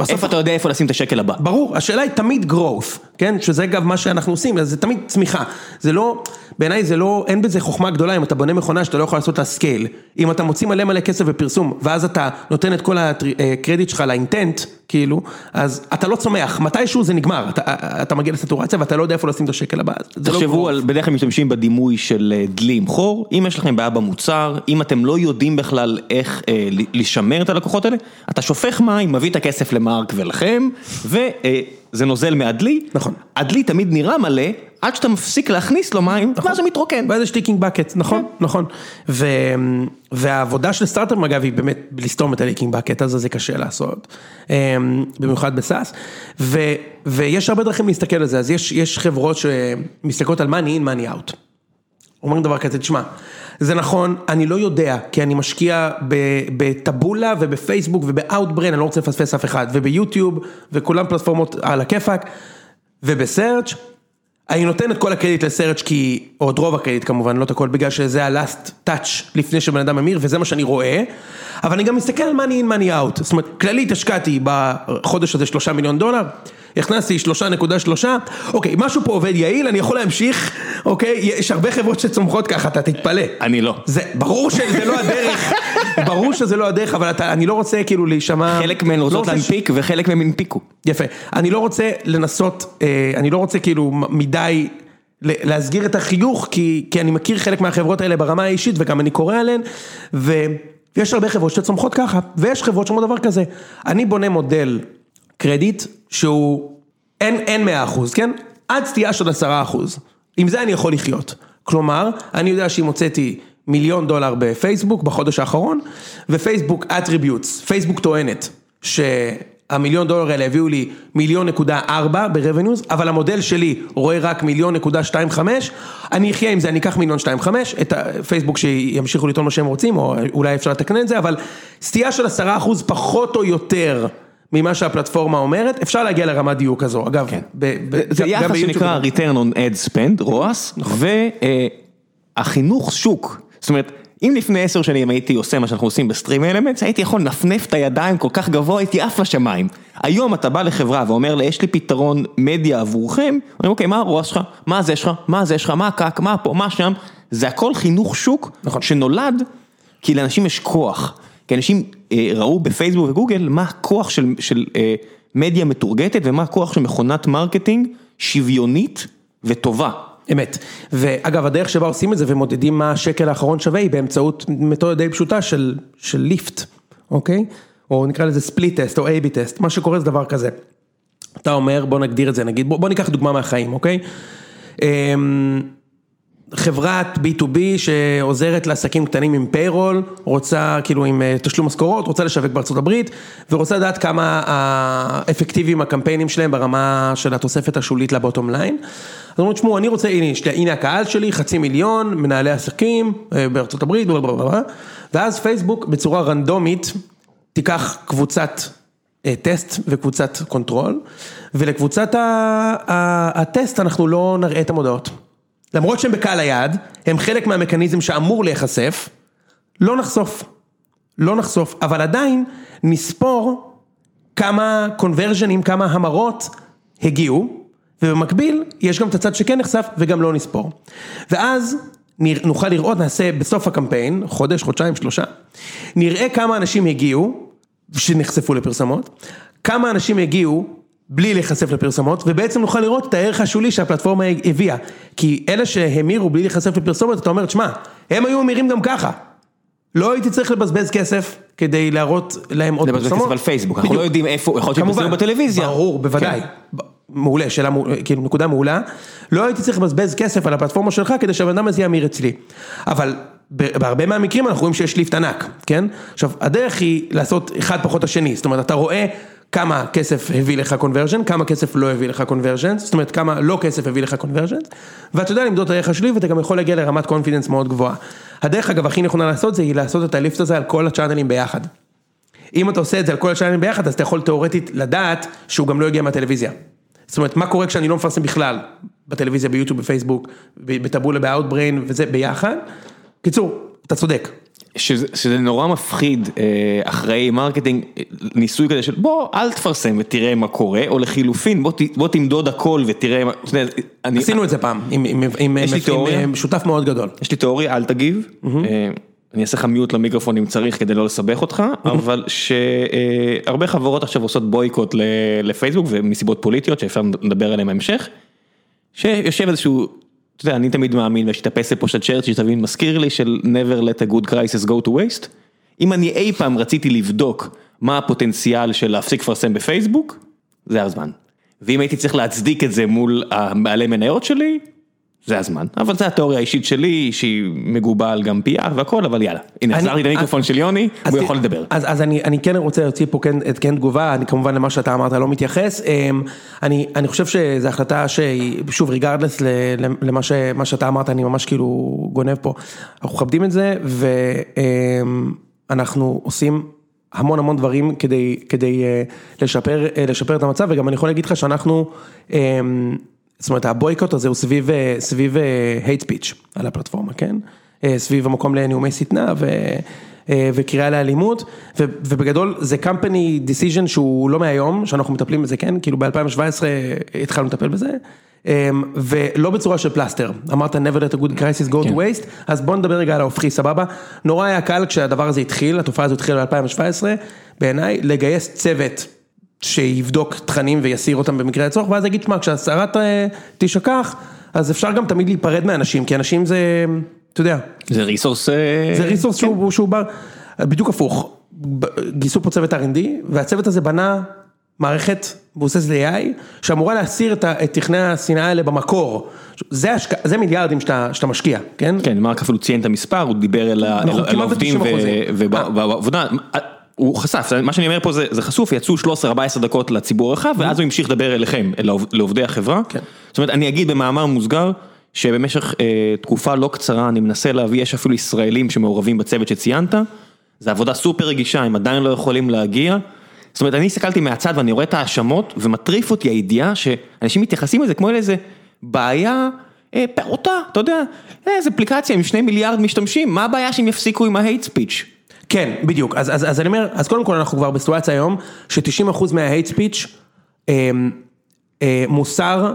איפה אתה יודע איפה לשים את השקל הבא? ברור, השאלה היא תמיד growth, כן? שזה אגב מה שאנחנו עושים, זה תמיד צמיחה. זה לא, בעיניי זה לא, אין בזה חוכמה גדולה אם אתה בונה מכונה שאתה לא יכול לעשות את הסקייל. אם אתה מוציא מלא מלא כסף בפרסום, ואז אתה נותן את כל הקרדיט שלך לאינטנט, כאילו, אז אתה לא צומח, מתישהו זה נגמר, אתה, אתה מגיע לסטורציה ואתה לא יודע איפה לשים את השקל הבא. לא תחשבו על, בדרך כלל משתמשים בדימוי של אה, דלי עם חור, אם יש לכם בעיה במוצר, אם אתם לא יודעים בכלל איך אה, לשמר את הלקוחות האלה, אתה שופך מים, מביא את הכסף למרק ולכם, ו... אה, זה נוזל מהדלי, נכון, הדלי תמיד נראה מלא, עד שאתה מפסיק להכניס לו מים, נכון. ואז הוא מתרוקן. ואז יש leaking bucket, נכון, כן. נכון. ו... והעבודה של סטארט-אפ אגב היא באמת לסתום את ה leaking bucket, אז זה קשה לעשות, אמ, במיוחד ב SaaS, ו... ויש הרבה דרכים להסתכל על זה, אז יש, יש חברות שמסתכלות על money in money out. אומרים דבר כזה, תשמע, זה נכון, אני לא יודע, כי אני משקיע בטבולה ובפייסבוק ובאוטברן, אני לא רוצה לפספס אף אחד, וביוטיוב, וכולם פלטפורמות על הכיפאק, ובסרצ' אני נותן את כל הקרדיט לסרצ' כי, או את רוב הקרדיט כמובן, לא את הכל, בגלל שזה ה-last touch לפני שבן אדם ממיר, וזה מה שאני רואה, אבל אני גם מסתכל על money in money out, זאת אומרת, כללית השקעתי בחודש הזה שלושה מיליון דולר, הכנסתי שלושה נקודה שלושה, אוקיי, משהו פה עובד יעיל, אני יכול להמשיך, אוקיי, יש הרבה חברות שצומחות ככה, אתה תתפלא. אני לא. זה, ברור שזה לא הדרך, ברור שזה לא הדרך, אבל אתה, אני לא רוצה כאילו להישמע... חלק מהן רוצות לא להנפיק ש... וחלק מהן הנפיקו. יפה, אני לא רוצה לנסות, אה, אני לא רוצה כאילו מדי... להסגיר את החיוך, כי, כי אני מכיר חלק מהחברות האלה ברמה האישית וגם אני קורא עליהן, ויש הרבה חברות שצומחות ככה, ויש חברות שאומרות דבר כזה, אני בונה מודל קרדיט שהוא אין, אין מאה אחוז, כן? עד סטייה של עשרה אחוז. עם זה אני יכול לחיות. כלומר, אני יודע שאם הוצאתי מיליון דולר בפייסבוק בחודש האחרון, ופייסבוק attributes, פייסבוק טוענת שהמיליון דולר האלה הביאו לי מיליון נקודה ארבע ב revenues, אבל המודל שלי רואה רק מיליון נקודה שתיים חמש, אני אחיה עם זה, אני אקח מיליון שתיים חמש, את הפייסבוק שימשיכו לטעון מה שהם רוצים, או אולי אפשר לתקן את זה, אבל סטייה של עשרה אחוז פחות או יותר. ממה שהפלטפורמה אומרת, אפשר להגיע לרמת דיוק כזו, אגב, כן. זה יחס שנקרא return on ad spend, רועס, נכון. והחינוך שוק, זאת אומרת, אם לפני עשר שנים הייתי עושה מה שאנחנו עושים בסטרים אלמנטס, הייתי יכול לנפנף את הידיים כל כך גבוה, הייתי עף לשמיים. היום אתה בא לחברה ואומר לה, יש לי פתרון מדיה עבורכם, אומרים, אוקיי, מה הרועס שלך? מה זה שלך? מה זה שלך? מה הקק? מה פה? מה שם? זה הכל חינוך שוק, נכון. שנולד, כי לאנשים יש כוח. כי אנשים אה, ראו בפייסבוק וגוגל מה הכוח של של אה, מדיה מטורגטת ומה הכוח של מכונת marketing שוויונית וטובה. אמת, ואגב הדרך שבה עושים את זה ומודדים מה השקל האחרון שווה היא באמצעות מתודה די פשוטה של של lift, אוקיי? או נקרא לזה split test או A-B test, מה שקורה זה דבר כזה. אתה אומר בוא נגדיר את זה נגיד, בוא, בוא ניקח דוגמה מהחיים, אוקיי? חברת B2B שעוזרת לעסקים קטנים עם payroll, רוצה כאילו עם אה, תשלום משכורות, רוצה לשווק בארצות הברית ורוצה לדעת כמה אפקטיביים הקמפיינים שלהם ברמה של התוספת השולית ל bottom line. אז אומרים, תשמעו, אני רוצה, הנה, הנה הקהל שלי, חצי מיליון, מנהלי עסקים אה, בארצות הברית, ואז פייסבוק בצורה רנדומית תיקח קבוצת אה, טסט וקבוצת control, ולקבוצת הטסט אנחנו לא נראה את המודעות. למרות שהם בקהל היעד, הם חלק מהמכניזם שאמור להיחשף, לא נחשוף. לא נחשוף, אבל עדיין נספור כמה קונברז'נים, כמה המרות הגיעו, ובמקביל יש גם את הצד שכן נחשף וגם לא נספור. ואז נוכל לראות, נעשה בסוף הקמפיין, חודש, חודשיים, שלושה, נראה כמה אנשים הגיעו, שנחשפו לפרסמות, כמה אנשים הגיעו בלי להיחשף לפרסומות, ובעצם נוכל לראות את הערך השולי שהפלטפורמה הביאה. כי אלה שהמירו בלי להיחשף לפרסומות, אתה אומר, תשמע, הם היו ממירים גם ככה. לא הייתי צריך לבזבז כסף כדי להראות להם עוד פרסומות. לבזבז כסף על פייסבוק, אנחנו לא יודעים איפה, יכול להיות שפרסמו בטלוויזיה. ברור, בוודאי. כן. מעולה, שאלה, כאילו נקודה מעולה. לא הייתי צריך לבזבז כסף על הפלטפורמה שלך כדי שהבן אדם הזה ימיר אצלי. אבל בהרבה מהמקרים אנחנו רואים שיש ליפט ענק, כן? עכשיו, הדרך היא לעשות אחד פחות השני, זאת אומרת, אתה רואה כמה כסף הביא לך קונברג'ן, כמה כסף לא הביא לך קונברג'ן, זאת אומרת כמה לא כסף הביא לך קונברג'ן, ואתה יודע למדוד את הערך השולי ואתה גם יכול להגיע לרמת confidence מאוד גבוהה. הדרך אגב הכי נכונה לעשות זה היא לעשות את ה lift הזה על כל הצ'אנלים ביחד. אם אתה עושה את זה על כל הצ'אנלים ביחד אז אתה יכול תאורטית לדעת שהוא גם לא הגיע מהטלוויזיה. זאת אומרת מה קורה כשאני לא מפרסם בכלל, בטלוויזיה, ביוטיוב, בפייסבוק, בטבולה, באוטבריין וזה ביחד. קיצור, אתה צודק. שזה, שזה נורא מפחיד אה, אחראי marketing, ניסוי כזה של בוא אל תפרסם ותראה מה קורה, או לחילופין בוא, בוא תמדוד הכל ותראה מה, אני, עשינו את זה פעם, עם, עם, עם, עם, עם שותף מאוד גדול. יש לי תיאוריה, אל תגיב, mm-hmm. אני אעשה לך מיוט למיקרופון אם צריך כדי לא לסבך אותך, mm-hmm. אבל שהרבה חברות עכשיו עושות בויקוט לפייסבוק ומסיבות פוליטיות שאפשר לדבר עליהן בהמשך, שיושב איזשהו אתה יודע, אני תמיד מאמין, ויש את הפסל פה של צ'רצ'י שתמיד מזכיר לי של never let a good crisis go to waste. אם אני אי פעם רציתי לבדוק מה הפוטנציאל של להפסיק לפרסם בפייסבוק, זה הזמן. ואם הייתי צריך להצדיק את זה מול הבעלי מניות שלי, זה הזמן, אבל זו התיאוריה האישית שלי שהיא מגובה על גם PR והכל, אבל יאללה, הנה עצרתי את המיקרופון של יוני, הוא יכול לדבר. אז אז אני אני כן רוצה להוציא פה כן את כן תגובה, אני כמובן למה שאתה אמרת לא מתייחס, אמ, אני אני חושב שזו החלטה שהיא שוב ריגרדלס למה שאתה אמרת, אני ממש כאילו גונב פה, אנחנו מכבדים את זה ואנחנו עושים המון המון דברים כדי כדי אה, לשפר לשפר את המצב וגם אני יכול להגיד לך שאנחנו אמ, זאת אומרת הבויקוט הזה הוא סביב סביב hate speech על הפלטפורמה, כן? סביב המקום לנאומי שטנה ו... וקריאה לאלימות, ובגדול זה company decision שהוא לא מהיום, שאנחנו מטפלים בזה, כן? כאילו ב-2017 התחלנו לטפל בזה, ולא בצורה של פלסטר, אמרת never let a good crisis go to waste, אז בוא נדבר רגע על ההופכי, סבבה? נורא היה קל כשהדבר הזה התחיל, התופעה הזו התחילה ב-2017, בעיניי לגייס צוות. שיבדוק תכנים ויסיר אותם במקרה הצורך, ואז יגיד, שמע, כשהסערה תשכח, אז אפשר גם תמיד להיפרד מאנשים, כי אנשים זה, אתה יודע. זה ריסורס. זה ריסורס כן. שהוא, שהוא בא, בדיוק הפוך, גייסו פה צוות R&D, והצוות הזה בנה מערכת מבוססת AI, שאמורה להסיר את, את תכני השנאה האלה במקור. זה, השק... זה מיליארדים שאתה, שאתה משקיע, כן? כן, מרק אפילו ציין את המספר, הוא דיבר אל העובדים ובעבודה. הוא חשף, מה שאני אומר פה זה זה חשוף, יצאו 13-14 דקות לציבור הרחב, ואז הוא המשיך לדבר אליכם, לעובדי החברה. כן. זאת אומרת, אני אגיד במאמר מוסגר, שבמשך אה, תקופה לא קצרה אני מנסה להביא, יש אפילו ישראלים שמעורבים בצוות שציינת, זו עבודה סופר רגישה, הם עדיין לא יכולים להגיע. זאת אומרת, אני הסתכלתי מהצד ואני רואה את ההאשמות, ומטריף אותי הידיעה שאנשים מתייחסים לזה כמו לאיזה בעיה אה, פעוטה, אתה יודע, איזה אפליקציה עם שני מיליארד משתמשים, מה הבעיה שהם יפסיקו עם ההייט ספיץ'? כן, בדיוק, אז אז, אז אני אומר, אז קודם כל אנחנו כבר בסיטואציה היום, ש-90% מה-hate speech אה, אה, מוסר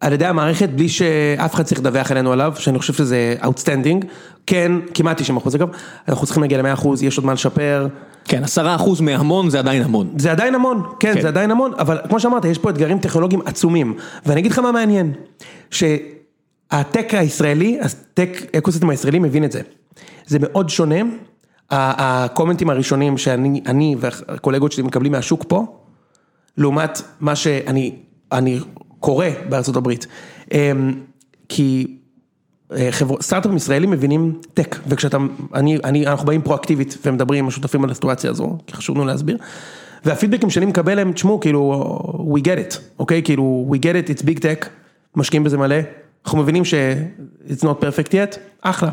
על ידי המערכת בלי שאף אחד צריך לדווח אלינו עליו, שאני חושב שזה outstanding, כן, כמעט 90% אגב, אנחנו צריכים להגיע ל-100%, יש עוד מה לשפר. כן, 10% מהמון זה עדיין המון. זה עדיין המון, כן, כן, זה עדיין המון, אבל כמו שאמרת, יש פה אתגרים טכנולוגיים עצומים, ואני אגיד לך מה מעניין, שהטק הישראלי, הטק אקוסיסטם הישראלי מבין את זה. זה מאוד שונה הקומנטים הראשונים שאני אני והקולגות שלי מקבלים מהשוק פה, לעומת מה שאני אני קורא בארצות הברית. אמ, כי אה, סטארט-אפים ישראלים מבינים טק, וכשאתה, אני, אני, אנחנו באים פרואקטיבית ומדברים עם השותפים על הסיטואציה הזו, כי חשוב לנו להסביר. והפידבקים שאני מקבל הם, תשמעו, כאילו, we get it, אוקיי? כאילו, we get it, it's big tech, משקיעים בזה מלא, אנחנו מבינים ש- it's not perfect yet, אחלה.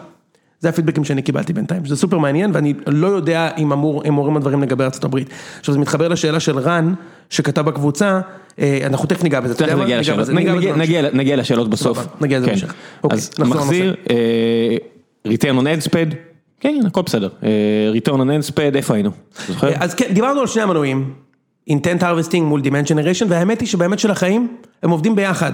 זה הפידבקים שאני קיבלתי בינתיים, זה סופר מעניין ואני לא יודע אם אמור, אמורים הדברים לגבי הברית. עכשיו זה מתחבר לשאלה של רן, שכתב בקבוצה, אה, אנחנו תכף ניגע בזה, אתה יודע מה? נגיע לשאלות, בסוף. נגיע לזה כן. בהמשך. אוקיי, אז מחזיר, return on ad spend, כן, הכל בסדר. return on ad spend, איפה היינו? אז כן, דיברנו על שני המנועים, intent harvesting מול demand generation, והאמת היא שבאמת של החיים, הם עובדים ביחד,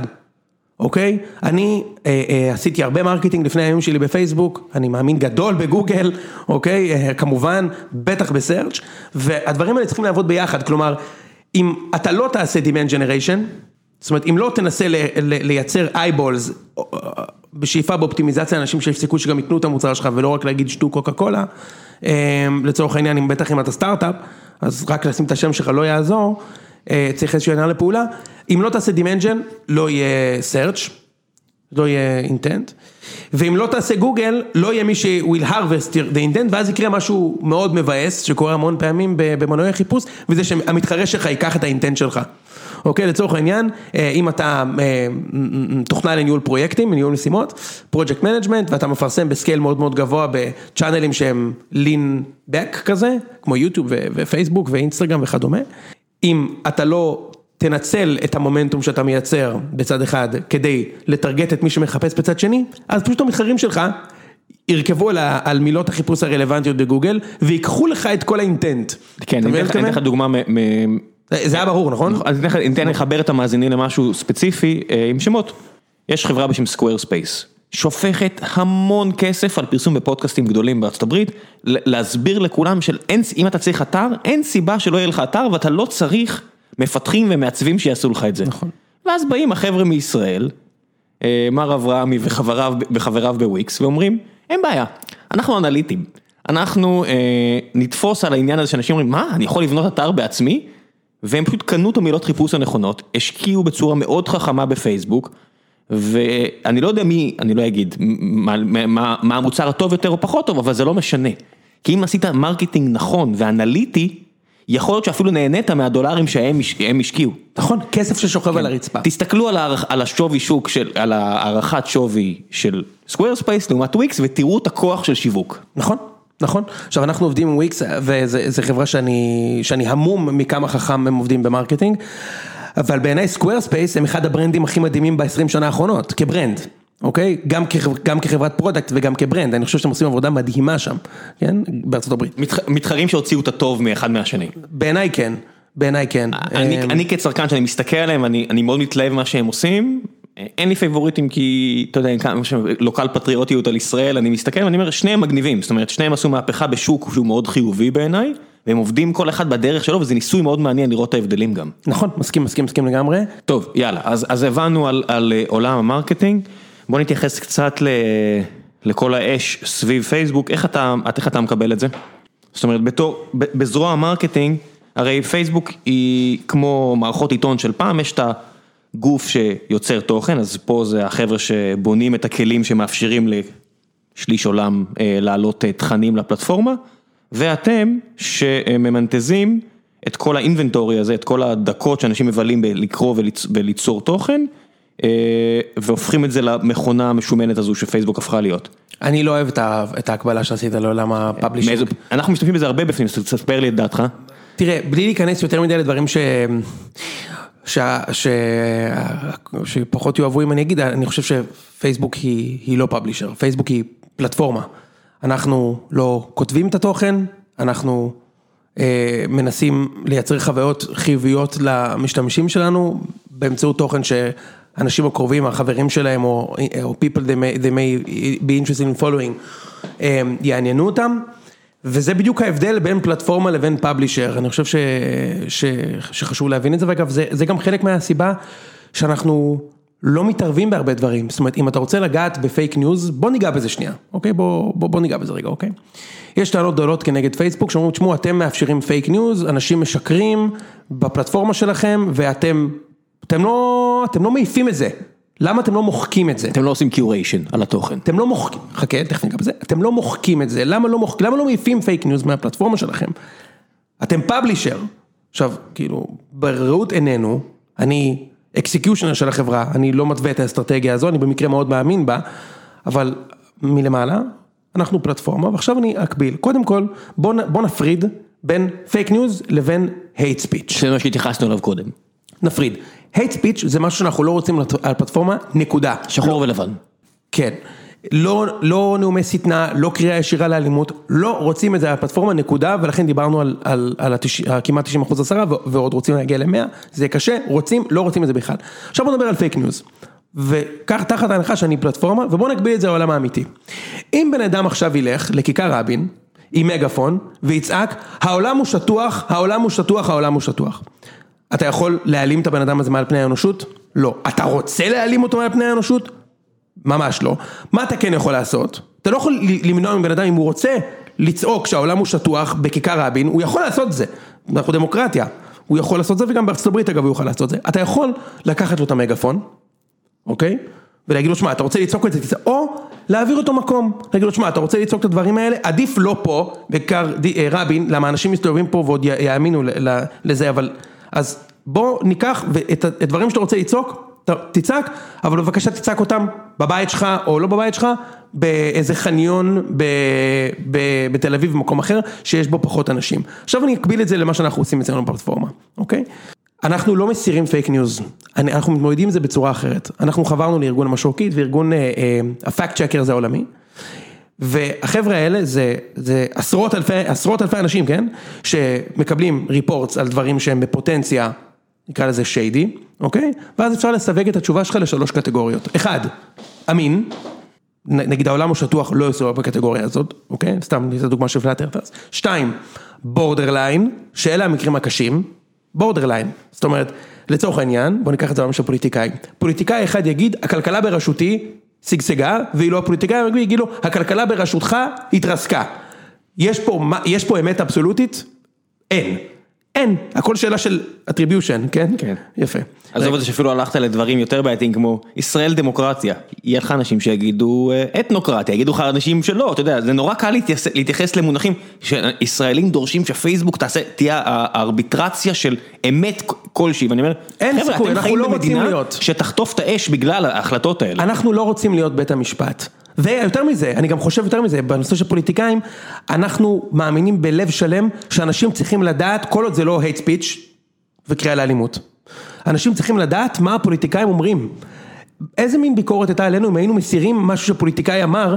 אוקיי? אני אה, אה, עשיתי הרבה marketing לפני הימים שלי בפייסבוק, אני מאמין גדול בגוגל, אוקיי? אה, כמובן, בטח ב search, והדברים האלה צריכים לעבוד ביחד, כלומר, אם אתה לא תעשה demand generation, זאת אומרת, אם לא תנסה לייצר eyeballs, אה, בשאיפה באופטימיזציה לאנשים שיש סיכוי שגם יקנו את המוצר שלך ולא רק להגיד שתו קוקה קולה, אה, לצורך העניין, אם בטח אם אתה סטארט-אפ, אז רק לשים את השם שלך לא יעזור, אה, צריך איזושהי הנעה לפעולה, אם לא תעשה demand gen, לא יהיה search, לא יהיה intent, ואם לא תעשה גוגל, לא יהיה מי ש- will harvest the intent, ואז יקרה משהו מאוד מבאס, שקורה המון פעמים במנועי חיפוש, וזה שהמתחרה שלך ייקח את ה intent שלך. אוקיי, לצורך העניין, אה, אם אתה אה, תוכנה לניהול פרויקטים, לניהול משימות, project management, ואתה מפרסם ב scale מאוד מאוד גבוה בצ'אנלים שהם lean back כזה, כמו יוטיוב ופייסבוק ואינסטגרם וכדומה, אם אתה לא תנצל את המומנטום שאתה מייצר בצד אחד כדי לטרגט את מי שמחפש בצד שני, אז פשוט המתחרים שלך ירכבו על, על מילות החיפוש הרלוונטיות בגוגל ויקחו לך את כל ה intent. כן, אני אתן לך- דוגמה, מ- מתכוון? זה היה ברור, נכון? אז אתן לך- אני אתן לחבר את המאזינים למשהו ספציפי אה, עם שמות. יש חברה בשם סקוויר ספייס, שופכת המון כסף על פרסום בפודקאסטים גדולים בארצות הברית, להסביר לכולם של אין, אם אתה צריך אתר, אין סיבה שלא יהיה לך אתר ואתה לא צריך מפתחים ומעצבים שיעשו לך את זה. נכון. ואז באים החבר'ה מישראל, אה, מר אברהמי וחבריו, וחבריו בוויקס, ואומרים, אין בעיה, אנחנו אנליטים, אנחנו אה, נתפוס על העניין הזה שאנשים אומרים, מה, אני יכול לבנות אתר בעצמי? והם פשוט קנו את המילות חיפוש הנכונות, השקיעו בצורה מאוד חכמה בפייסבוק, ואני לא יודע מי, אני לא אגיד מה, מה, מה המוצר הטוב יותר או פחות טוב, אבל זה לא משנה. כי אם עשית marketing נכון ואנליטי, יכול להיות שאפילו נהנית מהדולרים שהם הש- הם השקיעו. נכון, כסף ששוכב על הרצפה. תסתכלו על, הערכ, על השווי שוק של, על הערכת שווי של סקוויר ספייס לעומת וויקס ותראו את הכוח של שיווק. נכון, נכון. עכשיו אנחנו עובדים עם וויקס, וזו חברה שאני, שאני המום מכמה חכם הם עובדים ב marketing, אבל בעיניי סקוויר ספייס הם אחד הברנדים הכי מדהימים ב-20 שנה האחרונות, כ brand, אוקיי? גם, גם כחברת product וגם כ brand, אני חושב שהם עושים עבודה מדהימה שם, כן? בארצות הברית. מתח, מתחרים שהוציאו את הטוב מאחד מהשני. בעיניי כן, בעיניי כן. אני, אמ, אני כצרכן שאני מסתכל עליהם, אני, אני מאוד מתלהב ממה שהם עושים. אין לי פייבוריטים כי, אתה יודע, local פטריוטיות על ישראל, אני מסתכל ואני אומר, שניהם מגניבים, זאת אומרת, שניהם עשו מהפכה בשוק שהוא מאוד חיובי בעיניי, והם עובדים כל אחד בדרך שלו, וזה ניסוי מאוד מעניין לראות את ההבדלים גם. נכון, מסכים, מסכים, מסכים לגמרי. טוב, יאללה, אז, אז הבנו על, על אה, עולם ה marketing, בוא נתייחס קצת ל, לכל האש סביב פייסבוק, איך אתה, איך אתה מקבל את זה? זאת אומרת, בתור, בזרוע ה marketing, הרי פייסבוק היא כמו מערכות עיתון של פעם, יש את הגוף שיוצר תוכן, אז פה זה החבר'ה שבונים את הכלים שמאפשרים לשליש עולם אה, להעלות אה, תכנים לפלטפורמה, ואתם שממנטזים את כל ה inventory הזה, את כל הדקות שאנשים מבלים בלקרוא וליצ... וליצור תוכן, והופכים את זה למכונה המשומנת הזו שפייסבוק הפכה להיות. אני לא אוהב את ההקבלה שעשית לעולם ה publishing. מאיזה- אנחנו משתמשים בזה הרבה בפנים, אז תספר לי את דעתך. תראה, בלי להיכנס יותר מדי לדברים ש... ש... ש... שפחות יאהבו אם אני אגיד, אני חושב שפייסבוק היא, היא לא פאבלישר, פייסבוק היא פלטפורמה. אנחנו לא כותבים את התוכן, אנחנו אה, מנסים לייצר חוויות חיוביות למשתמשים שלנו באמצעות תוכן שאנשים הקרובים, החברים שלהם או, או people they may, they may be interested in following אה, יעניינו אותם. וזה בדיוק ההבדל בין פלטפורמה לבין publisher, אני חושב ש, ש, שחשוב להבין את זה, ואגב זה, זה גם חלק מהסיבה שאנחנו לא מתערבים בהרבה דברים, זאת אומרת אם אתה רוצה לגעת ב fake news, בוא ניגע בזה שנייה, אוקיי? בוא, בוא, בוא ניגע בזה רגע, אוקיי? יש טענות גדולות כנגד פייסבוק שאומרים, תשמעו אתם מאפשרים fake news, אנשים משקרים בפלטפורמה שלכם ואתם אתם לא, אתם לא מעיפים את זה, למה אתם לא מוחקים את זה? אתם לא עושים curation על התוכן. אתם לא מוחקים, חכה, תכף ניגע בזה, אתם לא מוחקים את זה, למה לא מוחקים, למה לא מעיפים fake news מהפלטפורמה שלכם? אתם publisher, עכשיו, כאילו, בראות עינינו, אני executioner של החברה, אני לא מתווה את האסטרטגיה הזו, אני במקרה מאוד מאמין בה, אבל מלמעלה, אנחנו פלטפורמה, ועכשיו אני אקביל, קודם כל, בוא, בוא נפריד בין fake news לבין hate speech. זה מה שהתייחסנו אליו קודם. נפריד. Hate speech זה משהו שאנחנו לא רוצים על הפלטפורמה, נקודה. שחור ולבן. כן. לא, לא נאומי שטנה, לא קריאה ישירה לאלימות, לא רוצים את זה על הפלטפורמה, נקודה, ולכן דיברנו על, על, על התש... כמעט 90 אחוז עשרה, ועוד רוצים להגיע ל-100, זה קשה, רוצים, לא רוצים את זה בכלל. עכשיו בוא נדבר על fake news. וכך תחת ההנחה שאני פלטפורמה, ובוא נקביל את זה לעולם האמיתי. אם בן אדם עכשיו ילך לכיכר רבין, עם מגפון, ויצעק, העולם הוא שטוח, העולם הוא שטוח, העולם הוא שטוח. אתה יכול להעלים את הבן אדם הזה מעל פני האנושות? לא. אתה רוצה להעלים אותו מעל פני האנושות? ממש לא. מה אתה כן יכול לעשות? אתה לא יכול למנוע מבן אדם אם הוא רוצה לצעוק שהעולם הוא שטוח בכיכר רבין, הוא יכול לעשות את זה. אנחנו דמוקרטיה. הוא יכול לעשות זה וגם בארצות הברית אגב הוא יכול לעשות זה. אתה יכול לקחת לו את המגפון, אוקיי? ולהגיד לו, שמע, אתה רוצה לצעוק את זה, או להעביר אותו מקום. להגיד לו, שמע, אתה רוצה לצעוק את הדברים האלה, עדיף לא פה, בכיכר אה, רבין, למה אנשים מסתובבים פה ועוד יאמינו לזה, אבל... אז בוא ניקח את הדברים שאתה רוצה לצעוק, תצעק, אבל בבקשה תצעק אותם בבית שלך או לא בבית שלך, באיזה חניון בתל אביב במקום אחר, שיש בו פחות אנשים. עכשיו אני אקביל את זה למה שאנחנו עושים אצלנו בפלטפורמה, אוקיי? אנחנו לא מסירים fake news, אנחנו מתמודדים עם זה בצורה אחרת. אנחנו חברנו לארגון המשרוקית וארגון ה fact checker זה העולמי. והחבר'ה האלה זה, זה עשרות אלפי, עשרות אלפי אנשים, כן? שמקבלים reports על דברים שהם בפוטנציה נקרא לזה shady, אוקיי? ואז אפשר לסווג את התשובה שלך לשלוש קטגוריות. אחד, אמין, נגיד העולם הוא שטוח, לא יסווג בקטגוריה הזאת, אוקיי? סתם ניתן דוגמה של flat earth. שתיים, borderline, שאלה המקרים הקשים, borderline, זאת אומרת, לצורך העניין, בוא ניקח את זה לעולם של פוליטיקאי. פוליטיקאי אחד יגיד, הכלכלה בראשותי שגשגה, ואילו הפוליטיקאי יגיד לו, הכלכלה בראשותך התרסקה. יש פה, יש פה אמת אבסולוטית? אין. אין, הכל שאלה של attribution, כן? כן. יפה. עזוב את זה שאפילו הלכת לדברים יותר בעייתיים כמו ישראל דמוקרטיה, יהיה לך אנשים שיגידו אה, אתנוקרטיה, יגידו לך אנשים שלא, אתה יודע, זה נורא קל להתייחס למונחים שישראלים דורשים שפייסבוק תעשה, תהיה הארביטרציה של אמת כלשהי, ואני אומר, אין סיכוי, אנחנו לא רוצים להיות. שתחטוף את האש בגלל ההחלטות האלה. אנחנו לא רוצים להיות בית המשפט. ויותר מזה, אני גם חושב יותר מזה, בנושא של פוליטיקאים, אנחנו מאמינים בלב שלם שאנשים צריכים לדעת, כל עוד זה לא hate speech וקריאה לאלימות. אנשים צריכים לדעת מה הפוליטיקאים אומרים. איזה מין ביקורת הייתה עלינו אם היינו מסירים משהו שפוליטיקאי אמר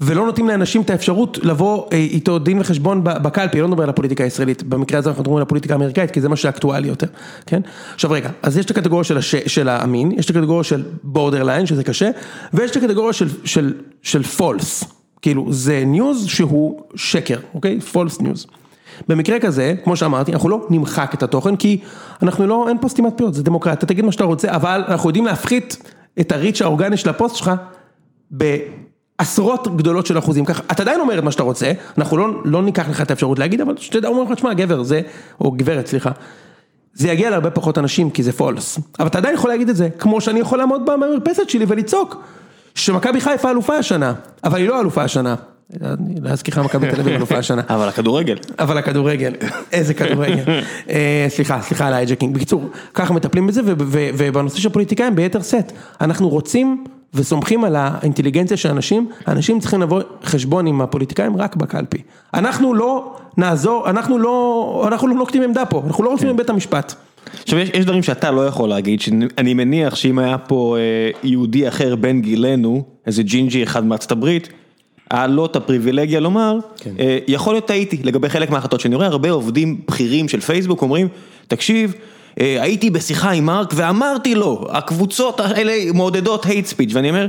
ולא נותנים לאנשים את האפשרות לבוא אה, איתו דין וחשבון בקלפי, לא נדבר על הפוליטיקה הישראלית, במקרה הזה אנחנו מדברים על הפוליטיקה האמריקאית, כי זה מה שאקטואלי יותר, כן? עכשיו רגע, אז יש את הקטגוריה של, הש, של האמין, יש את הקטגוריה של borderline, שזה קשה, ויש את הקטגוריה של, של, של false, כאילו זה news שהוא שקר, אוקיי? false news. במקרה כזה, כמו שאמרתי, אנחנו לא נמחק את התוכן, כי אנחנו לא, אין פה סתימת פיות, זה דמוקרטיה, תגיד מה שאתה רוצה, אבל אנחנו יודעים להפחית את ה reach האורגני של הפוסט שלך, עשרות גדולות של אחוזים, ככה, אתה עדיין אומר את מה שאתה רוצה, אנחנו לא, לא ניקח לך את האפשרות להגיד, אבל שתדע, אומרים לך, תשמע, גבר, זה, או גברת, סליחה, זה יגיע להרבה פחות אנשים, כי זה false, אבל אתה עדיין יכול להגיד את זה, כמו שאני יכול לעמוד במרפסת שלי ולצעוק, שמכבי חיפה אלופה השנה, אבל היא לא אלופה השנה. להזכירך מכבי תל אביב אלופה השנה. אבל הכדורגל. אבל הכדורגל, איזה כדורגל. אה, סליחה, סליחה על ה hijacking. בקיצור, ככה מטפלים בזה, ובנושא של פוליטיקאים ביתר סט, אנחנו רוצים וסומכים על האינטליגנציה של אנשים, אנשים צריכים לבוא חשבון עם הפוליטיקאים רק בקלפי. אנחנו לא נעזור, אנחנו לא, אנחנו לא נוקטים עמדה פה, אנחנו לא רוצים כן. מבית המשפט. עכשיו יש, יש דברים שאתה לא יכול להגיד, שאני מניח שאם היה פה אה, יהודי אחר בין גילנו, איזה ג'ינג'י אחד מארצות הברית, היה לו את הפריבילגיה לומר, כן. אה, יכול להיות טעיתי לגבי חלק מההחלטות, שאני רואה הרבה עובדים בכירים של פייסבוק אומרים, תקשיב, הייתי בשיחה עם מרק ואמרתי לו, הקבוצות האלה מעודדות hate speech, ואני אומר,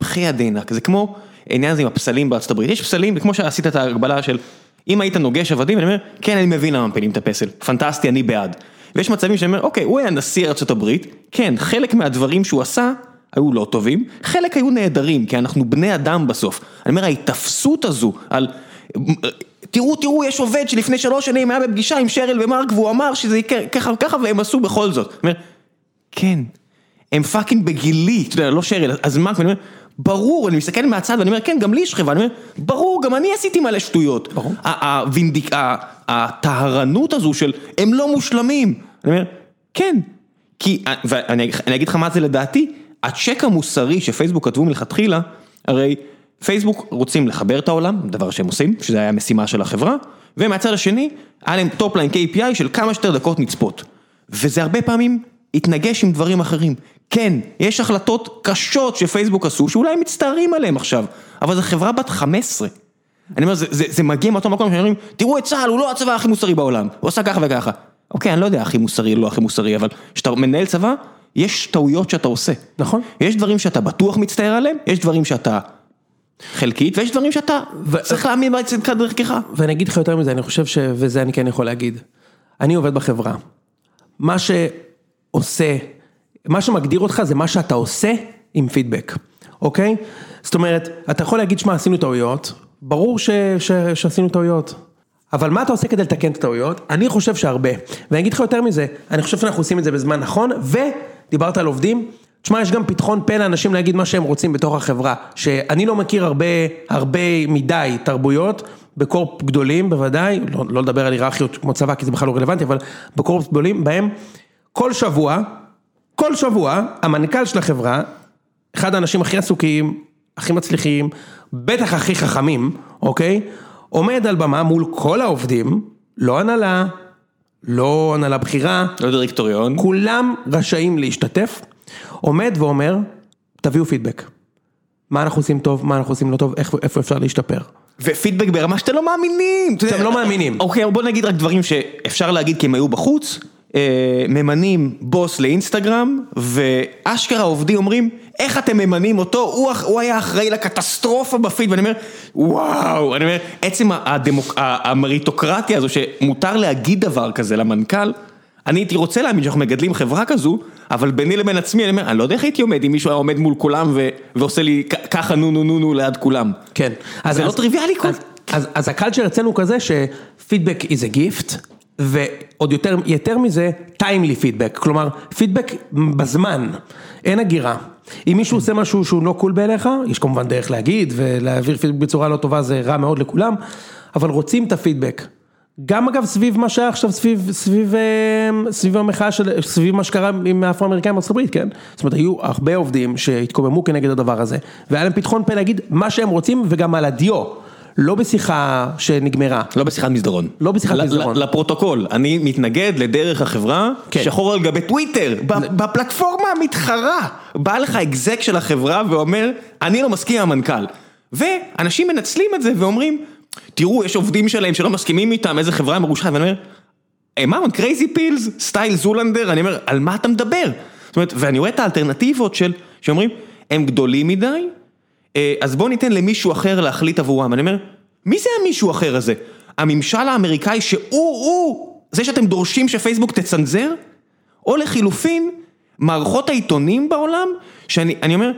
בחי הדינק, זה כמו העניין הזה עם הפסלים בארצות הברית, יש פסלים, כמו שעשית את ההגבלה של, אם היית נוגש עבדים, אני אומר, כן, אני מבין למה מפילים את הפסל, פנטסטי, אני בעד. ויש מצבים שאני אומר, אוקיי, הוא היה נשיא ארצות הברית, כן, חלק מהדברים שהוא עשה, היו לא טובים, חלק היו נהדרים, כי אנחנו בני אדם בסוף. אני אומר, ההיתפסות הזו על... תראו, תראו, יש עובד שלפני שלוש שנים היה בפגישה עם שרל ומרק והוא אמר שזה יקרה ככה וככה והם עשו בכל זאת. אני אומר, כן, הם פאקינג בגילי, אתה יודע, לא שרל, אז מרק, ואני אומר, ברור, אני מסתכל מהצד ואני אומר, כן, גם לי יש חברה, אני אומר, ברור, גם אני עשיתי מלא שטויות. ברור. הטהרנות הזו של, הם לא מושלמים. אני אומר, כן, כי, ואני אגיד לך מה זה לדעתי, הצ'ק המוסרי שפייסבוק כתבו מלכתחילה, הרי פייסבוק רוצים לחבר את העולם, דבר שהם עושים, שזה היה משימה של החברה, ומהצד השני, היה להם top line KPI של כמה שיותר דקות נצפות. וזה הרבה פעמים התנגש עם דברים אחרים. כן, יש החלטות קשות שפייסבוק עשו, שאולי הם מצטערים עליהם עכשיו, אבל זו חברה בת 15. אני אומר, זה, זה, זה מגיע מאותו מקום שאומרים, תראו את צה"ל, הוא לא הצבא הכי מוסרי בעולם, הוא עשה ככה וככה. אוקיי, אני לא יודע הכי מוסרי לא הכי מוסרי, אבל כשאתה מנהל צבא, יש טעויות שאתה עושה. נכון. יש דברים שאתה בטוח מצטער עליהם, יש דברים שאתה חלקית, ויש דברים שאתה ו- צריך להאמין בצדקת דרכך. ואני אגיד לך יותר מזה, אני חושב ש... וזה אני כן יכול להגיד. אני עובד בחברה. מה שעושה, מה שמגדיר אותך זה מה שאתה עושה עם פידבק, אוקיי? זאת אומרת, אתה יכול להגיד, שמע, עשינו טעויות, ברור ש... ש... שעשינו טעויות. אבל מה אתה עושה כדי לתקן את הטעויות? אני חושב שהרבה. ואני אגיד לך יותר מזה, אני חושב שאנחנו עושים את זה בזמן נכון, ודיברת על עובדים, תשמע, יש גם פתחון פה לאנשים להגיד מה שהם רוצים בתוך החברה, שאני לא מכיר הרבה, הרבה מדי תרבויות, בקורפ גדולים בוודאי, לא, לא לדבר על היררכיות כמו צבא כי זה בכלל לא רלוונטי, אבל בקורפ גדולים בהם כל שבוע, כל שבוע, המנכ"ל של החברה, אחד האנשים הכי עסוקים, הכי מצליחים, בטח הכי חכמים, אוקיי? עומד על במה מול כל העובדים, לא הנהלה, לא הנהלה בכירה, לא דירקטוריון. כולם רשאים להשתתף, עומד ואומר, תביאו פידבק. מה אנחנו עושים טוב, מה אנחנו עושים לא טוב, איך, איפה אפשר להשתפר. ופידבק ברמה שאתם לא מאמינים. אתם לא מאמינים. אוקיי, בוא נגיד רק דברים שאפשר להגיד כי הם היו בחוץ. אה, ממנים בוס לאינסטגרם, ואשכרה עובדים אומרים, איך אתם ממנים אותו? הוא, הוא היה אחראי לקטסטרופה בפיד, ואני אומר, וואו, אני אומר, עצם הדמוק, המריטוקרטיה הזו, שמותר להגיד דבר כזה למנכ"ל, אני הייתי רוצה להאמין שאנחנו מגדלים חברה כזו, אבל ביני לבין עצמי, אני אומר, אני לא יודע איך הייתי עומד אם מישהו היה עומד מול כולם ו- ועושה לי ככה נו נו נו נו ליד כולם. כן. זה לא טריוויאלי כל- אז, אז, אז הקלצ'ר אצלנו הוא כזה שפידבק is a gift, ועוד יותר, יותר מזה, timely פידבק, כלומר, פידבק בזמן, אין הגירה. אם מישהו עושה משהו שהוא לא קול בעיניך, יש כמובן דרך להגיד, ולהעביר פידבק בצורה לא טובה זה רע מאוד לכולם, אבל רוצים את הפידבק. גם אגב סביב מה שהיה עכשיו סביב, סביב, אה, סביב המחאה של, סביב מה שקרה עם האפרו-אמריקאים בארצות הברית, כן? זאת אומרת, היו הרבה עובדים שהתקוממו כנגד הדבר הזה, והיה להם פתחון פה להגיד מה שהם רוצים וגם על הדיו, לא בשיחה שנגמרה. לא בשיחת מסדרון. לא בשיחת מסדרון. לפרוטוקול, אני מתנגד לדרך החברה, כן. שחור על גבי טוויטר, בפלטפורמה המתחרה. בא לך אקזק של החברה ואומר, אני לא מסכים עם המנכ"ל. ואנשים מנצלים את זה ואומרים, תראו, יש עובדים שלהם שלא מסכימים איתם, איזה חברה מרושעת, ואני אומר, "אה, מה, קרייזי פילס, סטייל זולנדר, אני אומר, על מה אתה מדבר? זאת אומרת, ואני רואה את האלטרנטיבות של, שאומרים, הם גדולים מדי, אה, אז בוא ניתן למישהו אחר להחליט עבורם. אני אומר, מי זה המישהו האחר הזה? הממשל האמריקאי שהוא, הוא, זה שאתם דורשים שפייסבוק תצנזר? או לחילופין, מערכות העיתונים בעולם, שאני אני אומר,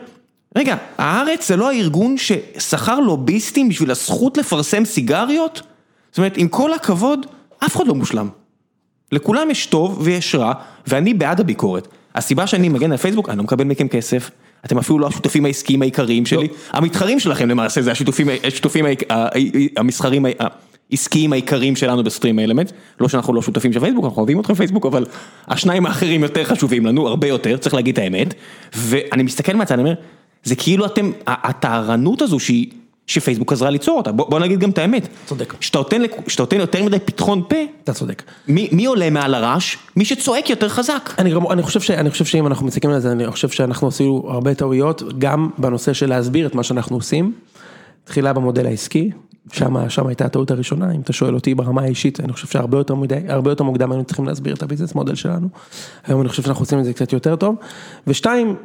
רגע, הארץ זה לא הארגון ששכר לוביסטים בשביל הזכות לפרסם סיגריות? זאת אומרת, עם כל הכבוד, אף אחד לא מושלם. לכולם יש טוב ויש רע, ואני בעד הביקורת. הסיבה שאני מגן על פייסבוק, אני לא מקבל מכם כסף, אתם אפילו לא השותפים העסקיים העיקריים שלי, המתחרים שלכם למעשה זה השותפים, השותפים המסחרים העסקיים העיקריים שלנו בסטרים אלמנט, לא שאנחנו לא שותפים של פייסבוק, אנחנו אוהבים אתכם פייסבוק, אבל השניים האחרים יותר חשובים לנו, הרבה יותר, צריך להגיד את האמת, ואני מסתכל מהצד, אני אומר, זה כאילו אתם, הטהרנות הזו שהיא, שפייסבוק עזרה ליצור אותה, בוא, בוא נגיד גם את האמת. צודק. כשאתה נותן, נותן יותר מדי פתחון פה, אתה צודק. מי, מי עולה מעל הרעש? מי שצועק יותר חזק. אני, גם- אני, חושב ש, אני חושב שאם אנחנו מסתכלים על זה, אני חושב שאנחנו עשינו הרבה טעויות, גם בנושא של להסביר את מה שאנחנו עושים. תחילה במודל העסקי, שם, שם הייתה הטעות הראשונה, אם אתה שואל אותי ברמה האישית, אני חושב שהרבה יותר, מדי, הרבה יותר מוקדם היינו צריכים להסביר את הביזנס מודל שלנו. היום אני חושב שאנחנו עושים את זה קצת יותר טוב. ושתיים,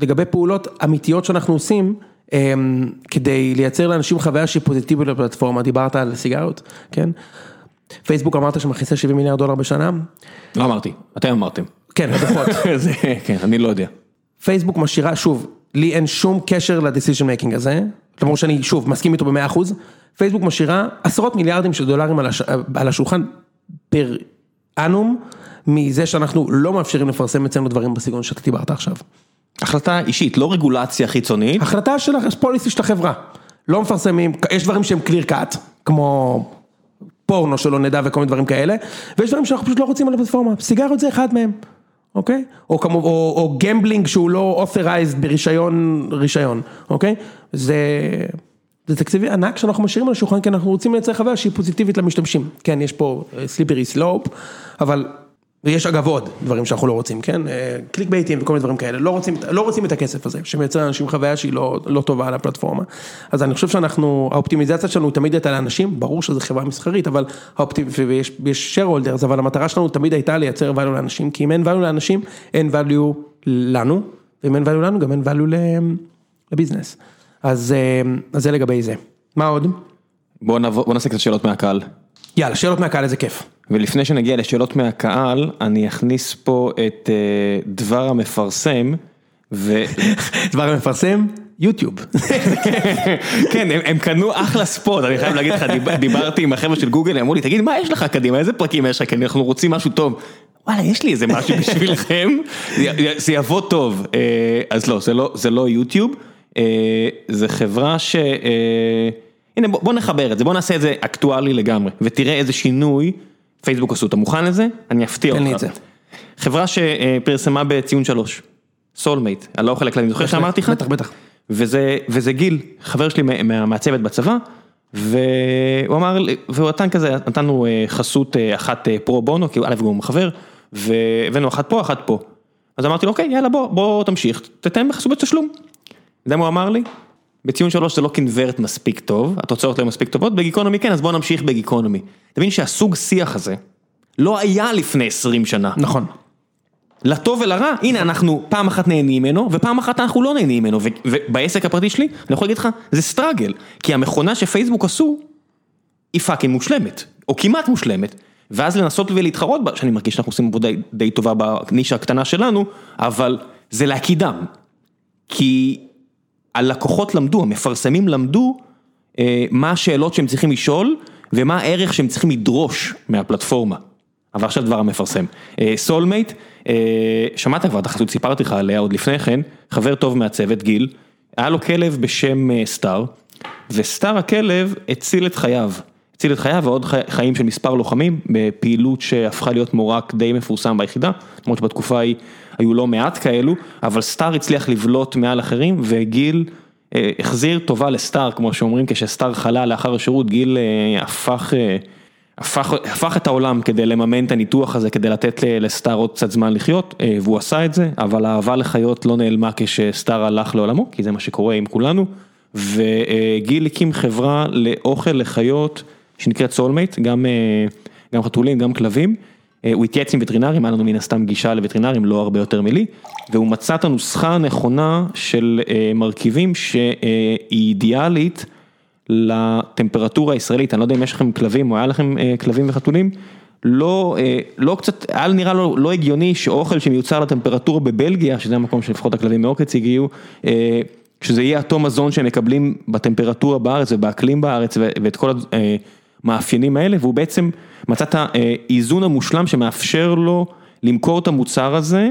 לגבי פעולות אמיתיות שאנחנו עושים, אמ, כדי לייצר לאנשים חוויה שהיא פוזיטיבית לפלטפורמה, דיברת על סיגריות, כן? פייסבוק אמרת שמכניסה 70 מיליארד דולר בשנה, לא אמרתי, אתם אמרתם. כן, בדוחות. זה, כן, אני לא יודע. פייסבוק משאירה, שוב, לי אין שום קשר ל decision making הזה, למרות שאני שוב מסכים איתו במאה אחוז, פייסבוק משאירה עשרות מיליארדים של דולרים על, הש... על השולחן per annum, מזה שאנחנו לא מאפשרים לפרסם אצלנו דברים בסגנון שאתה דיברת עכשיו. החלטה אישית, לא רגולציה חיצונית. החלטה של ה policy של החברה, לא מפרסמים, יש דברים שהם clear cut, כמו פורנו שלא נדע וכל מיני דברים כאלה, ויש דברים שאנחנו פשוט לא רוצים על הפלטפורמה, סיגריות זה אחד מהם, אוקיי? או כמו, או, או gambling שהוא לא authorized ברישיון, רישיון, אוקיי? זה, זה תקציבי ענק שאנחנו משאירים על השולחן, כי אנחנו רוצים לייצר חוויה שהיא פוזיטיבית למשתמשים. כן, יש פה slippery slope, אבל ויש אגב עוד דברים שאנחנו לא רוצים, כן? קליק בייטים וכל מיני דברים כאלה, לא רוצים, לא רוצים את הכסף הזה, שמייצר לאנשים חוויה שהיא לא, לא טובה על הפלטפורמה. אז אני חושב שאנחנו, האופטימיזציה שלנו תמיד הייתה לאנשים, ברור שזו חברה מסחרית, אבל. ויש share holders, אבל המטרה שלנו תמיד הייתה לייצר value לאנשים, כי אם אין value לאנשים, אין value לנו, ואם אין value לנו, גם אין value לביזנס. אז, אז זה לגבי זה. מה עוד? בוא, נבוא, בוא נעשה קצת שאלות מהקהל. יאללה, שאלות מהקהל, איזה כיף. ולפני שנגיע לשאלות מהקהל, אני אכניס פה את uh, דבר המפרסם. ו... דבר המפרסם? יוטיוב. כן, הם, הם קנו אחלה ספוט, אני חייב להגיד לך, דיברתי עם החבר'ה של גוגל, אמרו לי, תגיד, מה יש לך קדימה, איזה פרקים יש לך, כי אנחנו רוצים משהו טוב. וואלה, יש לי איזה משהו בשבילכם, זה יבוא טוב. אה, אז לא, זה לא, זה לא יוטיוב, אה, זה חברה ש... הנה בוא, בוא נחבר את זה, בוא נעשה את זה אקטואלי לגמרי, ותראה איזה שינוי פייסבוק עשו, אתה מוכן לזה? אני אפתיע אותך. תן לי את זה. חברה שפרסמה בציון שלוש, סולמייט, אני לא חלק, אני זוכר שאמרתי לך? בטח, בטח. וזה, וזה גיל, חבר שלי מהצוות בצבא, והוא אמר, והוא נתן כזה, נתנו חסות אחת פרו בונו, כי א' הוא חבר, והבאנו אחת פה, אחת פה. אז אמרתי לו, אוקיי, יאללה, בוא, בוא תמשיך, תתן בחסות בתשלום. אתה יודע מה הוא אמר לי? בציון שלוש זה לא convert מספיק טוב, התוצאות לא מספיק טובות, בגיקונומי כן, אז בוא נמשיך בגיקונומי. אתה מבין שהסוג שיח הזה לא היה לפני 20 שנה. נכון. לטוב ולרע, הנה אנחנו פעם אחת נהנים ממנו, ופעם אחת אנחנו לא נהנים ממנו, ובעסק הפרטי שלי, אני יכול להגיד לך, זה struggle, כי המכונה שפייסבוק עשו, היא fucking מושלמת, או כמעט מושלמת, ואז לנסות ולהתחרות בה, שאני מרגיש שאנחנו עושים עבודה די טובה בנישה הקטנה שלנו, אבל זה להקידם. כי הלקוחות למדו, המפרסמים למדו אה, מה השאלות שהם צריכים לשאול ומה הערך שהם צריכים לדרוש מהפלטפורמה. אבל עכשיו דבר המפרסם. סולמייט, אה, אה, שמעת כבר את החסות, סיפרתי לך עליה עוד לפני כן, חבר טוב מהצוות, גיל, היה לו כלב בשם אה, סטאר, וסטאר הכלב הציל את חייו. הציל את חייו ועוד חיים של מספר לוחמים בפעילות שהפכה להיות מורק די מפורסם ביחידה, למרות שבתקופה ההיא היו לא מעט כאלו, אבל סטאר הצליח לבלוט מעל אחרים וגיל אה, החזיר טובה לסטאר, כמו שאומרים, כשסטאר חלה לאחר השירות, גיל אה, הפך, אה, הפך, הפך את העולם כדי לממן את הניתוח הזה, כדי לתת לסטאר עוד קצת זמן לחיות, והוא עשה את זה, אבל האהבה לחיות לא נעלמה כשסטאר הלך לעולמו, כי זה מה שקורה עם כולנו, וגיל הקים חברה לאוכל לחיות. שנקראת סולמייט, גם גם חתולים, גם כלבים. הוא התייעץ עם וטרינרים, היה לנו מן הסתם גישה לווטרינרים, לא הרבה יותר מלי, והוא מצא את הנוסחה הנכונה של מרכיבים שהיא אידיאלית לטמפרטורה הישראלית, אני לא יודע אם יש לכם כלבים או היה לכם כלבים וחתולים, לא, לא קצת, היה נראה לו לא הגיוני שאוכל שמיוצר לטמפרטורה בבלגיה, שזה המקום שלפחות הכלבים מעוקץ הגיעו, שזה יהיה אותו מזון שהם מקבלים בטמפרטורה בארץ ובאקלים בארץ ואת כל המאפיינים האלה, והוא בעצם מצא את האיזון המושלם שמאפשר לו למכור את המוצר הזה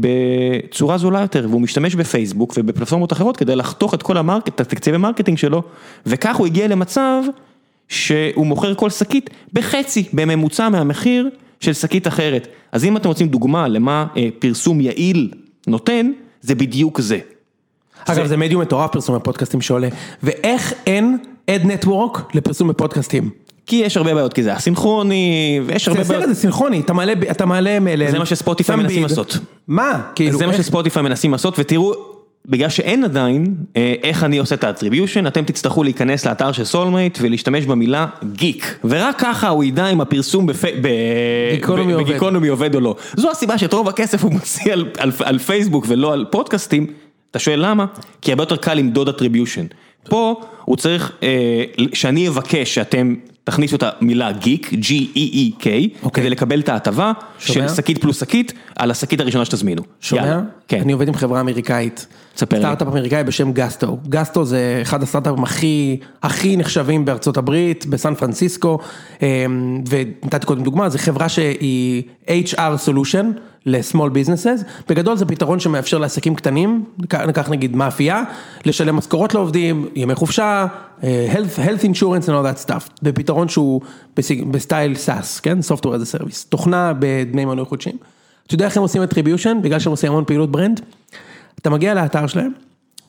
בצורה זולה יותר, והוא משתמש בפייסבוק ובפלטפורמות אחרות כדי לחתוך את כל ה market, את התקציבי marketing שלו, וכך הוא הגיע למצב שהוא מוכר כל שקית בחצי, בממוצע מהמחיר של שקית אחרת. אז אם אתם רוצים דוגמה למה פרסום יעיל נותן, זה בדיוק זה. אגב, זה מדיום מטורף פרסום בפודקאסטים שעולה, ואיך אין ad network לפרסום בפודקאסטים? כי יש הרבה בעיות, כי זה אסינכרוני, ויש הרבה בעיות. זה סינכרוני, אתה מעלה מלל. זה מה שספוטיפיי מנסים לעשות. מה? זה מה שספוטיפיי מנסים לעשות, ותראו, בגלל שאין עדיין איך אני עושה את ה attribution, אתם תצטרכו להיכנס לאתר של סולמייט ולהשתמש במילה גיק, ורק ככה הוא ידע אם הפרסום בגיקונומי עובד או לא. זו הסיבה שאת רוב הכסף הוא מוציא על פייסבוק ולא על פודקאסטים. אתה שואל למה? כי הרבה יותר קל למדוד attribution. פה הוא צריך שאני אבקש שאתם תכניסו את המילה גיק, G-E-E-K, כדי לקבל את ההטבה של שקית פלוס שקית על השקית הראשונה שתזמינו. שומע? כן. אני עובד עם חברה אמריקאית, סטארט-אפ אמריקאי בשם גסטו. גסטו זה אחד הסטארט-אפים הכי נחשבים בארצות הברית, בסן פרנסיסקו, ונתתי קודם דוגמה, זו חברה שהיא HR solution ל-small businesses, בגדול זה פתרון שמאפשר לעסקים קטנים, ניקח נגיד מאפייה, לשלם משכורות לעובדים, ימי חופשה, health, health insurance and all that stuff, בפתרון שהוא בסטייל SaaS, כן? Software as a Service, תוכנה בדמי מנוי חודשיים. אתה יודע איך הם עושים attribution? בגלל שהם עושים המון פעילות brand? אתה מגיע לאתר שלהם,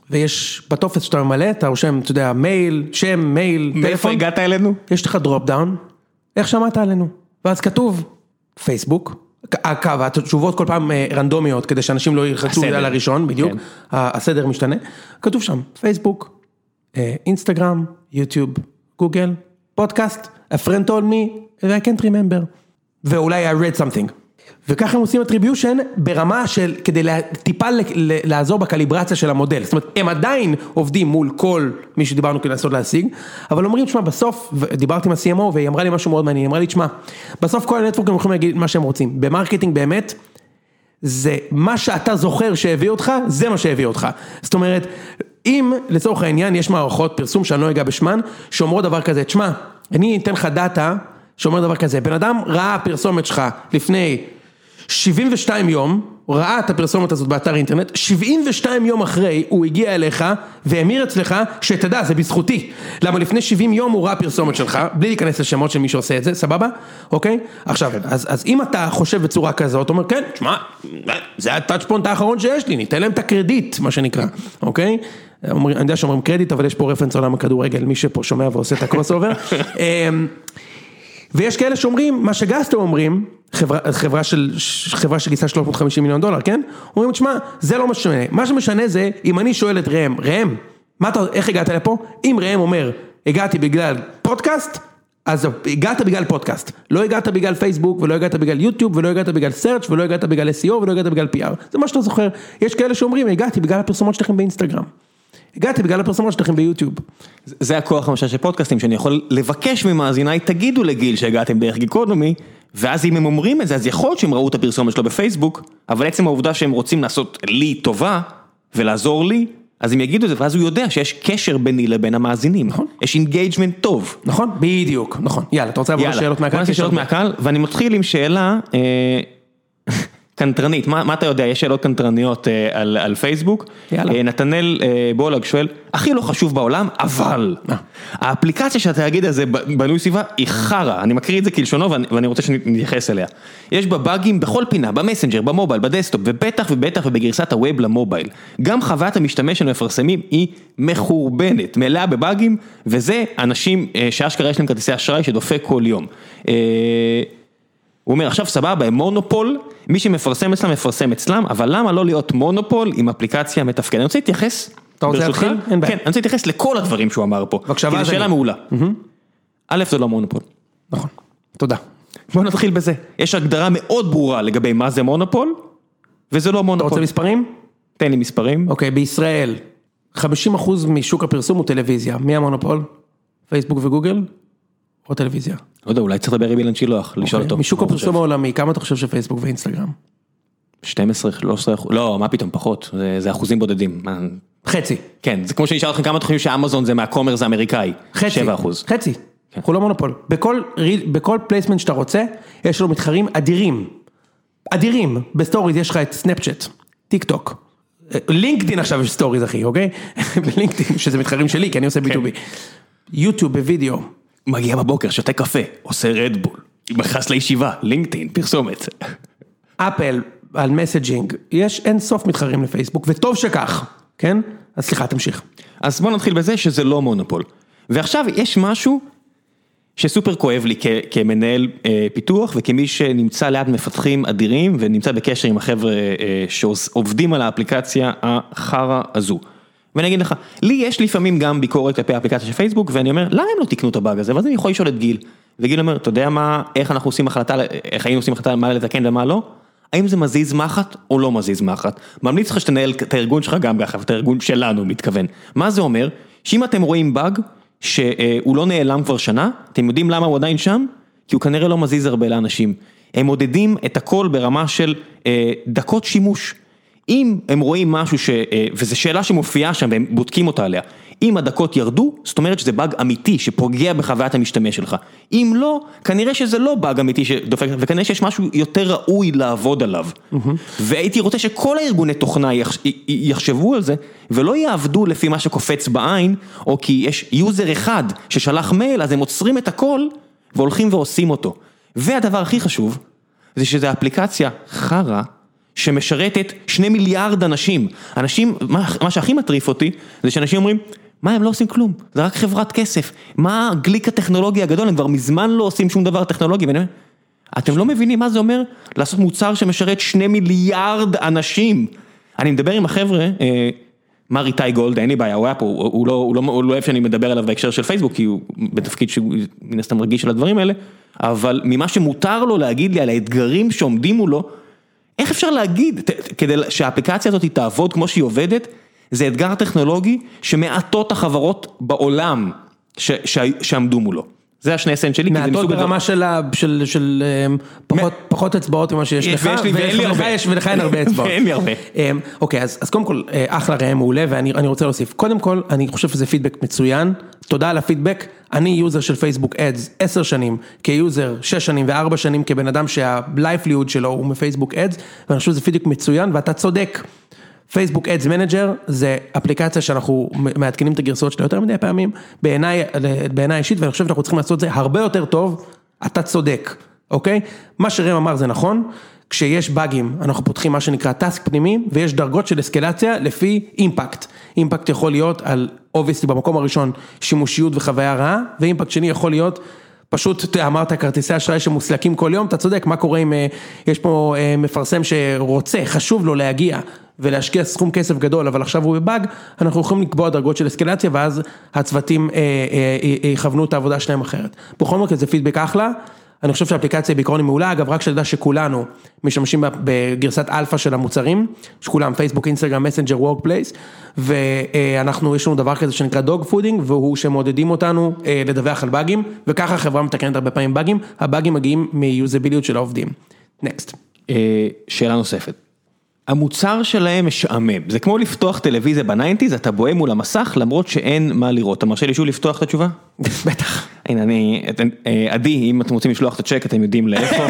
ויש בטופס שאתה ממלא, אתה רושם, אתה יודע, מייל, שם, מייל, טלפון. מאיפה הגעת אלינו? יש לך drop down, איך שמעת עלינו? ואז כתוב, פייסבוק, הקו, התשובות כל פעם אה, רנדומיות, כדי שאנשים לא ילחצו. על הראשון, בדיוק, כן. הסדר משתנה, כתוב שם, פייסבוק, אה, אינסטגרם, יוטיוב, גוגל, פודקאסט, a friend told me, I can't remember, ואולי I read something. וככה הם עושים attribution ברמה של, כדי טיפה לעזור בקליברציה של המודל, זאת אומרת, הם עדיין עובדים מול כל מי שדיברנו כדי לנסות להשיג, אבל אומרים, תשמע, בסוף, דיברתי עם ה-CMO והיא אמרה לי משהו מאוד מעניין, היא אמרה לי, תשמע, בסוף כל הנטוורקים יכולים להגיד מה שהם רוצים, ב marketing באמת, זה מה שאתה זוכר שהביא אותך, זה מה שהביא אותך. זאת אומרת, אם לצורך העניין יש מערכות פרסום שאני לא אגע בשמן, שאומרות דבר כזה, תשמע, אני אתן לך דאטה שאומר דבר כזה, בן אדם ראה פרסומת שלך לפני 72 יום, ראה את הפרסומת הזאת באתר אינטרנט, 72 יום אחרי הוא הגיע אליך והמיר אצלך שתדע זה בזכותי. למה לפני 70 יום הוא ראה פרסומת שלך, בלי להיכנס לשמות של מי שעושה את זה, סבבה? אוקיי? עכשיו, אז, אז אם אתה חושב בצורה כזאת, אתה אומר כן, תשמע, זה ה touch point האחרון שיש לי, ניתן להם את הקרדיט, מה שנקרא, אוקיי? אומרים- אני יודע שאומרים קרדיט, אבל יש פה reference עולם הכדורגל, מי שפה שומע ועושה את ה crossover. אמ, ויש כאלה שאומרים, מה שגסטו אומרים, חברה, של, חברה שגייסה 350 מיליון דולר, כן? אומרים, תשמע, זה לא משנה, מה שמשנה זה, אם אני שואל את ראם, ראם, מה אתה, איך הגעת לפה? אם ראם אומר, הגעתי בגלל פודקאסט, אז הגעת בגלל פודקאסט, לא הגעת בגלל פייסבוק, ולא הגעת בגלל יוטיוב, ולא הגעת בגלל סרצ', ולא הגעת בגלל SEO, ולא הגעת בגלל PR, זה מה שאתה זוכר. יש כאלה שאומרים, הגעתי בגלל הפרסומות שלכם באינסטגרם, הגעתי בגלל הפרסומות שלכם ביוטיוב. זה הכוח למשל של פודקאסטים, שאני יכול לבקש ממאזיניי, תגידו לגיל שהגעתם דרך גיקונומי, ואז אם הם אומרים את זה, אז יכול להיות שהם ראו את הפרסומת שלו בפייסבוק, אבל עצם העובדה שהם רוצים לעשות לי טובה, ולעזור לי, אז הם יגידו את זה, ואז הוא יודע שיש קשר ביני לבין המאזינים. נכון. יש engagement טוב. נכון? בדיוק, נכון. יאללה, אתה רוצה לעבור יאללה, לשאלות בוא מהקהל? נעשה שאלות מהקהל, ואני מתחיל עם שאלה אה, קנטרנית, מה, מה אתה יודע, יש שאלות קנטרניות אה, על, על פייסבוק, יאללה. אה, נתנאל אה, בולג שואל, הכי לא חשוב בעולם, אבל אה. האפליקציה של התאגיד הזה בנוי סביבה היא חרא, אני מקריא את זה כלשונו ואני, ואני רוצה שנתייחס אליה. יש בה באגים בכל פינה, במסנג'ר, ב mobile, ב desktop, ובטח ובטח ובגרסת ה web ל mobile. גם חוויית המשתמש של המפרסמים היא מחורבנת, מלאה בבאגים, וזה אנשים אה, שאשכרה יש להם כרטיסי אשראי שדופק כל יום. אה, הוא אומר עכשיו סבבה הם מונופול, מי שמפרסם אצלם מפרסם אצלם, אבל למה לא להיות מונופול עם אפליקציה מתפקדת? אני רוצה להתייחס, אתה רוצה? להתחיל? אין בעיה. כן, אני רוצה להתייחס לכל הדברים שהוא אמר פה, בבקשה, כי זו שאלה. מעולה. א' זה לא מונופול. נכון, תודה. בוא נתחיל בזה, יש הגדרה מאוד ברורה לגבי מה זה מונופול, וזה לא אתה מונופול. רוצה מספרים? תן לי מספרים. אוקיי, בישראל, 50% משוק הפרסום הוא טלוויזיה. מי המונופול? פייסבוק וגוגל? או טלוויזיה? לא יודע, אולי צריך לדבר עם אילן שילוח, לשאול אוקיי, אותו. משוק הפרסום העולמי, כמה אתה חושב שפייסבוק ואינסטגרם? 12, 13, אחוז- לא, מה פתאום, פחות, זה- זה אחוזים בודדים. מה- חצי. כן, זה כמו שאני אשאל אתכם כמה אתם חושבים שאמזון זה מה commerce האמריקאי. חצי. 7 אחוז. חצי. אנחנו לא מונופול. בכל בכל placement שאתה רוצה, יש לנו מתחרים אדירים. אדירים. בסטוריז יש לך את סנאפצ'אט, טיק טוק. לינקדאין עכשיו יש סטוריז אחי, אוקיי? בלינקדאין, שזה מתחרים שלי, כי אני עושה B2B. יוטיוב בווידאו. מגיע בבוקר, שותה קפה, עושה רדבול, נכנס לישיבה, לינקדאין, פרסומת. אפל על מסג'ינג, יש אין סוף מתחרים לפייסבוק, וטוב שכך, כן? אז סליחה, תמשיך. אז בוא נתחיל בזה שזה לא מונופול. ועכשיו יש משהו שסופר כואב לי כ- כמנהל אה, פיתוח וכמי שנמצא ליד מפתחים אדירים ונמצא בקשר עם החבר'ה אה, שעובדים על האפליקציה החרא הזו. ואני אגיד לך, לי יש לפעמים גם ביקורת כלפי האפליקציה של פייסבוק ואני אומר, למה הם לא תיקנו את הבאג הזה? ואז אני יכול לשאול את גיל. וגיל אומר, אתה יודע מה, איך אנחנו עושים החלטה, איך היינו עושים החלטה מה לתקן ומה לא? האם זה מזיז מחט או לא מזיז מחט? ממליץ לך שתנהל את הארגון שלך גם ככה, ואת הארגון שלנו מתכוון. מה זה אומר? שאם אתם רואים באג שהוא לא נעלם כבר שנה, אתם יודעים למה הוא עדיין שם? כי הוא כנראה לא מזיז הרבה לאנשים. הם מודדים את הכל ברמה של אה, דקות שימוש. אם הם רואים משהו ש... אה, וזו שאלה שמופיעה שם והם בודקים אותה עליה. אם הדקות ירדו, זאת אומרת שזה באג אמיתי שפוגע בחוויית המשתמש שלך. אם לא, כנראה שזה לא באג אמיתי שדופק, וכנראה שיש משהו יותר ראוי לעבוד עליו. והייתי רוצה שכל הארגוני תוכנה יחש- יחשבו על זה, ולא יעבדו לפי מה שקופץ בעין, או כי יש user אחד ששלח מייל, אז הם עוצרים את הכל, והולכים ועושים אותו. והדבר הכי חשוב, זה שזו אפליקציה חרא. שמשרתת שני מיליארד אנשים. אנשים, מה, מה שהכי מטריף אותי, זה שאנשים אומרים, מה הם לא עושים כלום, זה רק חברת כסף, מה הגליק הטכנולוגי הגדול, הם כבר מזמן לא עושים שום דבר טכנולוגי, ואני אומר, אתם לא מבינים מה זה אומר לעשות מוצר שמשרת שני מיליארד אנשים. אני מדבר עם החבר'ה, אה, מר איתי גולד, אין לי בעיה, הוא היה פה, הוא, הוא, לא, הוא, לא, הוא לא אוהב שאני מדבר עליו בהקשר של פייסבוק, כי הוא בתפקיד שהוא מן הסתם רגיש על הדברים האלה, אבל ממה שמותר לו להגיד לי על האתגרים שעומדים מולו, איך אפשר להגיד, כדי שהאפליקציה הזאת תעבוד כמו שהיא עובדת, זה אתגר טכנולוגי שמעטות החברות בעולם ש, ש, שעמדו מולו. זה השני סנט שלי, כי זה מעטות מסוג הדבר- ברמה של של- של אמ, פחות- פחות אצבעות ממה שיש יש, לך, ויש לי- ולך הרבה. יש ולך אין הרבה אצבעות. ואין לי הרבה. אמ, אוקיי, אז אז קודם כל, אה, אחלה ראם מעולה, ואני אני רוצה להוסיף. קודם כל, אני חושב שזה פידבק מצוין, תודה על הפידבק. אני user של פייסבוק Ads עשר שנים, כ user שש שנים וארבע שנים כבן אדם שה livelihood שלו הוא מפייסבוק ads, ואני חושב שזה פידבק מצוין, ואתה צודק. פייסבוק ads manager זה אפליקציה שאנחנו מעדכנים את הגרסאות שלה יותר מדי פעמים, בעיניי, בעיניי אישית, ואני חושב שאנחנו צריכים לעשות את זה הרבה יותר טוב, אתה צודק, אוקיי? מה שראם אמר זה נכון, כשיש באגים אנחנו פותחים מה שנקרא task פנימי, ויש דרגות של אסקלציה לפי impact. impact יכול להיות על, obviously במקום הראשון, שימושיות וחוויה רעה, ו impact שני יכול להיות פשוט אמרת כרטיסי אשראי שנסלקים כל יום, אתה צודק, מה קורה אם אה, יש פה אה, מפרסם שרוצה, חשוב לו להגיע ולהשקיע סכום כסף גדול, אבל עכשיו הוא בבאג, אנחנו יכולים לקבוע דרגות של אסקלציה ואז הצוותים אה, יכוונו את העבודה שלהם אחרת. בכל מקרה זה פידבק אחלה. אני חושב שהאפליקציה בעיקרון היא מעולה, אגב רק שתדע שכולנו משתמשים בגרסת אלפא של המוצרים, שכולם פייסבוק, אינסטגרם, מסנג'ר, וורקפלייס, ואנחנו, יש לנו דבר כזה שנקרא dogfooding, והוא שמעודדים אותנו אה, לדווח על באגים, וככה החברה מתקנת הרבה פעמים באגים, הבאגים מגיעים מ usability של העובדים. Next. אה, שאלה נוספת. המוצר שלהם משעמם, זה כמו לפתוח טלוויזיה ב nineties, אתה בוהה מול המסך למרות שאין מה לראות. אתה מרשה לי שוב לפתוח את התשובה? בטח. הנה אני, אה, עדי, אם אתם רוצים לשלוח את הצ'ק אתם יודעים לאיפה.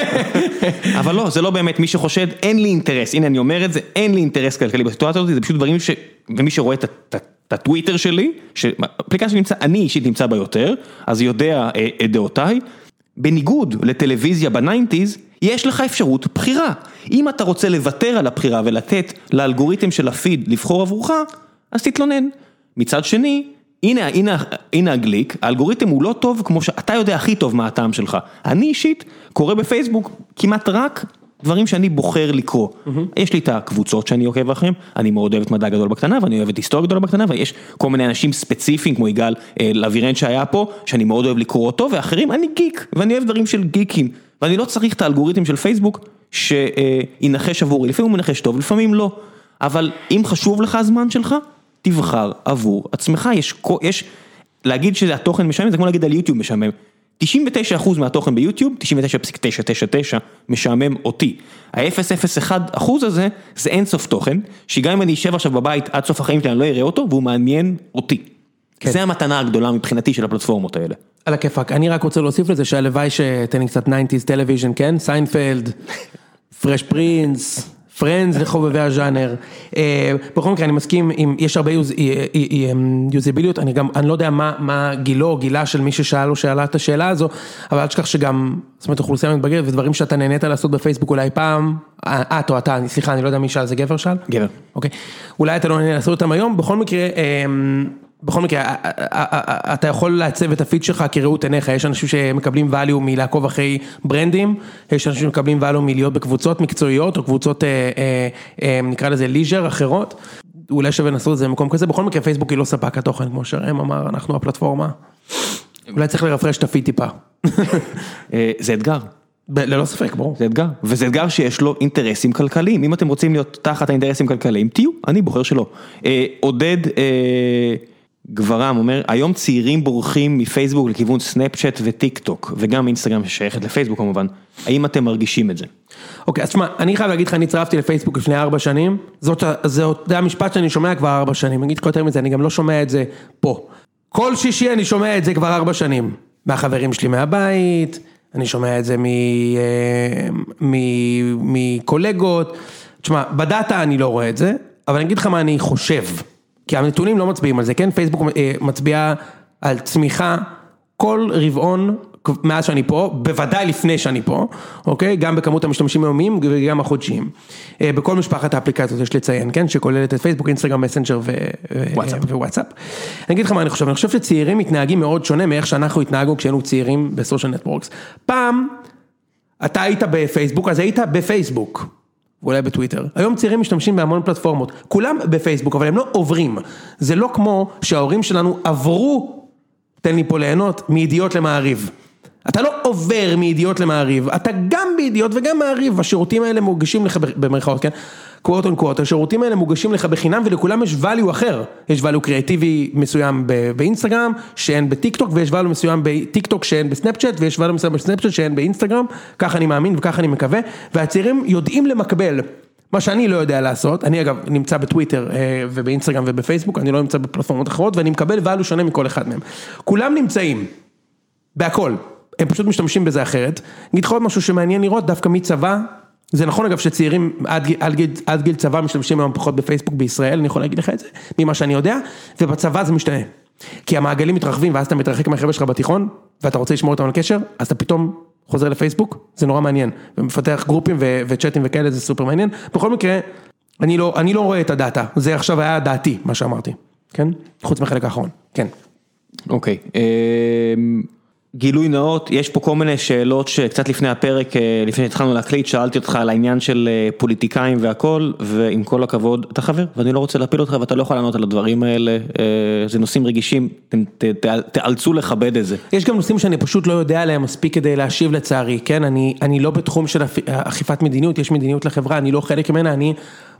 אבל לא, זה לא באמת מי שחושד, אין לי אינטרס, הנה אני אומר את זה, אין לי אינטרס כלכלי בסיטואציה הזאת, זה פשוט דברים ש... ומי שרואה את הטוויטר שלי, שאפליקציה שנמצא, אני אישית נמצא בה יותר, אז יודע אה, את דעותיי. בניגוד לטלוויזיה ב nineties, יש לך אפשרות בחירה. אם אתה רוצה לוותר על הבחירה ולתת לאלגוריתם של הפיד לבחור עבורך, אז תתלונן. מצד שני, הנה, הנה, הנה הגליץ', האלגוריתם הוא לא טוב כמו שאתה יודע הכי טוב מה הטעם שלך. אני אישית קורא בפייסבוק כמעט רק דברים שאני בוחר לקרוא. יש לי את הקבוצות שאני עוקב אחריהם, אני מאוד אוהב את מדע גדול בקטנה ואני אוהב את היסטוריה גדולה בקטנה ויש כל מיני אנשים ספציפיים כמו יגאל אה, לבירן שהיה פה, שאני מאוד אוהב לקרוא אותו ואחרים, אני גיק ואני אוהב דברים של גיקים ואני לא צריך את האלגוריתם של פייסבוק שינחש עבורי, לפעמים הוא מנחש טוב, לפעמים לא. אבל אם חשוב לך הזמן שלך, תבחר עבור עצמך, יש, להגיד שזה התוכן משעמם, זה כמו להגיד על יוטיוב משעמם. 99% מהתוכן ביוטיוב, 99.999 משעמם אותי. ה-001% הזה, זה אין סוף תוכן, שגם אם אני אשב עכשיו בבית עד סוף החיים שלי, אני לא אראה אותו, והוא מעניין אותי. כן. זה המתנה הגדולה מבחינתי של הפלטפורמות האלה. על הכיפאק, אני רק רוצה להוסיף לזה שהלוואי שתן לי קצת 90's television, כן? סיינפלד, פרש פרינס, פרנדס לחובבי הז'אנר. אה, בכל מקרה אני מסכים עם, יש הרבה יוז, אה, אה, יוזביליות, אני גם, אני לא יודע מה, מה גילו או גילה של מי ששאל או שאלה את השאלה הזו, אבל אל תשכח שגם, זאת אומרת אוכלוסייה מתבגרת ודברים שאתה נהנית לעשות בפייסבוק אולי פעם, את או אתה, סליחה, אני לא יודע מי שאל, זה גבר שאל? גבר. אוקיי, אולי אתה לא נהנה לעשות אותם היום, בכל מקרה, בכל מקרה, אתה יכול לעצב את הפיד שלך כראות עיניך, יש אנשים שמקבלים value מלעקוב אחרי ברנדים, יש אנשים שמקבלים value מלהיות בקבוצות מקצועיות, או קבוצות, אה, אה, אה, נקרא לזה leisure אחרות, אולי שווה לעשות את זה במקום כזה, בכל מקרה פייסבוק היא לא ספק התוכן, כמו שראם אמר, אנחנו הפלטפורמה, אולי צריך לרפרש את הפיד טיפה, זה אתגר. ב- ללא ספק, ברור. זה אתגר, וזה אתגר שיש לו אינטרסים כלכליים, אם אתם רוצים להיות תחת האינטרסים הכלכליים, תהיו, אני בוחר שלא. אה, עודד אה, גברם אומר, היום צעירים בורחים מפייסבוק לכיוון סנאפצ'אט וטיק טוק, וגם אינסטגרם ששייכת לפייסבוק כמובן, האם אתם מרגישים את זה? אוקיי, אז תשמע, אני חייב להגיד לך, אני הצטרפתי לפייסבוק לפני ארבע שנים, זאת, זה, זה המשפט שאני שומע כבר ארבע שנים, אני אגיד לך יותר מזה, אני גם לא שומע את זה פה. כל שישי אני שומע את זה כבר ארבע שנים, מהחברים שלי מהבית, אני שומע את זה אה, מקולגות, תשמע, בדאטה אני לא רואה את זה, אבל אני אגיד לך מה אני חושב, כי הנתונים לא מצביעים על זה, כן? פייסבוק אה, מצביעה על צמיחה כל רבעון מאז שאני פה, בוודאי לפני שאני פה, אוקיי? גם בכמות המשתמשים היומיים וגם החודשיים. אה, בכל משפחת האפליקציות יש לציין, כן? שכוללת את פייסבוק, אינסטגרם, מסנג'ר. ווואטסאפ. אני אגיד לך מה אני חושב, אני חושב שצעירים מתנהגים מאוד שונה מאיך שאנחנו התנהגנו כשהיינו צעירים בסושיאל נטוורקס. פעם, אתה היית בפייסבוק, אז היית בפייסבוק. ואולי בטוויטר. היום צעירים משתמשים בהמון פלטפורמות, כולם בפייסבוק, אבל הם לא עוברים. זה לא כמו שההורים שלנו עברו, תן לי פה ליהנות, מידיעות למעריב. אתה לא עובר מידיעות למעריב, אתה גם בידיעות וגם מעריב, השירותים האלה מוגשים לך במרכאות, כן? quote unquote, השירותים האלה מוגשים לך בחינם ולכולם יש value אחר, יש value קריאטיבי מסוים באינסטגרם שאין בטיק טוק ויש value מסוים בטיק טוק שאין בסנאפצ'אט ויש value מסוים בסנאפצ'אט שאין באינסטגרם, ככה אני מאמין וככה אני מקווה, והצעירים יודעים למקבל, מה שאני לא יודע לעשות, אני אגב נמצא בטוויטר ובאינסטגרם ובפייסבוק, אני לא נמצא בפלטפורמות אחרות ואני מקבל value שונה מכל אחד מהם, כולם נמצאים, בהכל, הם פשוט משתמשים בזה אחרת, אני אגיד לך עוד משהו שמעניין לראות דווקא מצבא זה נכון אגב שצעירים עד עד גיל צבא משתמשים היום פחות בפייסבוק בישראל, אני יכול להגיד לך את זה, ממה שאני יודע, ובצבא זה משתנה. כי המעגלים מתרחבים ואז אתה מתרחק מהחבר'ה שלך בתיכון, ואתה רוצה לשמור אותם על קשר, אז אתה פתאום חוזר לפייסבוק, זה נורא מעניין, ומפתח גרופים וצ'אטים וכאלה, זה סופר מעניין. בכל מקרה, אני לא אני לא רואה את הדאטה, זה עכשיו היה דעתי, מה שאמרתי, כן? חוץ מהחלק האחרון, כן. אוקיי. גילוי נאות, יש פה כל מיני שאלות שקצת לפני הפרק, לפני שהתחלנו להקליט, שאלתי אותך על העניין של פוליטיקאים והכל, ועם כל הכבוד, אתה חבר, ואני לא רוצה להפיל אותך ואתה לא יכול לענות על הדברים האלה, זה נושאים רגישים, תאלצו לכבד את זה. יש גם נושאים שאני פשוט לא יודע עליהם מספיק כדי להשיב לצערי, כן, אני אני לא בתחום של אכיפת מדיניות, יש מדיניות לחברה, אני לא חלק ממנה, אני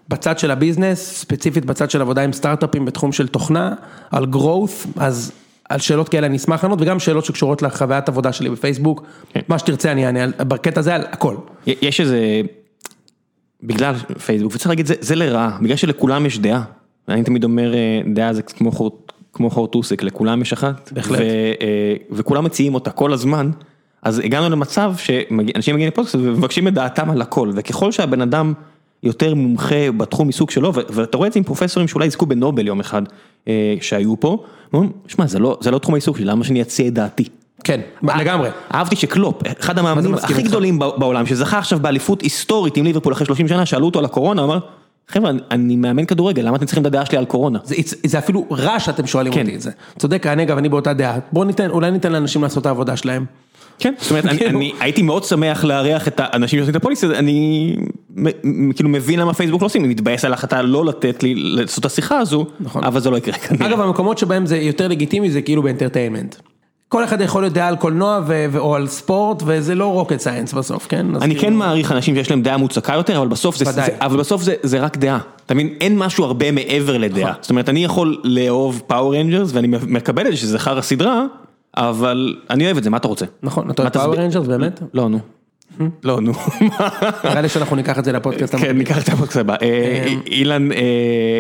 בצד של הביזנס, ספציפית בצד של עבודה עם סטארט-אפים בתחום של תוכנה, על growth, אז... על שאלות כאלה אני אשמח לענות וגם שאלות שקשורות לחוויית עבודה שלי בפייסבוק, מה שתרצה אני אענה בקטע הזה על הכל. יש איזה, בגלל פייסבוק, וצריך להגיד זה לרעה, בגלל שלכולם יש דעה, אני תמיד אומר דעה זה כמו חורטוסק, לכולם יש אחת, וכולם מציעים אותה כל הזמן, אז הגענו למצב שאנשים מגיעים לפודקאסט ומבקשים את דעתם על הכל, וככל שהבן אדם יותר מומחה בתחום עיסוק שלו, ואתה רואה את זה עם פרופסורים שאולי יזכו בנובל יום אחד שהיו פה, שמע זה לא תחום העיסוק שלי, למה שאני אציע את דעתי? כן, לגמרי. אהבתי שקלופ, אחד המאמנים הכי גדולים בעולם, שזכה עכשיו באליפות היסטורית עם ליברפול אחרי 30 שנה, שאלו אותו על הקורונה, הוא אמר, חבר'ה, אני מאמן כדורגל, למה אתם צריכים את הדעה שלי על קורונה? זה אפילו רע שאתם שואלים אותי את זה. צודק, אני אגב, אני באותה דעה, בואו ניתן, אולי ניתן לאנשים לעשות את העבודה שלהם. כן, זאת אומרת, אני הייתי מאוד שמח לארח את האנשים שעושים את הפוליסט, אני כאילו מבין למה פייסבוק לא עושים, אני מתבאס על ההחלטה לא לתת לי לעשות את השיחה הזו, אבל זה לא יקרה כנראה. אגב, המקומות שבהם זה יותר לגיטימי זה כאילו ב entertainment. כל אחד יכול להיות דעה על קולנוע או על ספורט, וזה לא rocket science בסוף, כן? אני כן מעריך אנשים שיש להם דעה מוצקה יותר, אבל בסוף זה רק דעה. אתה מבין, אין משהו הרבה מעבר לדעה. זאת אומרת, אני יכול לאהוב פאור רנג'רס, ואני מקבל את זה שזה חרא סדרה, אבל אני אוהב את זה, מה אתה רוצה? נכון, אתה אוהב פאור רנג'רס באמת? לא, נו. לא, נו. נראה לי שאנחנו ניקח את זה לפודקאסט הבא. כן, ניקח את הפודקאסט הבא. אילן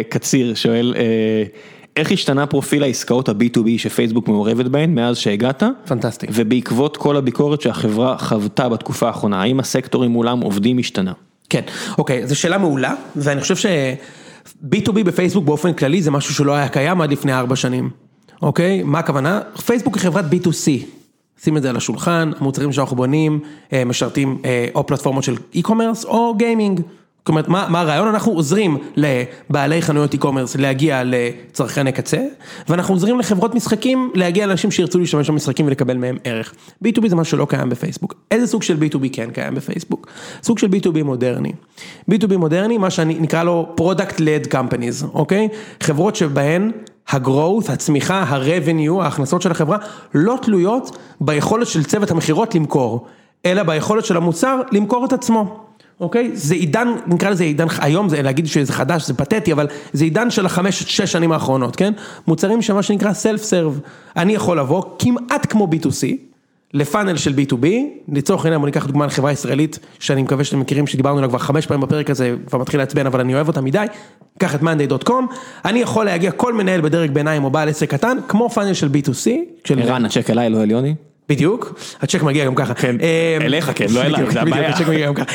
קציר שואל, איך השתנה פרופיל העסקאות ה-B2B שפייסבוק מעורבת בהן מאז שהגעת? פנטסטי. ובעקבות כל הביקורת שהחברה חוותה בתקופה האחרונה, האם הסקטורים מולם עובדים השתנה? כן, אוקיי, זו שאלה מעולה, ואני חושב ש-B2B בפייסבוק באופן כללי זה משהו שלא היה קיים עד לפני ארבע שנים. אוקיי? מה הכוונה? פייסבוק היא חברת B2C. שים את זה על השולחן, המוצרים שאנחנו בונים, משרתים או פלטפורמות של e-commerce או גיימינג. זאת אומרת, מה הרעיון? אנחנו עוזרים לבעלי חנויות e-commerce להגיע לצרכני קצה, ואנחנו עוזרים לחברות משחקים להגיע לאנשים שירצו להשתמש במשחקים ולקבל מהם ערך. B2B זה משהו שלא קיים בפייסבוק. איזה סוג של B2B כן קיים בפייסבוק? סוג של B2B מודרני. B2B מודרני, מה שנקרא לו Product-Led Companies, אוקיי? חברות שבהן ה-growth, הצמיחה, ה-revenue, ההכנסות של החברה, לא תלויות ביכולת של צוות המכירות למכור, אלא ביכולת של המוצר למכור את עצמו. אוקיי? זה עידן, נקרא לזה עידן, היום זה להגיד שזה חדש, זה פתטי, אבל זה עידן של החמש, שש שנים האחרונות, כן? מוצרים שמה שנקרא self-serve. אני יכול לבוא כמעט כמו B2C, לפאנל של B2B, לצורך העניין בוא ניקח דוגמה לחברה ישראלית, שאני מקווה שאתם מכירים, שדיברנו עליה כבר חמש פעמים בפרק הזה, כבר מתחיל לעצבן, אבל אני אוהב אותה מדי, קח את monday.com, אני יכול להגיע כל מנהל בדרג ביניים או בעל עסק קטן, כמו פאנל של B2C. ערן, הצ'ק אליי, לא אל יוני. בדיוק, הצ'ק מגיע גם ככה. כן, אליך כן, לא אליי, זה הבעיה. ככה.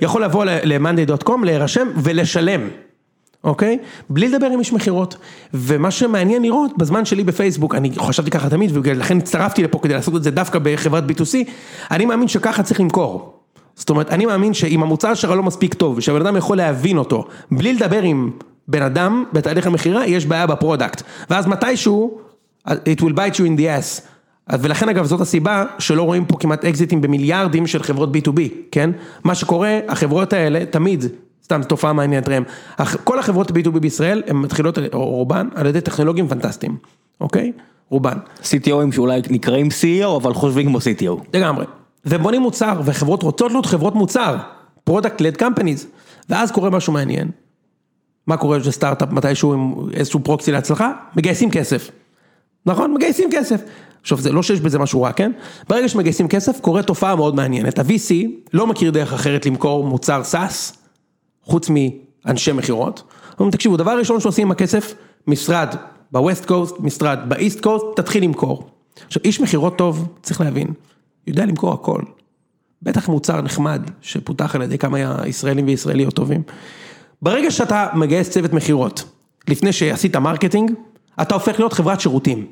יכול לבוא ל-monday.com, להירשם ולשלם. אוקיי? בלי לדבר עם איש מכירות. ומה שמעניין לראות, בזמן שלי בפייסבוק, אני חשבתי ככה תמיד, ולכן הצטרפתי לפה כדי לעשות את זה דווקא בחברת B2C, אני מאמין שככה צריך למכור. זאת אומרת, אני מאמין שאם המוצר שלך לא מספיק טוב, ושהבן אדם יכול להבין אותו, בלי לדבר עם בן אדם בתהליך המכירה, יש בעיה ב product. ואז מתישהו, it will bite you in the ass. ולכן אגב זאת הסיבה שלא רואים פה כמעט אקזיטים במיליארדים של חברות B2B, כן? מה שקורה, החברות האלה תמיד, סתם זו תופעה מעניינת ראם, כל החברות ב-B2B בישראל הן מתחילות, רובן, על ידי טכנולוגים פנטסטיים, אוקיי? רובן. CTOים שאולי נקראים CEO אבל חושבים כמו CTO. לגמרי. ובונים מוצר, וחברות רוצות להיות חברות מוצר, product led companies, ואז קורה משהו מעניין. מה קורה כשסטארט-אפ מתישהו עם איזשהו proxy להצלחה? מגייסים כסף. נכון? מגייסים כסף. עכשיו זה לא שיש בזה משהו רע, כן? ברגע שמגייסים כסף קורה תופעה מאוד מעניינת. ה-VC לא מכיר דרך אחרת למכור מוצר SaaS, חוץ מאנשי מכירות. אומרים תקשיבו, דבר ראשון שעושים עם הכסף, משרד בווסט קוסט, משרד באיסט קוסט, תתחיל למכור. עכשיו איש מכירות טוב, צריך להבין, יודע למכור הכל. בטח מוצר נחמד שפותח על ידי כמה ישראלים וישראליות טובים. ברגע שאתה מגייס צוות מכירות, לפני שעשית marketing, אתה הופך להיות חברת שירותים.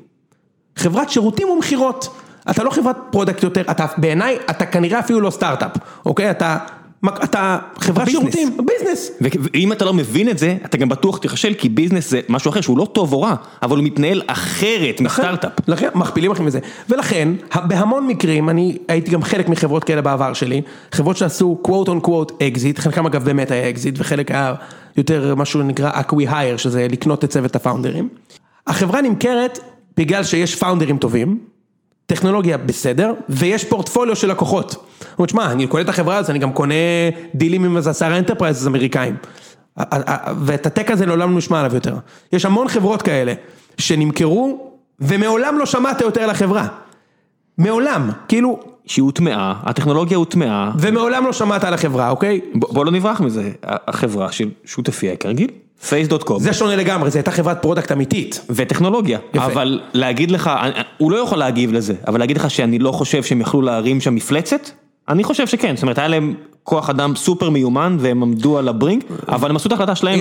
חברת שירותים ומכירות. אתה לא חברת product יותר, אתה בעיניי, אתה כנראה אפילו לא סטארט-אפ, אוקיי? אתה, אתה חברת business. שירותים, business. ואם אתה לא מבין את זה, אתה גם בטוח תיכשל, כי business זה משהו אחר שהוא לא טוב או רע, אבל הוא מתנהל אחרת מסטארט-אפ. לכן, מכפילים לכם מזה. ולכן, בהמון מקרים, אני הייתי גם חלק מחברות כאלה בעבר שלי, חברות שעשו quote unquote exit, חלקם אגב באמת היה exit, וחלק היה יותר משהו שנקרא acqui-hire, שזה לקנות את צוות הפאונדרים. החברה נמכרת בגלל שיש פאונדרים טובים, טכנולוגיה בסדר, ויש פורטפוליו של לקוחות. אומרים, שמע, אני קונה את החברה הזאת, אני גם קונה דילים עם איזה עשרה enterprises אמריקאים. ואת ה tech הזה לעולם לא נשמע עליו יותר. יש המון חברות כאלה, שנמכרו, ומעולם לא שמעת יותר על החברה. מעולם, כאילו, שהיא הוטמעה, הטכנולוגיה הוטמעה, ומעולם לא שמעת על החברה, אוקיי? בוא בוא לא נברח מזה, החברה של שותפיה כרגיל, Face.com. זה שונה לגמרי, זו הייתה חברת product אמיתית. וטכנולוגיה, יפה. אבל להגיד לך, הוא לא יכול להגיב לזה, אבל להגיד לך שאני לא חושב שהם יכלו להרים שם מפלצת? אני חושב שכן, זאת אומרת היה להם כוח אדם סופר מיומן והם עמדו על ה brink, אבל הם עשו את ההחלטה שלהם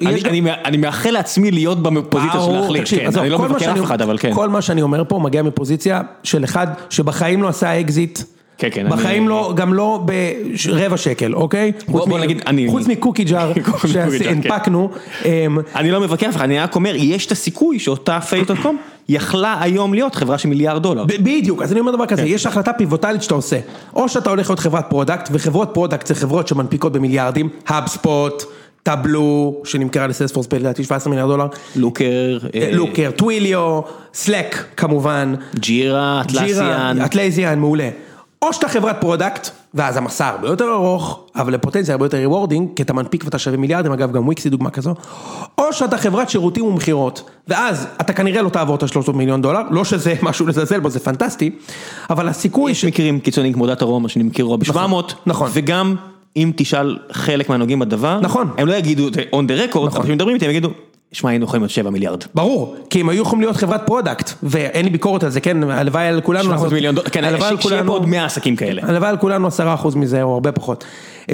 ואני מאחל לעצמי להיות בפוזיציה של להחליט, כן, אני לא מבקר אף אחד, אבל כן. כל מה שאני אומר פה מגיע מפוזיציה של אחד שבחיים לא עשה אקזיט. כן, כן, בחיים לא, גם לא ברבע שקל, אוקיי? בוא- נגיד, אני- חוץ מ Cookie Jar Jar, כן. שהנפקנו. אמ, אני לא מבקר אחד, אני רק אומר, יש את הסיכוי שאותה Face.com יכלה היום להיות חברה של מיליארד דולר. בדיוק, אז אני אומר דבר כזה, כן. יש החלטה פיבוטלית שאתה עושה, או שאתה הולך להיות חברת product, וחברות product זה חברות שמנפיקות במיליארדים, HubSpot, Tableau, שנמכרה ל Salesforce לדעתי 17 מיליארד דולר, Looker, אה, Looker, Twilio, Slack כמובן, Jira, Atlassian, Atlassian, מעולה. או שאתה חברת product, ואז המסע הרבה יותר ארוך, אבל לפוטנציה הרבה יותר rewarding, כי אתה מנפיק ואתה שווה מיליארדים, אגב גם וויקס היא דוגמה כזו, או שאתה חברת שירותים ומכירות, ואז אתה כנראה לא תעבור את ה-300 מיליון דולר, לא שזה משהו לזלזל בו, זה פנטסטי, אבל הסיכוי יש מקרים קיצוניים כמו Datorama שנמכרו ב-700, נכון. וגם אם תשאל חלק מהנוגעים בדבר, נכון. הם לא יגידו זה on the record, נכון. אבל כשמדברים איתי הם יגידו, שמע היינו יכולים להיות 7 מיליארד. ברור, כי הם היו יכולים להיות חברת product, ואין לי ביקורת על זה, כן, הלוואי על כולנו, 700 לעשות- מיליון דולר, כן, הלוואי שיהיה פה עוד 100 עסקים כאלה. הלוואי על כולנו עשרה אחוז מזה, או הרבה פחות.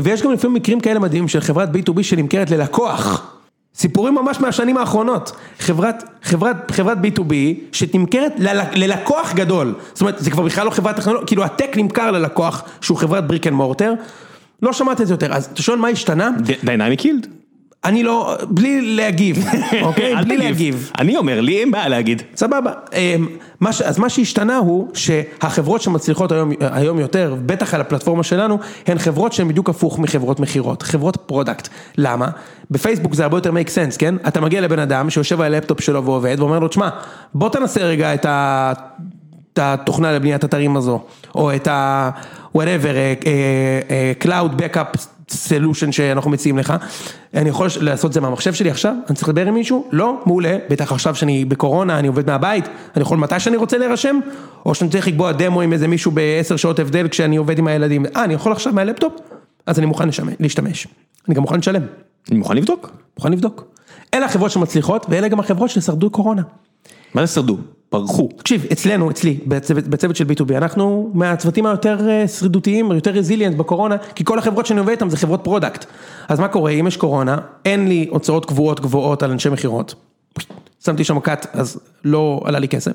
ויש גם לפעמים מקרים כאלה מדהימים של חברת B2B שנמכרת ללקוח. סיפורים ממש מהשנים האחרונות. חברת, חברת, חברת B2B שנמכרת ל- ללקוח גדול. זאת אומרת, זה כבר בכלל לא חברת טכנולוגיה, כאילו ה tech נמכר ללקוח שהוא חברת brick and mortar. לא שמעת את זה יותר, אז אתה שואל מה השתנה? Dynamic Yield. אני לא, בלי להגיב, אוקיי? בלי להגיב. אני אומר, לי אין בעיה להגיד. סבבה, אמ, אז מה שהשתנה הוא שהחברות שמצליחות היום, היום יותר, בטח על הפלטפורמה שלנו, הן חברות שהן בדיוק הפוך מחברות מכירות, חברות product. למה? בפייסבוק זה הרבה יותר make sense, כן? אתה מגיע לבן אדם שיושב על הלפטופ שלו ועובד ואומר לו, תשמע, בוא תנסה רגע את ה... את התוכנה לבניית אתרים הזו, או את ה... whatever, אה, אה, אה, Cloud Backup Solution שאנחנו מציעים לך, אני יכול לעשות את זה מהמחשב שלי עכשיו? אני צריך לדבר עם מישהו? לא? מעולה, בטח עכשיו שאני בקורונה, אני עובד מהבית, אני יכול מתי שאני רוצה להירשם? או שאני צריך לקבוע דמו עם איזה מישהו בעשר שעות הבדל כשאני עובד עם הילדים, אה, אני יכול עכשיו מהלפטופ? אז אני מוכן לשמש- להשתמש, אני גם מוכן לשלם, אני מוכן לבדוק. מוכן לבדוק. אלה החברות שמצליחות, ואלה גם החברות ששרדו קורונה. מה זה שרדו? פרחו. תקשיב, אצלנו, אצלי, בצוות, של B2B, אנחנו מהצוותים היותר אה, שרידותיים, יותר resilient בקורונה, כי כל החברות שאני עובד איתן זה חברות product. אז מה קורה, אם יש קורונה, אין לי הוצאות קבועות גבוהות על אנשי מכירות. שמתי שם cut, אז לא עלה לי כסף.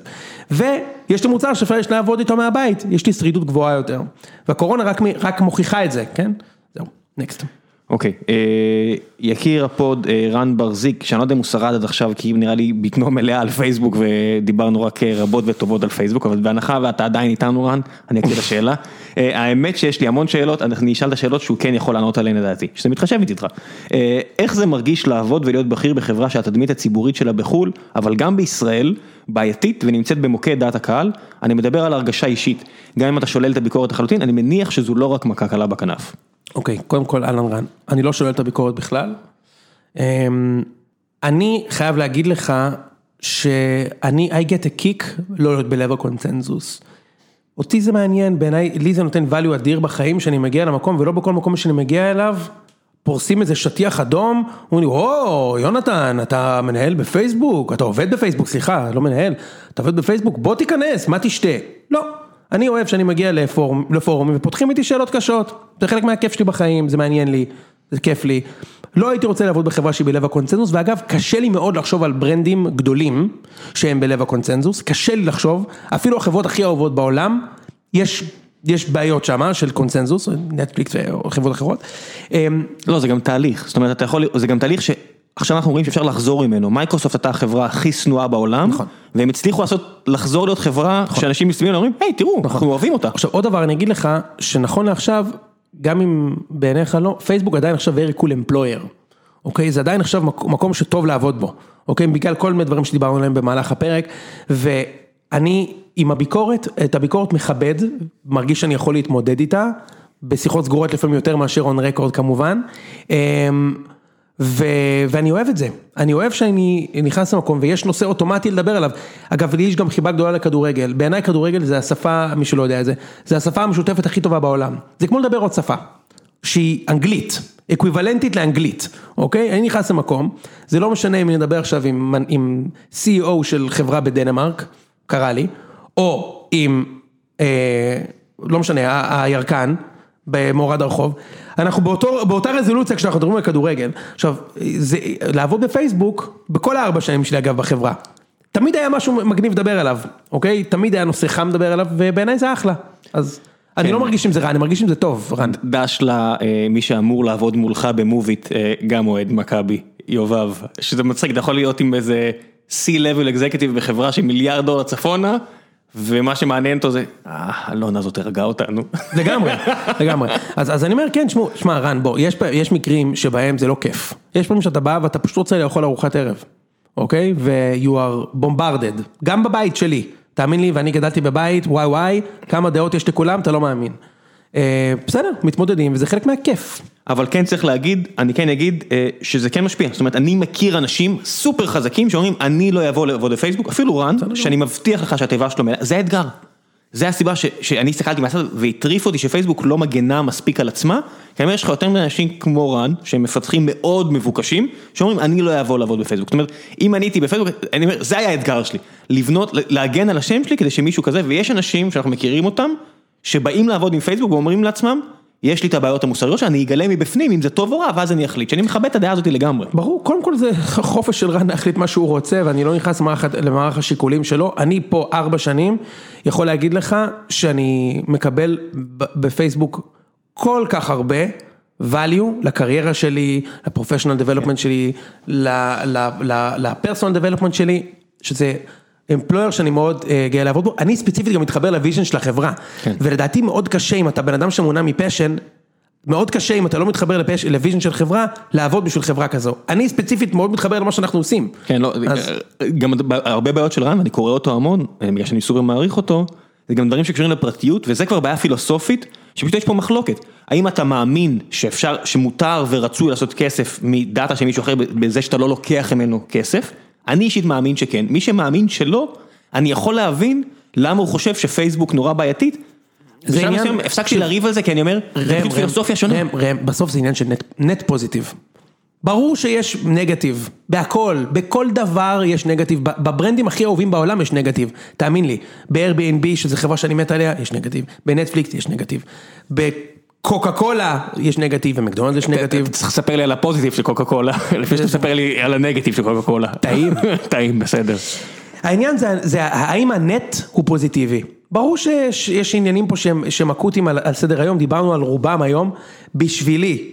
ויש לי מוצר שאפשר יש לעבוד איתו מהבית, יש לי שרידות גבוהה יותר. והקורונה רק, רק מוכיחה את זה, כן? זהו, next. אוקיי, אה, יקיר ה pod אה, רן בר-זיק, שאני לא יודע אם הוא שרד עד עכשיו, כי נראה לי בטנו מלאה על פייסבוק ודיברנו רק אה, רבות וטובות על פייסבוק, אבל בהנחה ואתה עדיין איתנו רן, אני אקריא את השאלה. אה, האמת שיש לי המון שאלות, אני אשאל את השאלות שהוא כן יכול לענות עליהן לדעתי, שזה מתחשב איתך. אה, איך זה מרגיש לעבוד ולהיות בכיר בחברה שהתדמית הציבורית שלה בחו"ל, אבל גם בישראל, בעייתית ונמצאת במוקד דעת הקהל, אני מדבר על הרגשה אישית, גם אם אתה שולל את הביקורת לחלוטין, אני מניח שזו לא רק מכה קלה בכנף. אוקיי, קודם כל אהלן רן, אני לא שולל את הביקורת בכלל. אמ, אני חייב להגיד לך שאני, I get a kick לא להיות בלב הקונצנזוס. אותי זה מעניין, בעיניי, לי זה נותן value אדיר בחיים שאני מגיע למקום ולא בכל מקום שאני מגיע אליו. פורסים איזה שטיח אדום, אומרים לי, או, יונתן, אתה מנהל בפייסבוק, אתה עובד בפייסבוק, סליחה, לא מנהל, אתה עובד בפייסבוק, בוא תיכנס, מה תשתה? לא, אני אוהב שאני מגיע לפורומים ופותחים איתי שאלות קשות, זה חלק מהכיף שלי בחיים, זה מעניין לי, זה כיף לי. לא הייתי רוצה לעבוד בחברה שהיא בלב הקונצנזוס, ואגב, קשה לי מאוד לחשוב על ברנדים גדולים שהם בלב הקונצנזוס, קשה לי לחשוב, אפילו החברות הכי אהובות בעולם, יש, יש בעיות שם של קונצנזוס, נטפליקס וחברות אחרות. אמ, לא, זה גם תהליך, זאת אומרת, אתה יכול, זה גם תהליך שעכשיו אנחנו רואים שאפשר לחזור ממנו, מייקרוסופט הייתה החברה הכי שנואה בעולם, נכון. והם הצליחו לעשות, לחזור להיות חברה שאנשים מסתכלים ואומרים, היי תראו, אנחנו אוהבים אותה. עכשיו עוד דבר אני אגיד לך, שנכון לעכשיו, גם אם בעיניך לא, פייסבוק עדיין עכשיו very cool employer, אוקיי? זה עדיין עכשיו מקום מקום שטוב לעבוד בו, אוקיי? בגלל כל מיני דברים שדיברנו עליהם במהלך הפרק, ואני עם הביקורת, את הביקורת מכבד, מרגיש שאני יכול להתמודד איתה, בשיחות סגורות לפעמים יותר מאשר און רקורד כמובן. ו... ואני אוהב את זה, אני אוהב שאני נכנס למקום ויש נושא אוטומטי לדבר עליו. אגב, לי יש גם חיבה גדולה לכדורגל, בעיניי כדורגל זה השפה, מי שלא יודע את זה, זה השפה המשותפת הכי טובה בעולם. זה כמו לדבר עוד שפה, שהיא אנגלית, אקוויוולנטית לאנגלית, אוקיי? אני נכנס למקום, זה לא משנה אם אני אדבר עכשיו עם, עם CEO של חברה בדנמרק, קרה לי, או עם, אה, לא משנה, הירקן. במורד הרחוב, אנחנו באותו, באותה רזולוציה כשאנחנו מדברים על כדורגל. עכשיו, זה, לעבוד בפייסבוק, בכל הארבע שנים שלי אגב בחברה, תמיד היה משהו מגניב לדבר עליו, אוקיי? תמיד היה נושא חם לדבר עליו, ובעיניי זה אחלה. אז אני כן. לא מרגיש עם זה רע, אני מרגיש עם זה טוב, רן. דש לה, אה, מי שאמור לעבוד מולך במוביט, אה, גם אוהד מכבי, יובב, שזה מצחיק, אתה יכול להיות עם איזה C-Level Executive בחברה של מיליארד דולר צפונה, ומה שמעניין אותו זה, אה, אלונה הזאת הרגה אותנו. לגמרי, לגמרי. אז, אז אני אומר, כן, שמעו, שמע, רן, בוא, יש, יש מקרים שבהם זה לא כיף. יש פעמים שאתה בא ואתה פשוט רוצה לאכול ארוחת ערב, אוקיי? ו- you are bombarded, גם בבית שלי. תאמין לי, ואני גדלתי בבית, וואי וואי, כמה דעות יש לכולם, אתה לא מאמין. אה, בסדר, מתמודדים, וזה חלק מהכיף. אבל כן צריך להגיד, אני כן אגיד אה, שזה כן משפיע, זאת אומרת אני מכיר אנשים סופר חזקים שאומרים אני לא אבוא לעבוד בפייסבוק, אפילו רן, שאני מבטיח לך שהתיבה שלו זה האתגר. זה הסיבה ש, שאני הסתכלתי מהצד והטריף אותי שפייסבוק לא מגנה מספיק על עצמה, כי אני אומר יש לך יותר מדי אנשים כמו רן, שהם מפתחים מאוד מבוקשים, שאומרים אני לא אבוא לעבוד בפייסבוק, זאת אומרת אם אני הייתי בפייסבוק, אני אומר זה היה האתגר שלי, לבנות, להגן על השם שלי כדי שמישהו כזה, ויש אנשים שאנחנו מכירים אותם, שבאים לעבוד עם פייסבוק ואומרים לעצמם, יש לי את הבעיות המוסריות שאני אגלה מבפנים אם זה טוב או רע, ואז אני אחליט, שאני מכבד את הדעה הזאת לגמרי. ברור, קודם כל זה חופש של רן להחליט מה שהוא רוצה, ואני לא נכנס למערך, השיקולים שלו. אני פה ארבע שנים, יכול להגיד לך שאני מקבל בפייסבוק כל כך הרבה value לקריירה שלי, לפרופשיונל דבלופמנט שלי, ל personal development שלי, שזה... employer שאני מאוד אה, גאה לעבוד בו, אני ספציפית גם מתחבר ל vision של החברה, כן. ולדעתי מאוד קשה אם אתה בן אדם שמונע מ passion, מאוד קשה אם אתה לא מתחבר ל pass... ל vision של חברה, לעבוד בשביל חברה כזו. אני ספציפית מאוד מתחבר למה שאנחנו עושים. כן, לא, אז- גם הרבה בעיות של רן, ואני קורא אותו המון, אה, בגלל שאני סופר מעריך אותו, זה גם דברים שקשורים לפרטיות, וזה כבר בעיה פילוסופית, שפשוט יש פה מחלוקת. האם אתה מאמין שאפשר, שמותר ורצוי לעשות כסף מדאטה של מישהו אחר, בזה שאתה לא לוקח ממנו כסף? אני אישית מאמין שכן. מי שמאמין שלא, אני יכול להבין למה הוא חושב שפייסבוק נורא בעייתית. זה בשלב עניין- מסוים הפסקתי לריב על זה, כי אני אומר, זה פשוט פילוסופיה שונה. ראם, ראם, בסוף זה עניין של נט, נט פוזיטיב. ברור שיש נגטיב, בהכל, בכל דבר יש נגטיב, בברנדים הכי אהובים בעולם יש נגטיב, תאמין לי, ב-Airbnb שזו חברה שאני מת עליה, יש נגטיב, בנטפליקס יש נגטיב, בקוקה קולה יש נגטיב, במקדונלדס יש נגטיב, צריך לספר לי על הפוזיטיב של קוקה קולה, לפני שאתה מספר לי על הנגטיב של קוקה קולה. טעים. טעים, בסדר. העניין זה, זה האם הנט הוא פוזיטיבי. ברור שיש יש עניינים פה שהם, שהם אקוטיים על, על סדר היום, דיברנו על רובם היום, בשבילי,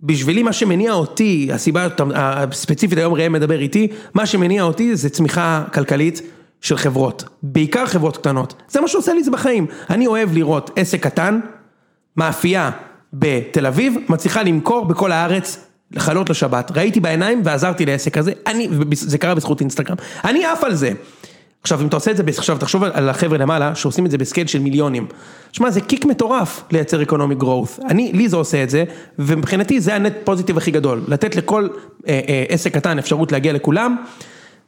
בשבילי מה שמניע אותי, הסיבה הספציפית היום ראם מדבר איתי, מה שמניע אותי זה צמיחה כלכלית של חברות, בעיקר חברות קטנות, זה מה שעושה לי זה בחיים, אני אוהב לראות עסק קטן, מאפייה בתל אביב, מצליחה למכור בכל הארץ חלות לשבת, ראיתי בעיניים ועזרתי לעסק הזה, אני, זה קרה בזכות אינסטגרם, אני עף על זה. עכשיו אם אתה עושה את זה, עכשיו תחשוב על החבר'ה למעלה שעושים את זה ב scale של מיליונים. שמע זה kick מטורף לייצר economy growth, אני, לי זה עושה את זה, ומבחינתי זה ה net positive הכי גדול, לתת לכל אה, אה, עסק קטן אפשרות להגיע לכולם,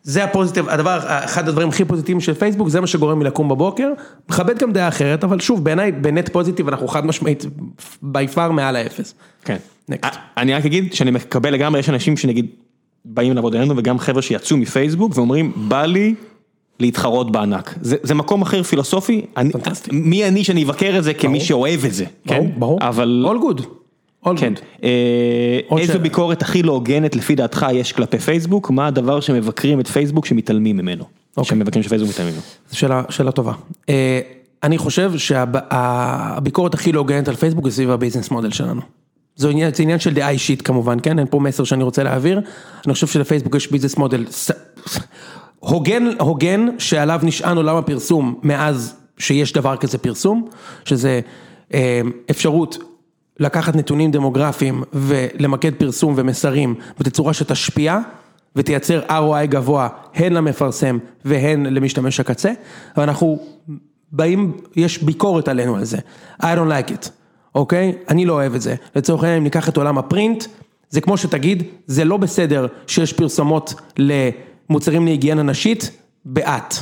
זה ה positive, הדבר, אחד הדברים הכי פוזיטיביים של פייסבוק, זה מה שגורם לי לקום בבוקר, מכבד גם דעה אחרת, אבל שוב בעיניי בנט פוזיטיב אנחנו חד משמעית בי פאר מעל האפס. כן. אני רק אגיד שאני מקבל לגמרי, יש אנשים שנגיד באים לעבוד עלינו וגם חבר'ה שיצאו מפייסבוק ואומרים בא לי להתחרות בענק, זה, זה מקום אחר פילוסופי, אני, מי אני שאני אבקר את זה כמי שאוהב את זה, ברור, כן? ברור, אבל... all good, כן. אה, איזו. ביקורת הכי לא הוגנת לפי דעתך יש כלפי פייסבוק, מה הדבר שמבקרים את פייסבוק שמתעלמים ממנו, אוקיי. שמבקרים שפייסבוק מתעלמים ממנו. שאלה, טובה. אה, אני חושב שהביקורת הכי לא הוגנת על פייסבוק זה סביב הביזנס מודל שלנו. זה עניין, זה עניין של דעה אישית כמובן, כן? אין פה מסר שאני רוצה להעביר. אני חושב שלפייסבוק יש ביזנס מודל הוגן, הוגן שעליו נשען עולם הפרסום מאז שיש דבר כזה פרסום, שזה אה, אפשרות לקחת נתונים דמוגרפיים ולמקד פרסום ומסרים בתצורה שתשפיע ותייצר ROI גבוה הן למפרסם והן למשתמש הקצה, ואנחנו באים, יש ביקורת עלינו על זה, I don't like it, אוקיי? אני לא אוהב את זה. לצורך העניין, אם ניקח את עולם הפרינט, זה כמו שתגיד, זה לא בסדר שיש פרסומות למוצרים להיגיינה נשית באט.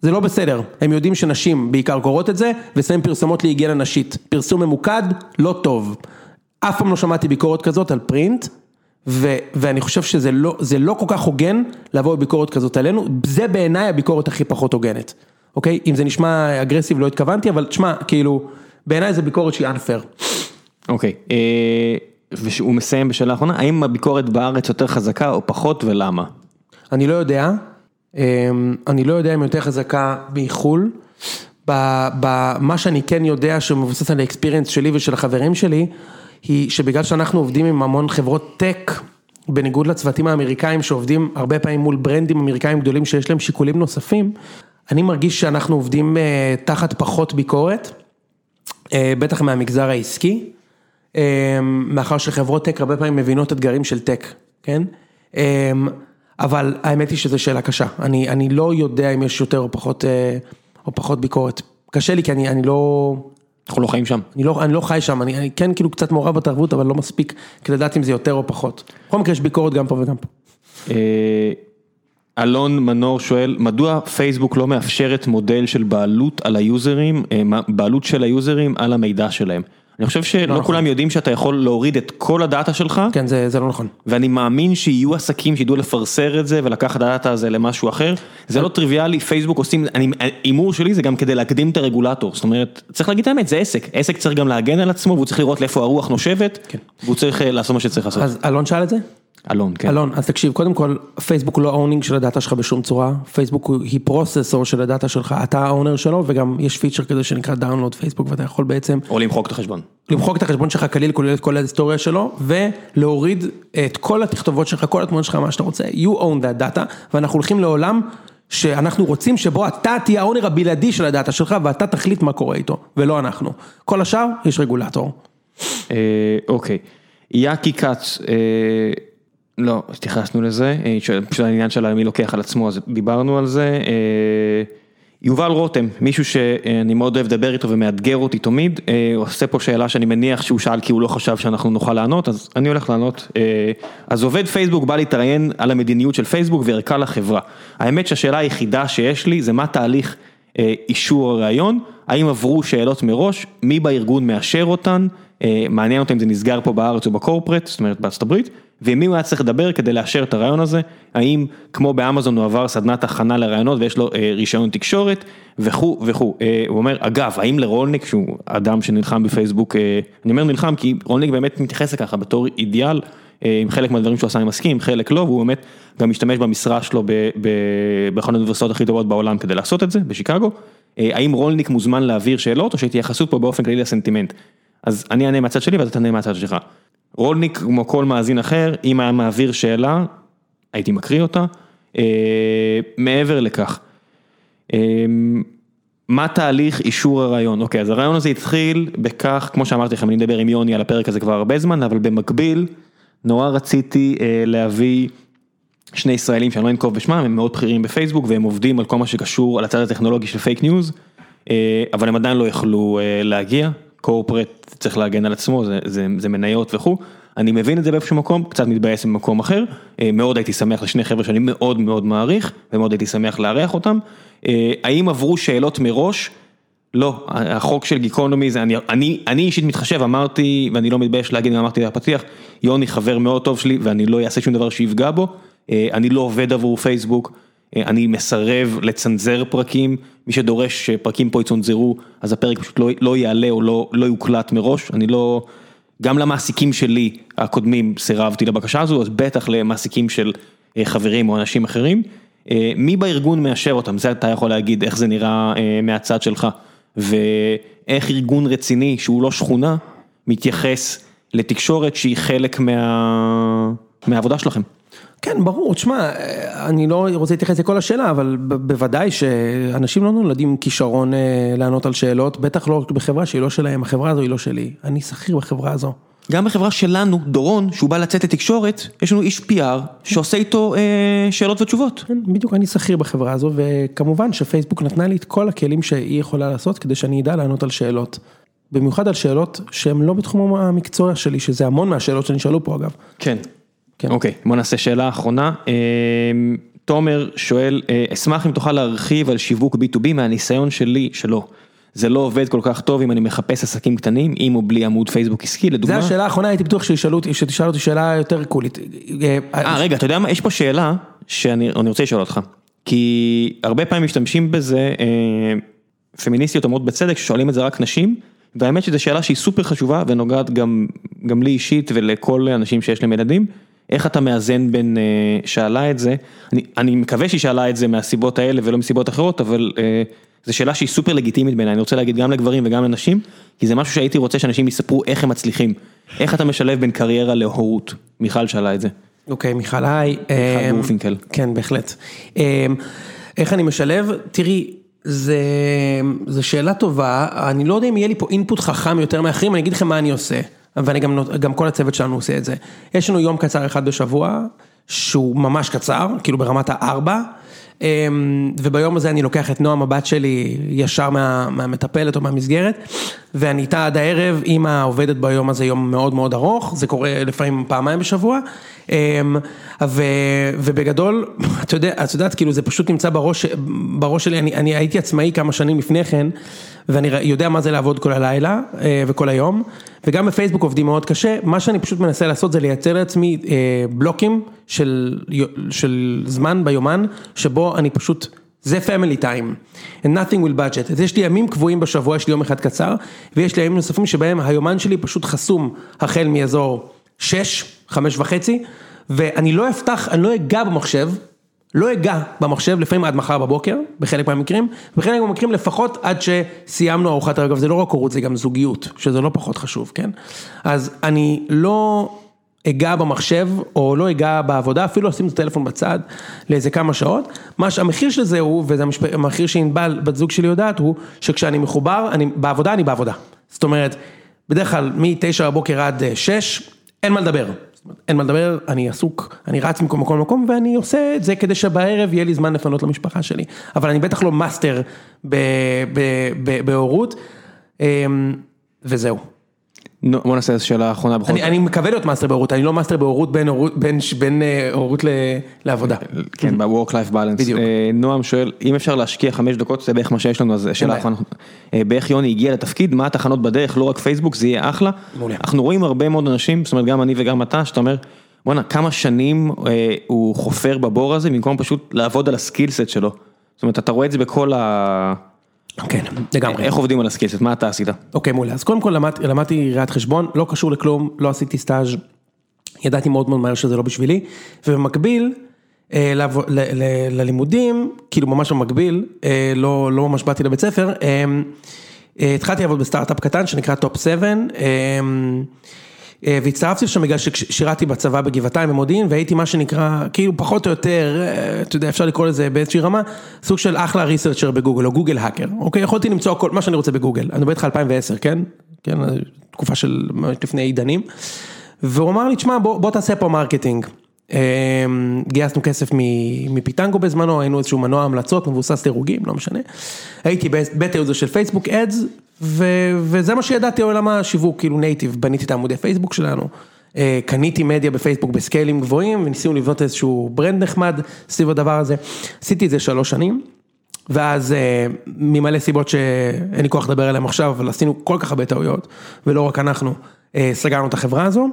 זה לא בסדר, הם יודעים שנשים בעיקר קוראות את זה, ושמים פרסומות להיגיינה נשית. פרסום ממוקד, לא טוב. אף פעם לא שמעתי ביקורת כזאת על פרינט, ו- ואני חושב שזה לא, זה לא כל כך הוגן לבוא בביקורת כזאת עלינו, זה בעיניי הביקורת הכי פחות הוגנת, אוקיי? אם זה נשמע אגרסיב לא התכוונתי, אבל תשמע, כאילו, בעיניי זה ביקורת שהיא unfair. אוקיי, אה, והוא מסיים בשאלה האחרונה, האם הביקורת בארץ יותר חזקה או פחות ולמה? אני לא יודע, אני לא יודע אם יותר חזקה מחו"ל, במה שאני כן יודע שמבוסס על האקספיריאנס שלי ושל החברים שלי, היא שבגלל שאנחנו עובדים עם המון חברות טק, בניגוד לצוותים האמריקאים שעובדים הרבה פעמים מול ברנדים אמריקאים גדולים שיש להם שיקולים נוספים, אני מרגיש שאנחנו עובדים אה, תחת פחות ביקורת, אה, בטח מהמגזר העסקי, אה, מאחר שחברות טק הרבה פעמים מבינות אתגרים של טק, כן? אבל האמת היא שזו שאלה קשה, אני, אני לא יודע אם יש יותר או פחות, אה, או פחות ביקורת. קשה לי כי אני, אני לא, אנחנו לא חיים שם. אני לא, אני לא חי שם, אני, אני כן כאילו קצת מעורב בתרבות, אבל לא מספיק כדי לדעת אם זה יותר או פחות. בכל מקרה יש ביקורת גם פה וגם פה. אה, אלון מנור שואל, מדוע פייסבוק לא מאפשרת מודל של בעלות על היוזרים, אה, בעלות של היוזרים על המידע שלהם? אני חושב שלא נכון. כולם יודעים שאתה יכול להוריד את כל הדאטה שלך, כן, זה, זה לא נכון. ואני מאמין שיהיו עסקים שידעו לפרסר את זה ולקחת את הדאטה הזה למשהו אחר, זה לא טריוויאלי, פייסבוק עושים, אני- הימור שלי זה גם כדי להקדים את הרגולטור, זאת אומרת, צריך להגיד את האמת, זה עסק, עסק צריך גם להגן על עצמו והוא צריך לראות לאיפה הרוח נושבת, והוא צריך אה, לעשות מה שצריך לעשות. אז אלון שאל את זה? אלון, כן. אלון, אז תקשיב, קודם כל, פייסבוק לא ה owning של הדאטה שלך בשום צורה, פייסבוק היא processor של הדאטה שלך, אתה ה owner שלו, וגם יש פיצ'ר כזה שנקרא download Facebook, ואתה יכול בעצם או למחוק את החשבון. למחוק את החשבון שלך כליל, כולל את כל ההיסטוריה שלו, ולהוריד את כל התכתובות שלך, כל התמונות שלך, מה שאתה רוצה, you own that data, ואנחנו הולכים לעולם שאנחנו רוצים שבו אתה תהיה האונר הבלעדי של הדאטה שלך, ואתה תחליט מה קורה איתו, ולא אנחנו. כל השאר, יש רגולטור. אה, אוקיי, יאקי כץ, אה, לא, התייחסנו לזה, אה, פשוט העניין של מי לוקח על עצמו, אז דיברנו על זה. אה, יובל רותם, מישהו שאני מאוד אוהב לדבר איתו ומאתגר אותי תמיד, אה, עושה פה שאלה שאני מניח שהוא שאל כי הוא לא חשב שאנחנו נוכל לענות, אז אני הולך לענות. אז עובד פייסבוק בא להתראיין על המדיניות של פייסבוק וערכה לחברה. האמת שהשאלה היחידה שיש לי זה מה תהליך אישור הראיון, האם עברו שאלות מראש, מי בארגון מאשר אותן, מעניין אותי אם זה נסגר פה בארץ או בקורפרט, זאת אומרת בארצות הברית, ועם מי הוא היה צריך לדבר כדי לאשר את הרעיון הזה, האם כמו באמזון הוא עבר סדנת הכנה לרעיונות ויש לו אה, רישיון תקשורת וכו' וכו'. אה, הוא אומר, אגב, האם לרולניק, שהוא אדם שנלחם בפייסבוק, אה, אני אומר נלחם כי רולניק באמת מתייחס לככה בתור אידיאל, אה, עם חלק מהדברים שהוא עשה אני מסכים, חלק לא, והוא באמת גם משתמש במשרה שלו באחת האוניברסיטאות הכי טובות בעולם כדי לעשות את זה, בשיקגו. אה, האם רולניק מוזמן להעביר שאלות או שהתייחסות פה באופן כללי לסנטימנט. אז אני אענה מהצד שלי ואתה תענה מהצד שלך. רולניק, כמו כל מאזין אחר, אם היה מעביר שאלה, הייתי מקריא אותה. אה, מעבר לכך, אה, מה תהליך אישור הרעיון? אוקיי, אז הרעיון הזה התחיל בכך, כמו שאמרתי לכם, אני מדבר עם יוני על הפרק הזה כבר הרבה זמן, אבל במקביל, נורא רציתי אה, להביא שני ישראלים שאני לא אנקוב בשמם, הם מאוד בכירים בפייסבוק והם עובדים על כל מה שקשור על הצד הטכנולוגי של פייק ניוז, אה, אבל הם עדיין לא יכלו אה, להגיע, corporate צריך להגן על עצמו, זה, זה, זה מניות וכו', אני מבין את זה באיזשהו מקום, קצת מתבאס במקום אחר, אה, מאוד הייתי שמח לשני חבר'ה שאני מאוד מאוד מעריך, ומאוד הייתי שמח לארח אותם, אה, האם עברו שאלות מראש? לא, החוק של גיקונומי זה, אני, אני, אני אישית מתחשב, אמרתי, ואני לא מתבייש להגיד, אמרתי בפתיח, יוני חבר מאוד טוב שלי ואני לא אעשה שום דבר שיפגע בו, אה, אני לא עובד עבור פייסבוק, אני מסרב לצנזר פרקים, מי שדורש שפרקים פה יצונזרו, אז הפרק פשוט לא, לא יעלה או לא, לא יוקלט מראש, אני לא, גם למעסיקים שלי הקודמים סירבתי לבקשה הזו, אז בטח למעסיקים של חברים או אנשים אחרים. מי בארגון מאשר אותם, זה אתה יכול להגיד, איך זה נראה מהצד שלך. ואיך ארגון רציני שהוא לא שכונה מתייחס לתקשורת שהיא חלק מה... מהעבודה שלכם. כן, ברור, תשמע, אני לא רוצה להתייחס לכל השאלה, אבל בוודאי שאנשים לא נולדים כישרון לענות על שאלות, בטח לא בחברה שהיא לא שלהם, החברה הזו היא לא שלי, אני שכיר בחברה הזו. גם בחברה שלנו, דורון, שהוא בא לצאת לתקשורת, יש לנו איש PR שעושה איתו אה, שאלות ותשובות. כן, בדיוק, אני שכיר בחברה הזו, וכמובן שפייסבוק נתנה לי את כל הכלים שהיא יכולה לעשות, כדי שאני אדע לענות על שאלות. במיוחד על שאלות שהן לא בתחום המקצוע שלי, שזה המון מהשאלות שנשאלו פה אגב. כן. כן. אוקיי, בוא נעשה שאלה אחרונה. תומר שואל, אשמח אם תוכל להרחיב על שיווק B2B מהניסיון שלי, שלו. זה לא עובד כל כך טוב אם אני מחפש עסקים קטנים, עם או בלי עמוד פייסבוק עסקי, לדוגמה. זה השאלה האחרונה, הייתי בטוח שתשאל אותי שאלה יותר קולית. אה, רגע, אתה יודע מה, יש פה שאלה שאני רוצה לשאול אותך. כי הרבה פעמים משתמשים בזה, פמיניסטיות אומרות בצדק, ששואלים את זה רק נשים, והאמת שזו שאלה שהיא סופר חשובה ונוגעת גם, גם לי אישית ולכל האנשים שיש להם ילדים. איך אתה מאזן בין, שאלה את זה, אני, אני מקווה שהיא שאלה את זה מהסיבות האלה ולא מסיבות אחרות, אבל זו שאלה שהיא סופר לגיטימית בעיניי, אני רוצה להגיד גם לגברים וגם לנשים, כי זה משהו שהייתי רוצה שאנשים יספרו איך הם מצליחים, איך אתה משלב בין קריירה להורות, מיכל שאלה את זה. אוקיי, מיכל היי. מיכל גורפינקל. כן, בהחלט. איך אני משלב? תראי, זו שאלה טובה, אני לא יודע אם יהיה לי פה אינפוט חכם יותר מאחרים, אני אגיד לכם מה אני עושה, ואני גם, גם כל הצוות שלנו עושה את זה. יש לנו יום קצר אחד בשבוע, שהוא ממש קצר, כאילו ברמת הארבע. וביום הזה אני לוקח את נועם הבת שלי ישר מהמטפלת או מהמסגרת ואני איתה עד הערב, אמא עובדת ביום הזה יום מאוד מאוד ארוך, זה קורה לפעמים פעמיים בשבוע ובגדול, את יודעת, כאילו זה פשוט נמצא בראש, בראש שלי, אני, אני הייתי עצמאי כמה שנים לפני כן ואני יודע מה זה לעבוד כל הלילה וכל היום וגם בפייסבוק עובדים מאוד קשה, מה שאני פשוט מנסה לעשות זה לייצר לעצמי בלוקים של, של זמן ביומן שבו אני פשוט, זה family time, and nothing will budget, אז יש לי ימים קבועים בשבוע, יש לי יום אחד קצר ויש לי ימים נוספים שבהם היומן שלי פשוט חסום החל מאזור 6, 5 וחצי ואני לא אפתח, אני לא אגע במחשב לא אגע במחשב לפעמים עד מחר בבוקר, בחלק מהמקרים, בחלק מהמקרים לפחות עד שסיימנו ארוחת אגב זה לא רק הורות זה גם זוגיות, שזה לא פחות חשוב, כן? אז אני לא אגע במחשב או לא אגע בעבודה, אפילו אשים את הטלפון בצד לאיזה כמה שעות, מה שהמחיר של זה הוא, וזה המחיר שענבל בת זוג שלי יודעת, הוא שכשאני מחובר, אני, בעבודה אני בעבודה, זאת אומרת, בדרך כלל מ-9 בבוקר עד 6, אין מה לדבר. אין מה לדבר, אני עסוק, אני רץ מקום מקום למקום ואני עושה את זה כדי שבערב יהיה לי זמן לפנות למשפחה שלי, אבל אני בטח לא מאסטר בהורות, וזהו. בוא נעשה איזה שאלה אחרונה בכל זאת. אני מקווה להיות מאסטר בהורות, אני לא מאסטר בהורות בין הורות לעבודה. כן, ב-work life balance. בדיוק. נועם שואל, אם אפשר להשקיע חמש דקות, זה בערך מה שיש לנו, אז שאלה אחרונה. באיך יוני הגיע לתפקיד, מה התחנות בדרך, לא רק פייסבוק, זה יהיה אחלה. מעולה. אנחנו רואים הרבה מאוד אנשים, זאת אומרת גם אני וגם אתה, שאתה אומר, בואנה, כמה שנים הוא חופר בבור הזה, במקום פשוט לעבוד על הסקילסט שלו. זאת אומרת, אתה רואה את זה בכל ה... כן, לגמרי. איך עובדים על הסקילסט, מה אתה עשית? אוקיי, מעולה. אז קודם כל למדתי ראיית חשבון, לא קשור לכלום, לא עשיתי סטאז', ידעתי מאוד מאוד מהר שזה לא בשבילי, ובמקביל ללימודים, כאילו ממש במקביל, לא ממש באתי לבית ספר, התחלתי לעבוד בסטארט-אפ קטן שנקרא טופ 7, אה, והצטרפתי לשם בגלל ששירתי בצבא בגבעתיים במודיעין והייתי מה שנקרא, כאילו פחות או יותר, אה, אתה יודע, אפשר לקרוא לזה באיזושהי רמה, סוג של אחלה researcher בגוגל או גוגל האקר, אוקיי? יכולתי למצוא כל מה שאני רוצה בגוגל, אני מדבר איתך 2010, כן? כן, תקופה של לפני עידנים. והוא אמר לי, תשמע, בוא, בוא תעשה פה marketing. אמ, גייסנו כסף מפיטנגו בזמנו, היינו איזשהו מנוע המלצות מבוסס דירוגים, לא משנה. הייתי beta user של פייסבוק Ads, וזה מה שידעתי על עולם השיווק, כאילו native, בניתי את העמודי פייסבוק שלנו. אה, קניתי מדיה בפייסבוק בסקיילים גבוהים, וניסינו לבנות איזשהו brand נחמד סביב הדבר הזה. עשיתי את זה שלוש שנים, ואז אה, ממלא סיבות שאין לי כוח לדבר עליהן עכשיו, אבל עשינו כל כך הרבה טעויות, ולא רק אנחנו, אה, סגרנו את החברה הזו.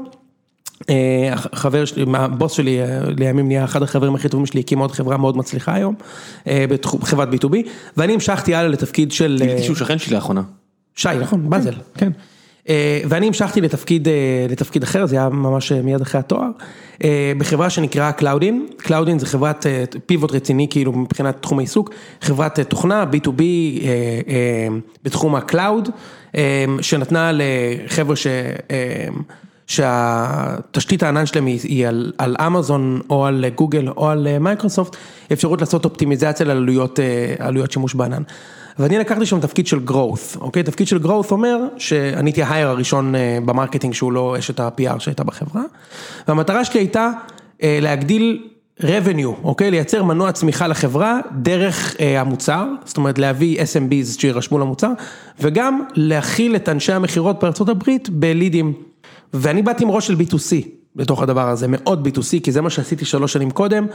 החבר שלי, הבוס שלי לימים נהיה אחד החברים הכי טובים שלי, הקים עוד חברה מאוד מצליחה היום, חברת B2B, ואני המשכתי הלאה לתפקיד של... גיליתי שהוא שכן שלי לאחרונה. שי, נכון, באזל, כן. ואני המשכתי לתפקיד, לתפקיד אחר, זה היה ממש מיד אחרי התואר, בחברה שנקראה קלאודין, קלאודין זה חברת pivot רציני כאילו מבחינת תחום העיסוק, חברת תוכנה B2B בתחום ה cloud, שנתנה לחבר'ה ש... שהתשתית הענן שלהם היא על, על אמזון או על גוגל או על מייקרוסופט, אפשרות לעשות אופטימיזציה לעלויות שימוש בענן. ואני לקחתי שם תפקיד של growth, אוקיי? תפקיד של growth אומר שאני הייתי ה hire הראשון ב marketing שהוא לא אשת ה-PR שהייתה בחברה, והמטרה שלי הייתה להגדיל revenue, אוקיי? לייצר מנוע צמיחה לחברה דרך המוצר, זאת אומרת להביא SMBs שירשמו למוצר, וגם להכיל את אנשי המכירות הברית בלידים. ואני באתי עם ראש של B2C בתוך הדבר הזה, מאוד B2C, כי זה מה שעשיתי שלוש שנים קודם,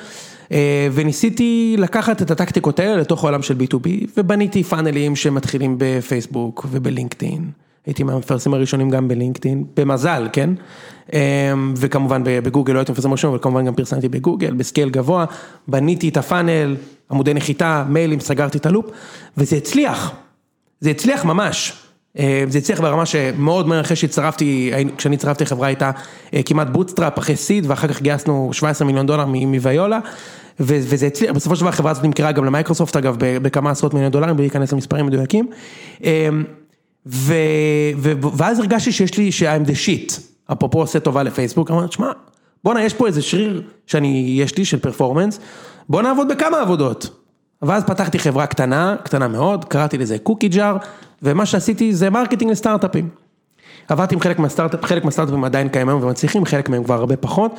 וניסיתי לקחת את הטקטיקות האלה לתוך העולם של B2B, ובניתי פאנלים שמתחילים בפייסבוק ובלינקדאין, הייתי מהמפרסמים הראשונים גם בלינקדאין, במזל, כן? וכמובן בגוגל לא הייתי מפרסם ראשון, אבל כמובן גם פרסמתי בגוגל, ב scale גבוה, בניתי את ה funnel, עמודי נחיתה, מיילים, סגרתי את ה loop, וזה הצליח, זה הצליח ממש. זה הצליח ברמה שמאוד מהר אחרי שהצטרפתי, כשאני הצטרפתי לחברה הייתה כמעט bootstrap אחרי seed ואחר כך גייסנו 17 מיליון דולר מוויולה וזה הצליח, בסופו של דבר החברה הזאת נמכרה גם למייקרוסופט אגב בכמה עשרות מיליון דולרים בלי להיכנס למספרים מדויקים. ואז הרגשתי שיש לי, ש-I'm the shit, אפרופו עושה טובה לפייסבוק, אמרתי שמע בואנה יש פה איזה שריר שאני, יש לי של performance, בוא נעבוד בכמה עבודות ואז פתחתי חברה קטנה, קטנה מאוד, קראתי לזה קוקי ג'אר, ומה שעשיתי זה marketing לסטארט-אפים. עבדתי עם חלק מהסטארט-אפים, חלק מהסטארט-אפים עדיין קיימים ומצליחים, חלק מהם כבר הרבה פחות.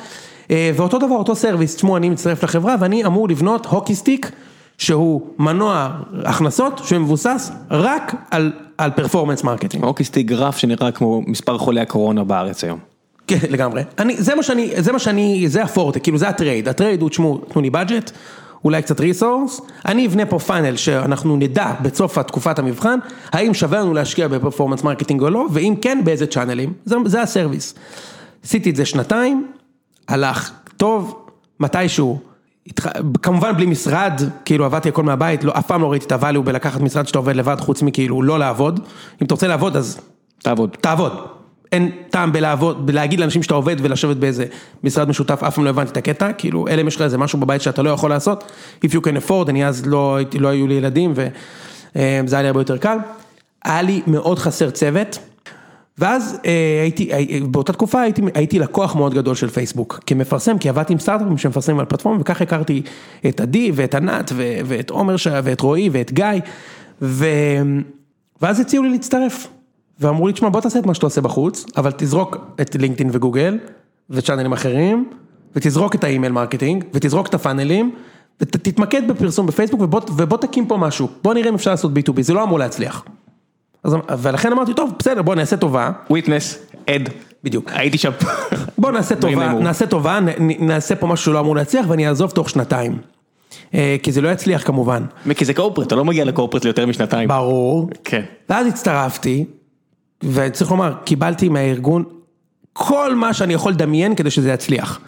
ואותו דבר, אותו service, תשמעו, אני מצטרף לחברה ואני אמור לבנות hockey stick, שהוא מנוע הכנסות, שמבוסס רק על, על performance marketing. hockey stick גרף שנראה כמו מספר חולי הקורונה בארץ היום. כן, לגמרי. אני, זה מה שאני, זה מה שאני, זה הפורטה, כאילו זה ה trade, ה trade הוא, תשמעו, תנו לי budget. אולי קצת resource, אני אבנה פה funnel שאנחנו נדע בסוף התקופת המבחן, האם שווה לנו להשקיע ב performance marketing או לא, ואם כן באיזה צ'אנלים, זה, זה ה service. עשיתי את זה שנתיים, הלך טוב, מתישהו, כמובן בלי משרד, כאילו עבדתי הכל מהבית, לא, אף פעם לא ראיתי את הvalue בלקחת משרד שאתה עובד לבד חוץ מכאילו לא לעבוד, אם אתה רוצה לעבוד אז תעבוד, תעבוד. אין טעם בלעבוד, בלהגיד לאנשים שאתה עובד ולשבת באיזה משרד משותף, אף פעם לא הבנתי את הקטע, כאילו אלא אם יש לך איזה משהו בבית שאתה לא יכול לעשות, If you can afford, אני אז לא, לא היו לי ילדים וזה היה לי הרבה יותר קל, היה לי מאוד חסר צוות, ואז הייתי, באותה תקופה הייתי, הייתי לקוח מאוד גדול של פייסבוק, כמפרסם, כי עבדתי עם סטארט-אפים שמפרסמים על פלטפורמה, וכך הכרתי את עדי ואת ענת ואת עומר ואת רועי ואת גיא, ו... ואז הציעו לי להצטרף. ואמרו לי, תשמע, בוא תעשה את מה שאתה עושה בחוץ, אבל תזרוק את לינקדאין וגוגל, וצ'אנלים אחרים, ותזרוק את ה email marketing, ותזרוק את הפאנלים, ותתמקד בפרסום בפייסבוק, ובוא, ובוא תקים פה משהו, בוא נראה אם אפשר לעשות B2B, זה לא אמור להצליח. אז, ולכן אמרתי, טוב, בסדר, בוא נעשה טובה. וויטנס, עד. בדיוק. הייתי שם. בוא נעשה טובה, נעשה טובה, נעשה פה משהו שלא אמור להצליח, ואני אעזוב תוך שנתיים. כי זה לא יצליח כמובן. כי זה קורפרט, אתה לא מגיע לקורפרט ליותר משנתיים. ברור. כן. ואז הצטרפתי. וצריך לומר, קיבלתי מהארגון כל מה שאני יכול לדמיין כדי שזה יצליח.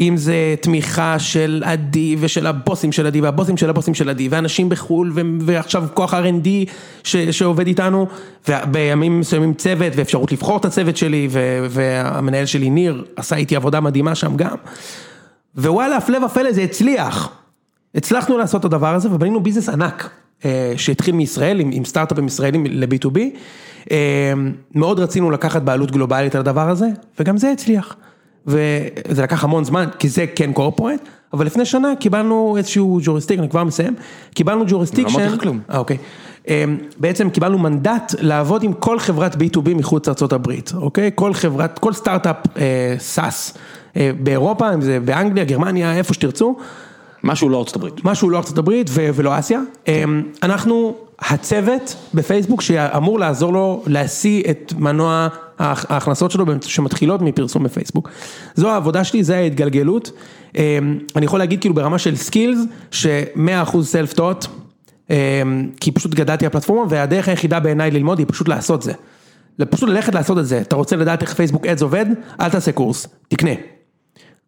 אם זה תמיכה של עדי ושל הבוסים של עדי והבוסים של הבוסים של עדי ואנשים בחו"ל ועכשיו כוח R&D שעובד איתנו ובימים מסוימים צוות ואפשרות לבחור את הצוות שלי והמנהל שלי ניר עשה איתי עבודה מדהימה שם גם. ווואלה הפלא ופלא זה הצליח. הצלחנו לעשות את הדבר הזה ובנינו ביזנס ענק. אה, שהתחיל מישראל, עם, עם סטארט-אפים ישראלים ל-B2B. אה, מאוד רצינו לקחת בעלות גלובלית על הדבר הזה, וגם זה הצליח. וזה לקח המון זמן, כי זה כן קורפורט, אבל לפני שנה קיבלנו איזשהו jurisdiction, אני כבר מסיים, קיבלנו jurisdiction לא אמרתי לך כלום. אה, אוקיי. אמ, בעצם קיבלנו מנדט לעבוד עם כל חברת B2B מחוץ לארה"ב, אוקיי? כל חברת, כל סטארט-אפ אה, SaaS אה, באירופה, אם זה באנגליה, גרמניה, איפה שתרצו, משהו לא ארצות הברית. משהו לא ארצות הברית ו- ולא אסיה. אמ, אנחנו הצוות בפייסבוק שאמור לעזור לו להשיא את מנוע ההכ- ההכנסות שלו שמתחילות מפרסום בפייסבוק. זו העבודה שלי, זה ההתגלגלות. אמ, אני יכול להגיד כאילו ברמה של skills, ש-100% self taught, כי פשוט גדלתי הפלטפורמה והדרך היחידה בעיניי ללמוד היא פשוט לעשות זה. פשוט ללכת לעשות את זה, אתה רוצה לדעת איך פייסבוק Ads עובד, אל תעשה קורס, תקנה.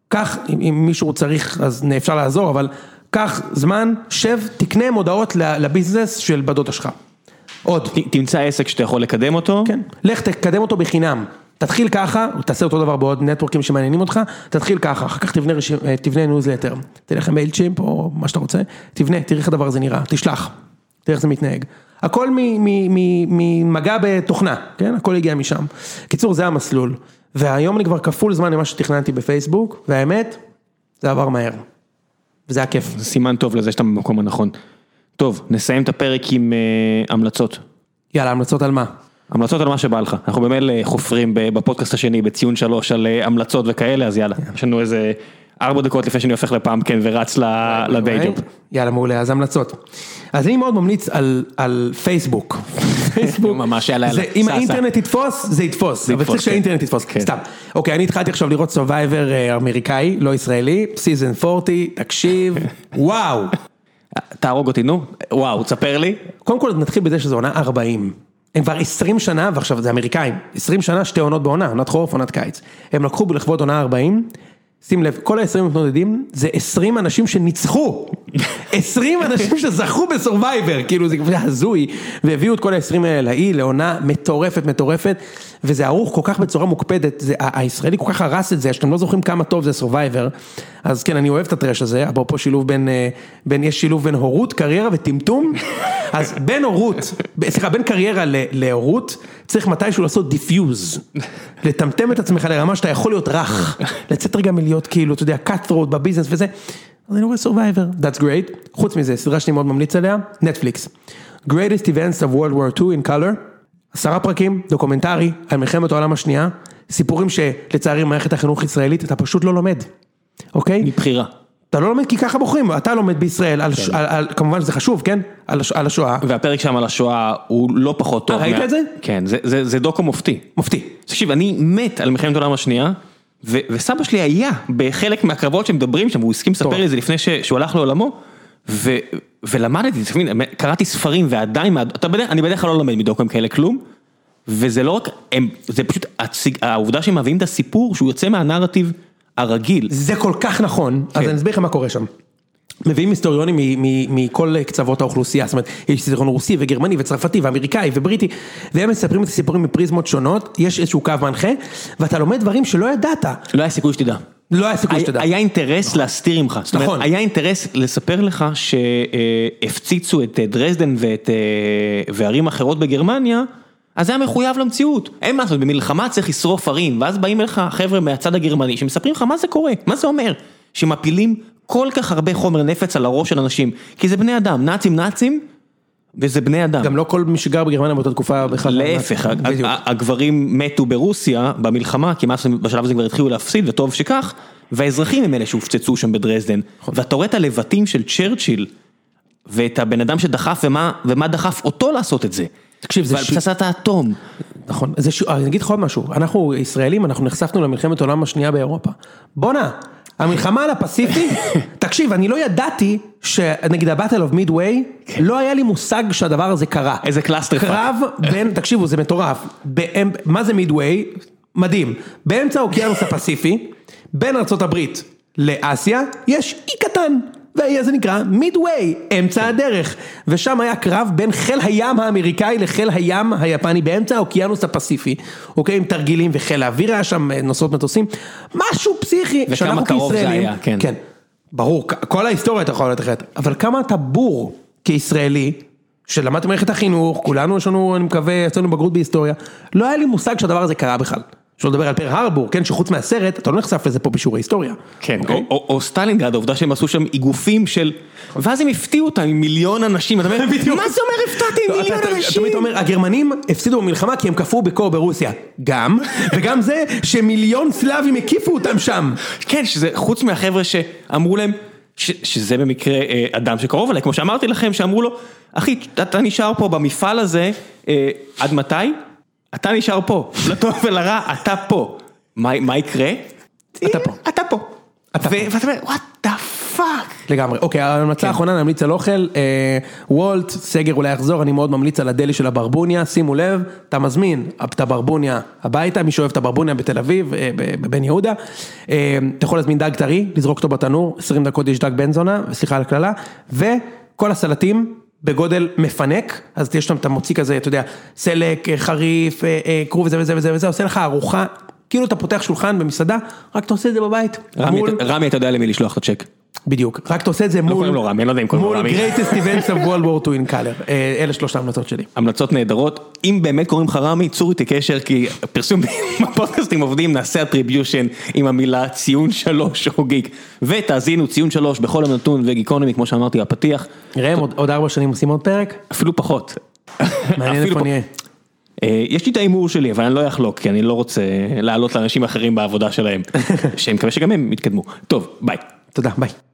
קח, אם, אם מישהו צריך אז אפשר לעזור, אבל קח זמן, שב, תקנה מודעות לביזנס של הדודה שלך. עוד, ת- תמצא עסק שאתה יכול לקדם אותו. כן, לך תקדם אותו בחינם. תתחיל ככה, תעשה אותו דבר בעוד network ים שמעניינים אותך, תתחיל ככה, אחר כך תבנה, רשימ, אה, תבנה ניוזלטר, תלך ל MailChimp או מה שאתה רוצה, תבנה, תראה איך הדבר הזה נראה, תשלח, תראה איך זה מתנהג. הכל ממגע בתוכנה, כן? הכל הגיע משם. קיצור, זה המסלול. והיום אני כבר כפול זמן ממה שתכננתי בפייסבוק, והאמת, זה עבר מהר. וזה היה כיף. זה סימן טוב לזה שאתה במקום הנכון. טוב, נסיים את הפרק עם אה, המלצות. יאללה, המלצות על מה? המלצות על מה שבא לך, אנחנו במילא חופרים בפודקאסט השני בציון שלוש על אה, המלצות וכאלה, אז יאללה, יש לנו איזה ארבע דקות לפני שאני הופך ל pumpkin ורץ ל- ל day job. יאללה, מעולה, אז המלצות. אז אני מאוד ממליץ על, פייסבוק. פייסבוק. ממש, יאללה, זה, יאללה, אם האינטרנט יתפוס, זה יתפוס. אבל צריך כן. שהאינטרנט יתפוס. כן. סתם. אוקיי, אני התחלתי עכשיו לראות Survivor אמריקאי, לא ישראלי, season 40, תקשיב, וואו. תהרוג אותי, נו, וואו, תספר לי. קודם כל נתחיל בזה שזו עונה 40. הם כבר 20 שנה, ועכשיו זה אמריקאים, 20 שנה שתי עונות בעונה, עונת חורף, עונת קיץ. הם לקחו לכבוד עונה 40, שים לב, כל ה-20 מתמודדים זה 20 אנשים שניצחו. 20 אנשים שזכו ב Survivor, כאילו זה הזוי, והביאו את כל ה-20 האלה להיא לעונה מטורפת מטורפת, וזה ערוך כל כך בצורה מוקפדת, זה, הישראלי כל כך הרס את זה, שאתם לא זוכרים כמה טוב זה Survivor, אז כן, אני אוהב את ה trash הזה, אפרופו שילוב בין, אה, בין, יש שילוב בין הורות, קריירה וטמטום, אז בין הורות, סליחה, בין קריירה להורות, צריך מתישהו לעשות defuse, לטמטם את עצמך לרמה שאתה יכול להיות רך, לצאת רגע מלהיות כאילו, אתה יודע, cut throat בביזנס וזה, אז אני רואה Survivor, that's great, חוץ מזה, סדרה שאני מאוד ממליץ עליה, נטפליקס, greatest events of World War II in color, עשרה פרקים, דוקומנטרי, על מלחמת העולם השנייה, סיפורים שלצערי מערכת החינוך הישראלית אתה פשוט לא לומד, אוקיי? מבחירה. אתה לא לומד כי ככה בוחרים, אתה לומד בישראל, על, ש- על, על, כמובן שזה חשוב, כן? על, על השואה, והפרק שם על השואה הוא לא פחות טוב. אה, ראית מה- את זה? כן, זה- זה זה דוקו מופתי. מופתי. תקשיב, אני מת על מלחמת העולם השנייה, ו- וסבא שלי היה בחלק מהקרבות שמדברים שם, והוא הסכים לספר. לי את זה לפני ש- שהוא הלך לעולמו, ולמדתי, אתה מבין, קראתי ספרים ועדיין, בדרך, אני בדרך כלל לא לומד מדוקוים כאלה כלום, וזה לא רק, הם, זה פשוט הציג, העובדה שהם מביאים את הסיפור שהוא יוצא מהנרטיב הרגיל. זה כל כך נכון, אז כן. אני אסביר לך מה קורה שם. מביאים היסטוריונים מכל קצוות האוכלוסייה, זאת אומרת, יש היסטוריון רוסי וגרמני וצרפתי ואמריקאי ובריטי, והם מספרים את הסיפורים מפריזמות שונות, יש איזשהו קו מנחה, ואתה לומד דברים שלא ידעת, לא היה סיכוי שתדע. לא היה סיכוי שתדע. היה אינטרס להסתיר ממך, זאת אומרת, נכון. היה אינטרס לספר לך שהפציצו את אה, דרזדן ואת, אה, וערים אחרות בגרמניה, אז זה היה מחויב למציאות. אין מה לעשות, במלחמה צריך לשרוף ערים, ואז באים אליך חבר'ה מהצד הגרמני שמספרים לך מה זה קורה, מה זה אומר, שמפילים כל כך הרבה חומר נפץ על הראש של אנשים, כי זה בני אדם, נאצים נאצים, וזה בני אדם. גם לא כל מי שגר בגרמניה באותה תקופה בכלל. להפך, הגברים מתו ברוסיה במלחמה, כי בשלב הזה כבר התחילו להפסיד, וטוב שכך, והאזרחים הם אלה שהופצצו שם בדרזדן. נכון. ואתה רואה את הלבטים של צ'רצ'יל, ואת הבן אדם שדחף, ומה, ומה דחף אותו לעשות את זה. תקשיב, זה ועל ש- פצצת האטום. נכון, זה ש... אני אגיד לך עוד משהו, אנחנו ישראלים, אנחנו נחשפנו למלחמת העולם השנייה באירופה. בואנה, המלחמה על הפסיפיק, תקשיב, אני לא ידעתי שנגיד ה Battle of Midway, לא היה לי מושג שהדבר הזה קרה. איזה clusterfuck. קרב בין, תקשיבו, זה מטורף, מה זה Midway? מדהים, באמצע האוקיינוס הפסיפיק, בין ארה"ב לאסיה, יש אי קטן. הזה נקרא מידווי, אמצע הדרך, ושם היה קרב בין חיל הים האמריקאי לחיל הים היפני באמצע האוקיינוס הפסיפי, אוקיי, עם תרגילים וחיל האוויר היה שם, נוסעות מטוסים, משהו פסיכי, וכמה קרוב זה היה, כן. כן, ברור, כל ההיסטוריה אתה יכול אחרת, אבל כמה אתה בור כישראלי, שלמדתי במערכת החינוך, כולנו יש לנו, אני מקווה, יצאנו בגרות בהיסטוריה, לא היה לי מושג שהדבר הזה קרה בכלל. שלא לדבר על פרל הרבור, כן, שחוץ מהסרט, אתה לא נחשף לזה פה בשיעורי היסטוריה. כן, אוקיי? או- או או סטלינגרד, העובדה שהם עשו שם איגופים של... ואז הם הפתיעו אותם עם מיליון אנשים, אתה אומר, מה זה אומר הפתעתי עם מיליון אתה- אתה- אנשים? תמיד אומר, הגרמנים הפסידו במלחמה כי הם כפרו בקור ברוסיה. גם, וגם זה שמיליון סלאבים הקיפו אותם שם. כן, שזה חוץ מהחבר'ה שאמרו להם, ש, שזה במקרה אה, אדם שקרוב אליי, כמו שאמרתי לכם, שאמרו לו, אחי, אתה, אתה נשאר פה במפעל הזה, אה, עד מתי? אתה נשאר פה, לטוב ולרע, אתה פה. מה, יקרה? אתה פה. אתה פה. ואתה אומר, what the fuck. לגמרי. אוקיי, ההמלצה האחרונה, נמליץ על אוכל. אה, וולט, סגר אולי יחזור, אני מאוד ממליץ על ה deli של הברבוניה, שימו לב, אתה מזמין את הברבוניה הביתה, מי שאוהב את הברבוניה בתל אביב, אה, בבן יהודה. אה, אתה יכול להזמין דג טרי, לזרוק אותו בתנור, 20 דקות יש דג בן זונה, סליחה על הקללה, וכל הסלטים. בגודל מפנק, אז יש שם, אתה מוציא כזה, אתה יודע, סלק, אה, חריף, אה, אה, כרוב וזה וזה וזה וזה, עושה לך ארוחה, כאילו אתה פותח שולחן במסעדה, רק אתה עושה את זה בבית. רמי, מול- רמי, אתה יודע למי לשלוח את הצ'ק. בדיוק, רק אתה עושה את זה מול, קוראים לו רמי, לא מול greatest events of World War II in color, אה, אלה שלושת ההמלצות שלי. המלצות נהדרות, אם באמת קוראים לך רמי, צור איתי קשר, כי פרסום בפודקאסטים עובדים, נעשה אטריביושן עם המילה ציון שלוש או גיק, ותאזינו ציון שלוש בכל הנתון וגיקונומי, כמו שאמרתי בפתיח, נראה, עוד- עוד ארבע שנים עושים עוד פרק? אפילו פחות. מעניין איפה נהיה. אה, יש לי את ההימור שלי, אבל אני לא אחלוק, כי אני לא רוצה לעלות לאנשים אחרים בעבודה שלהם, שאני מקווה שגם הם יתקדמו. טוב, ביי. תודה, ביי.